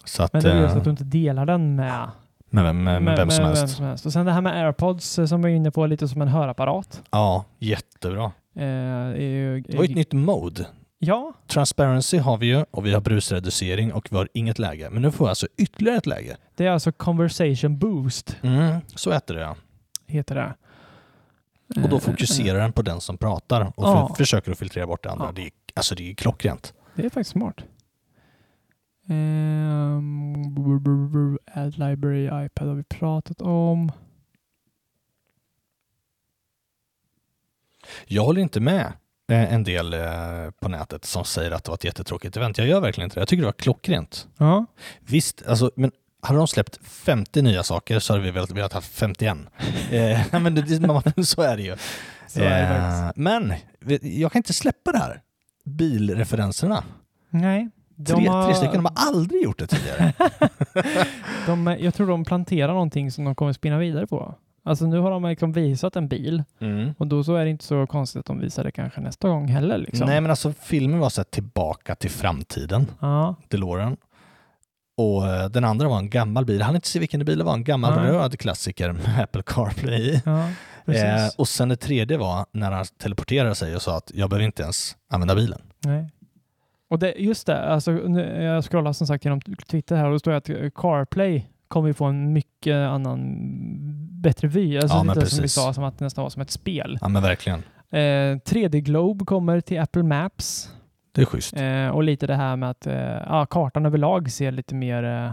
Så att, Men det är just eh, att du inte delar den med, med, vem- med, med vem som helst. Och sen det här med AirPods eh, som vi är inne på, lite som en hörapparat. Ja, jättebra. Eh, är ju, Det var ju ett nytt mode. Ja, Transparency har vi ju och vi har brusreducering och vi har inget läge. Men nu får vi alltså ytterligare ett läge. det är alltså conversation boost, Mm, så heter det ja. heter det. Och då Eh, fokuserar den på den som pratar och Ja. för, försöker att filtrera bort det andra. Det är, alltså det är klockrent. Det är faktiskt smart. Um, Add library, iPad har vi pratat om. Jag håller inte med eh, en del eh, på nätet som säger att det var ett jättetråkigt event. Jag gör verkligen inte det. Jag tycker det var klockrent. Ja. Visst, alltså, men hade de släppt 50 nya saker så hade vi velat, velat ha 51. eh, men det, så är det ju. Så är det Eh, men jag kan inte släppa det här. Bilreferenserna. Nej. De Tre, har- tre stycken, de har aldrig gjort det tidigare. De, jag tror de planterar någonting som de kommer spinna vidare på. Alltså nu har de liksom visat en bil Mm. och då så är det inte så konstigt att de visar det kanske nästa gång heller. Liksom. Nej men alltså filmen var så här tillbaka till framtiden. Ja. DeLorean. Och eh, den andra var en gammal bil. Han inte se vilken bil det var. En gammal Nej. röd klassiker med Apple CarPlay i. Ja. Eh, och sen det tredje var när han teleporterade sig och sa att jag behöver inte ens använda bilen. Nej. Och det, just det, alltså, jag scrollar som sagt genom Twitter här och då står det att CarPlay kommer ju få en mycket annan, bättre vy. Alltså Ja, lite som vi sa, som att det nästan var som ett spel. Ja men verkligen. Eh, 3D Globe kommer till Apple Maps. Det är schysst. Eh, och lite det här med att eh, ja, kartan överlag ser lite mer eh,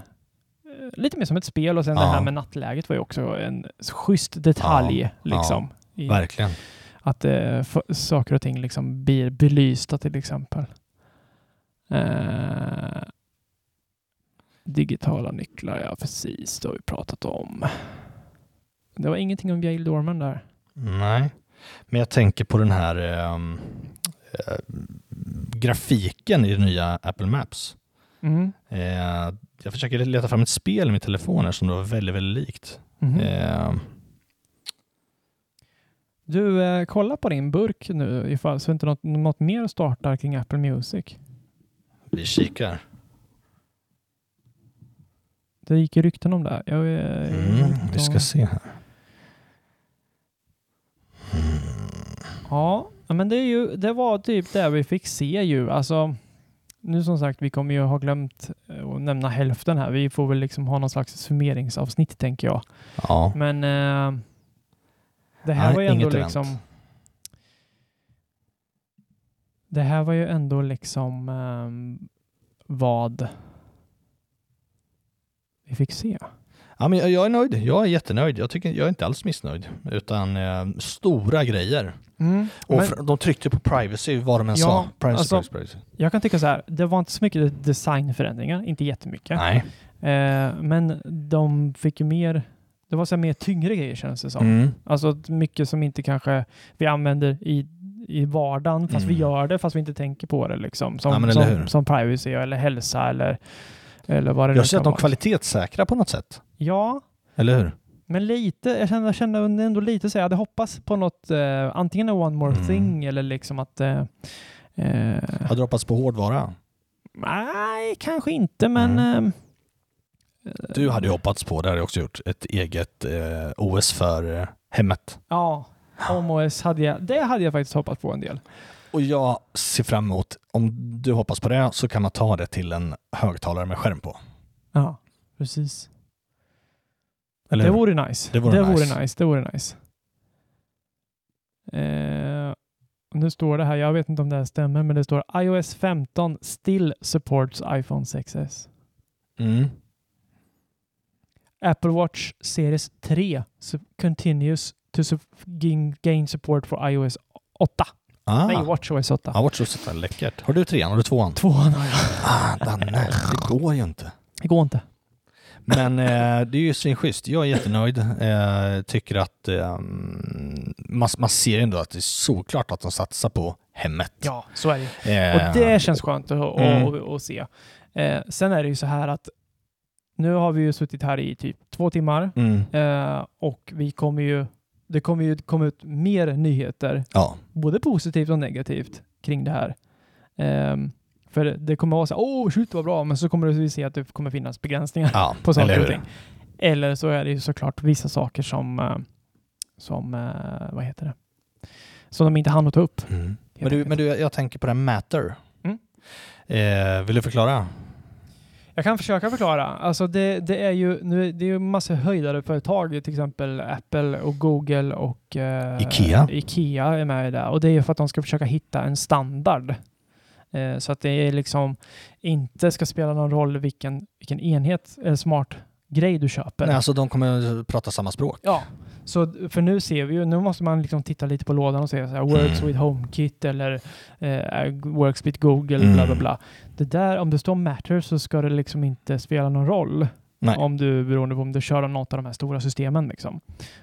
lite mer som ett spel och sen det Ja. här med nattläget var ju också en schysst detalj. Ja, liksom, ja, verkligen. Att eh, saker och ting liksom blir belysta till exempel. Eh, digitala nycklar, ja precis, det har vi pratat om. Det var ingenting om Yale Dorman där. Nej, men jag tänker på den här ehm, eh, grafiken i det nya Apple Maps. Mm. Eh, jag försöker leta fram ett spel i min telefon här som det var väldigt, väldigt likt. Eh, Du, eh, kolla på din burk nu ifall så inte något, något mer startar kring Apple Music. Vi kikar. Det gick ju rykten om det. Jag, eh, Mm, vi ska se här. Ja, men det, är ju, det var typ det vi fick se ju. Alltså, nu som sagt, vi kommer ju ha glömt eh, att nämna hälften här. Vi får väl liksom ha någon slags summeringsavsnitt tänker jag. Ja. Men eh, det här Nej, var ju ändå inget event. liksom... Det här var ju ändå liksom ehm, vad vi fick se. Ja, men jag, är nöjd. Jag är jättenöjd. Jag, tycker, jag är inte alls missnöjd. Utan eh, stora grejer. Mm, Och men- de tryckte på privacy, vad de än Ja, sa. Privacy, alltså- privacy, privacy. Jag kan tycka så här, det var inte så mycket designförändringar, inte jättemycket. Nej. Eh, men de fick ju mer, det var så mer tyngre grejer känns det som. Mm. Alltså mycket som inte kanske vi använder i, i vardagen, fast vi Mm. gör det fast vi inte tänker på det liksom. Som, Ja, som, som privacy eller hälsa eller, eller vad det nu Jag ser att de vara. kvalitetssäkrar på något sätt. Ja, Eller hur? men lite, jag kände, jag kände ändå lite så jag hade hoppats på något, eh, antingen en one more Mm. thing eller liksom att eh, eh, Hade du hoppats på hårdvara? Nej, kanske inte, men... Mm. ehm, Du hade ju hoppats på, det hade jag också gjort, ett eget eh, OS för eh, hemmet. Ja, HomeOS hade jag, det hade jag faktiskt hoppats på en del. Och jag ser fram emot, om du hoppas på det så kan man ta det till en högtalare med skärm på. Ja, precis. Eller det hur? vore nice. Det vore det nice. Vore nice. Det vore nice. Eh, nu står det här, jag vet inte om det här stämmer, men det står iOS 15 still supports iPhone 6s. Mm. Apple Watch Series 3 su- continues to gain, support for iOS 8. Ah. Nej, WatchOS 8. Ja, WatchOS 8 är läckert. Har du trean? Har du tvåan? Tvåan har jag. Ah, Danne, det går ju inte. Det går inte. Men eh, det är ju svinschysst. Jag är jättenöjd. Eh, tycker att eh, man, man ser ändå att det är såklart att de satsar på hemmet. Ja, så är det. Eh, Och det känns skönt att, Mm. se. Eh, sen är det ju så här att nu har vi ju suttit här i typ två timmar Mm. eh, och vi kommer ju, det kommer ju komma ut mer nyheter, Ja. både positivt och negativt kring det här. Ehm, för det kommer vara så här, åh shit vad bra, men så kommer vi se att det kommer finnas begränsningar Ja, på saker eller och ting. Eller så är det ju såklart vissa saker som, eh, som eh, vad heter det, som de inte hann att ta upp. Mm. Men, du, men du, jag tänker på det här Matter. Eh, vill du förklara? Jag kan försöka förklara. Alltså det, det är ju nu, det är ju massa höjdare företag, till exempel Apple och Google och eh, Ikea. Ikea är med i det. Och det är ju för att de ska försöka hitta en standard. Eh, så att det är liksom inte ska spela någon roll vilken, vilken enhet eller smart grej du köper. Nej, alltså de kommer prata samma språk. Ja, så för nu ser vi ju, nu måste man liksom titta lite på lådan och se så här, works Mm. with HomeKit eller eh, works with Google, Mm. bla bla bla. Det där, om det står matter så ska det liksom inte spela någon roll. Nej. Om du, beroende på om du kör något av de här stora systemen liksom.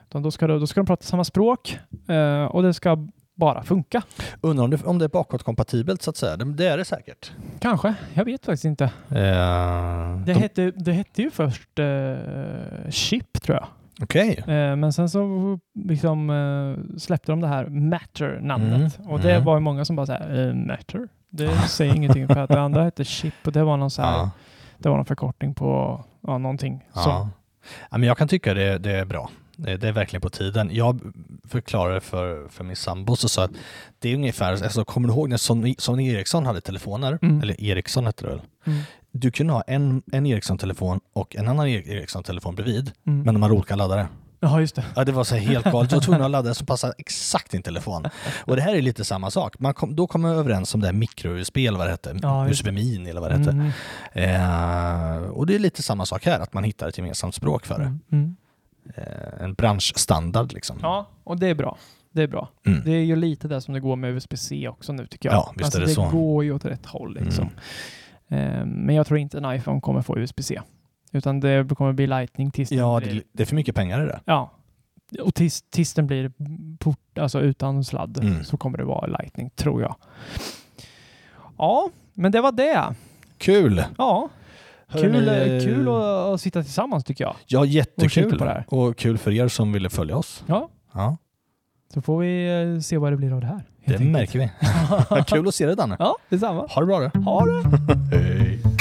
Då ska, du, då ska de prata samma språk eh, och det ska bara funka. Undrar om det, om det är bakåtkompatibelt så att säga. Det, det är det säkert. Kanske, jag vet faktiskt inte. Eh, Det, de- hette, det hette ju först eh, Chip tror jag. Okej. Eh, men sen så liksom, eh, släppte de det här Matter-namnet. Mm, Och det mm. var ju många som bara såhär, eh, Matter? Det säger ingenting för att det andra hette Chip och det var någon så här, det var någon förkortning på ja, någonting. Ja. som- Ja, men jag kan tycka det, det är bra. Det, det är verkligen på tiden. Jag förklarade för, för min sambo och sa att det är ungefär, alltså, kommer du ihåg när Sony, Sony Ericsson hade telefoner? Mm. Eller Ericsson hette det väl? Mm. Du kunde ha en, en Ericsson-telefon och en annan E- Ericsson-telefon bredvid, Mm. men de har olika laddare. Ja, just det. Ja, det var så helt galet. Du var tvungen att ladda den som passade exakt din telefon. Och det här är lite samma sak. Man kom, då kom man överens om det här micro-USB eller vad det hette. Ja, USB Mini eller vad det hette. Mm. Eh, och det är lite samma sak här, att man hittar ett gemensamt språk för det. Mm. Mm. Eh, en branschstandard liksom. Ja, och det är bra. Det är bra. Mm. Det är ju lite det som det går med USB-C också nu tycker jag. Ja, visst alltså, det det så. går ju åt rätt håll liksom. Eh, men jag tror inte en iPhone kommer få USB-C. Utan det kommer bli Lightning tills Ja, blir det, det är för mycket pengar i det. Ja. Och tills, tills den blir port, alltså utan sladd Mm. så kommer det vara Lightning, tror jag. Ja, men det var det. Kul! Ja. Kul, eh, kul att, sitta tillsammans tycker jag. Ja, Och jättekul. kika på det här. Och kul för er som ville följa oss. Ja. Ja, Så får vi eh, se vad det blir av det här. det märker vi. kul att se dig Danne. Ja, detsamma. Ha det bra du. Ha det! Hej.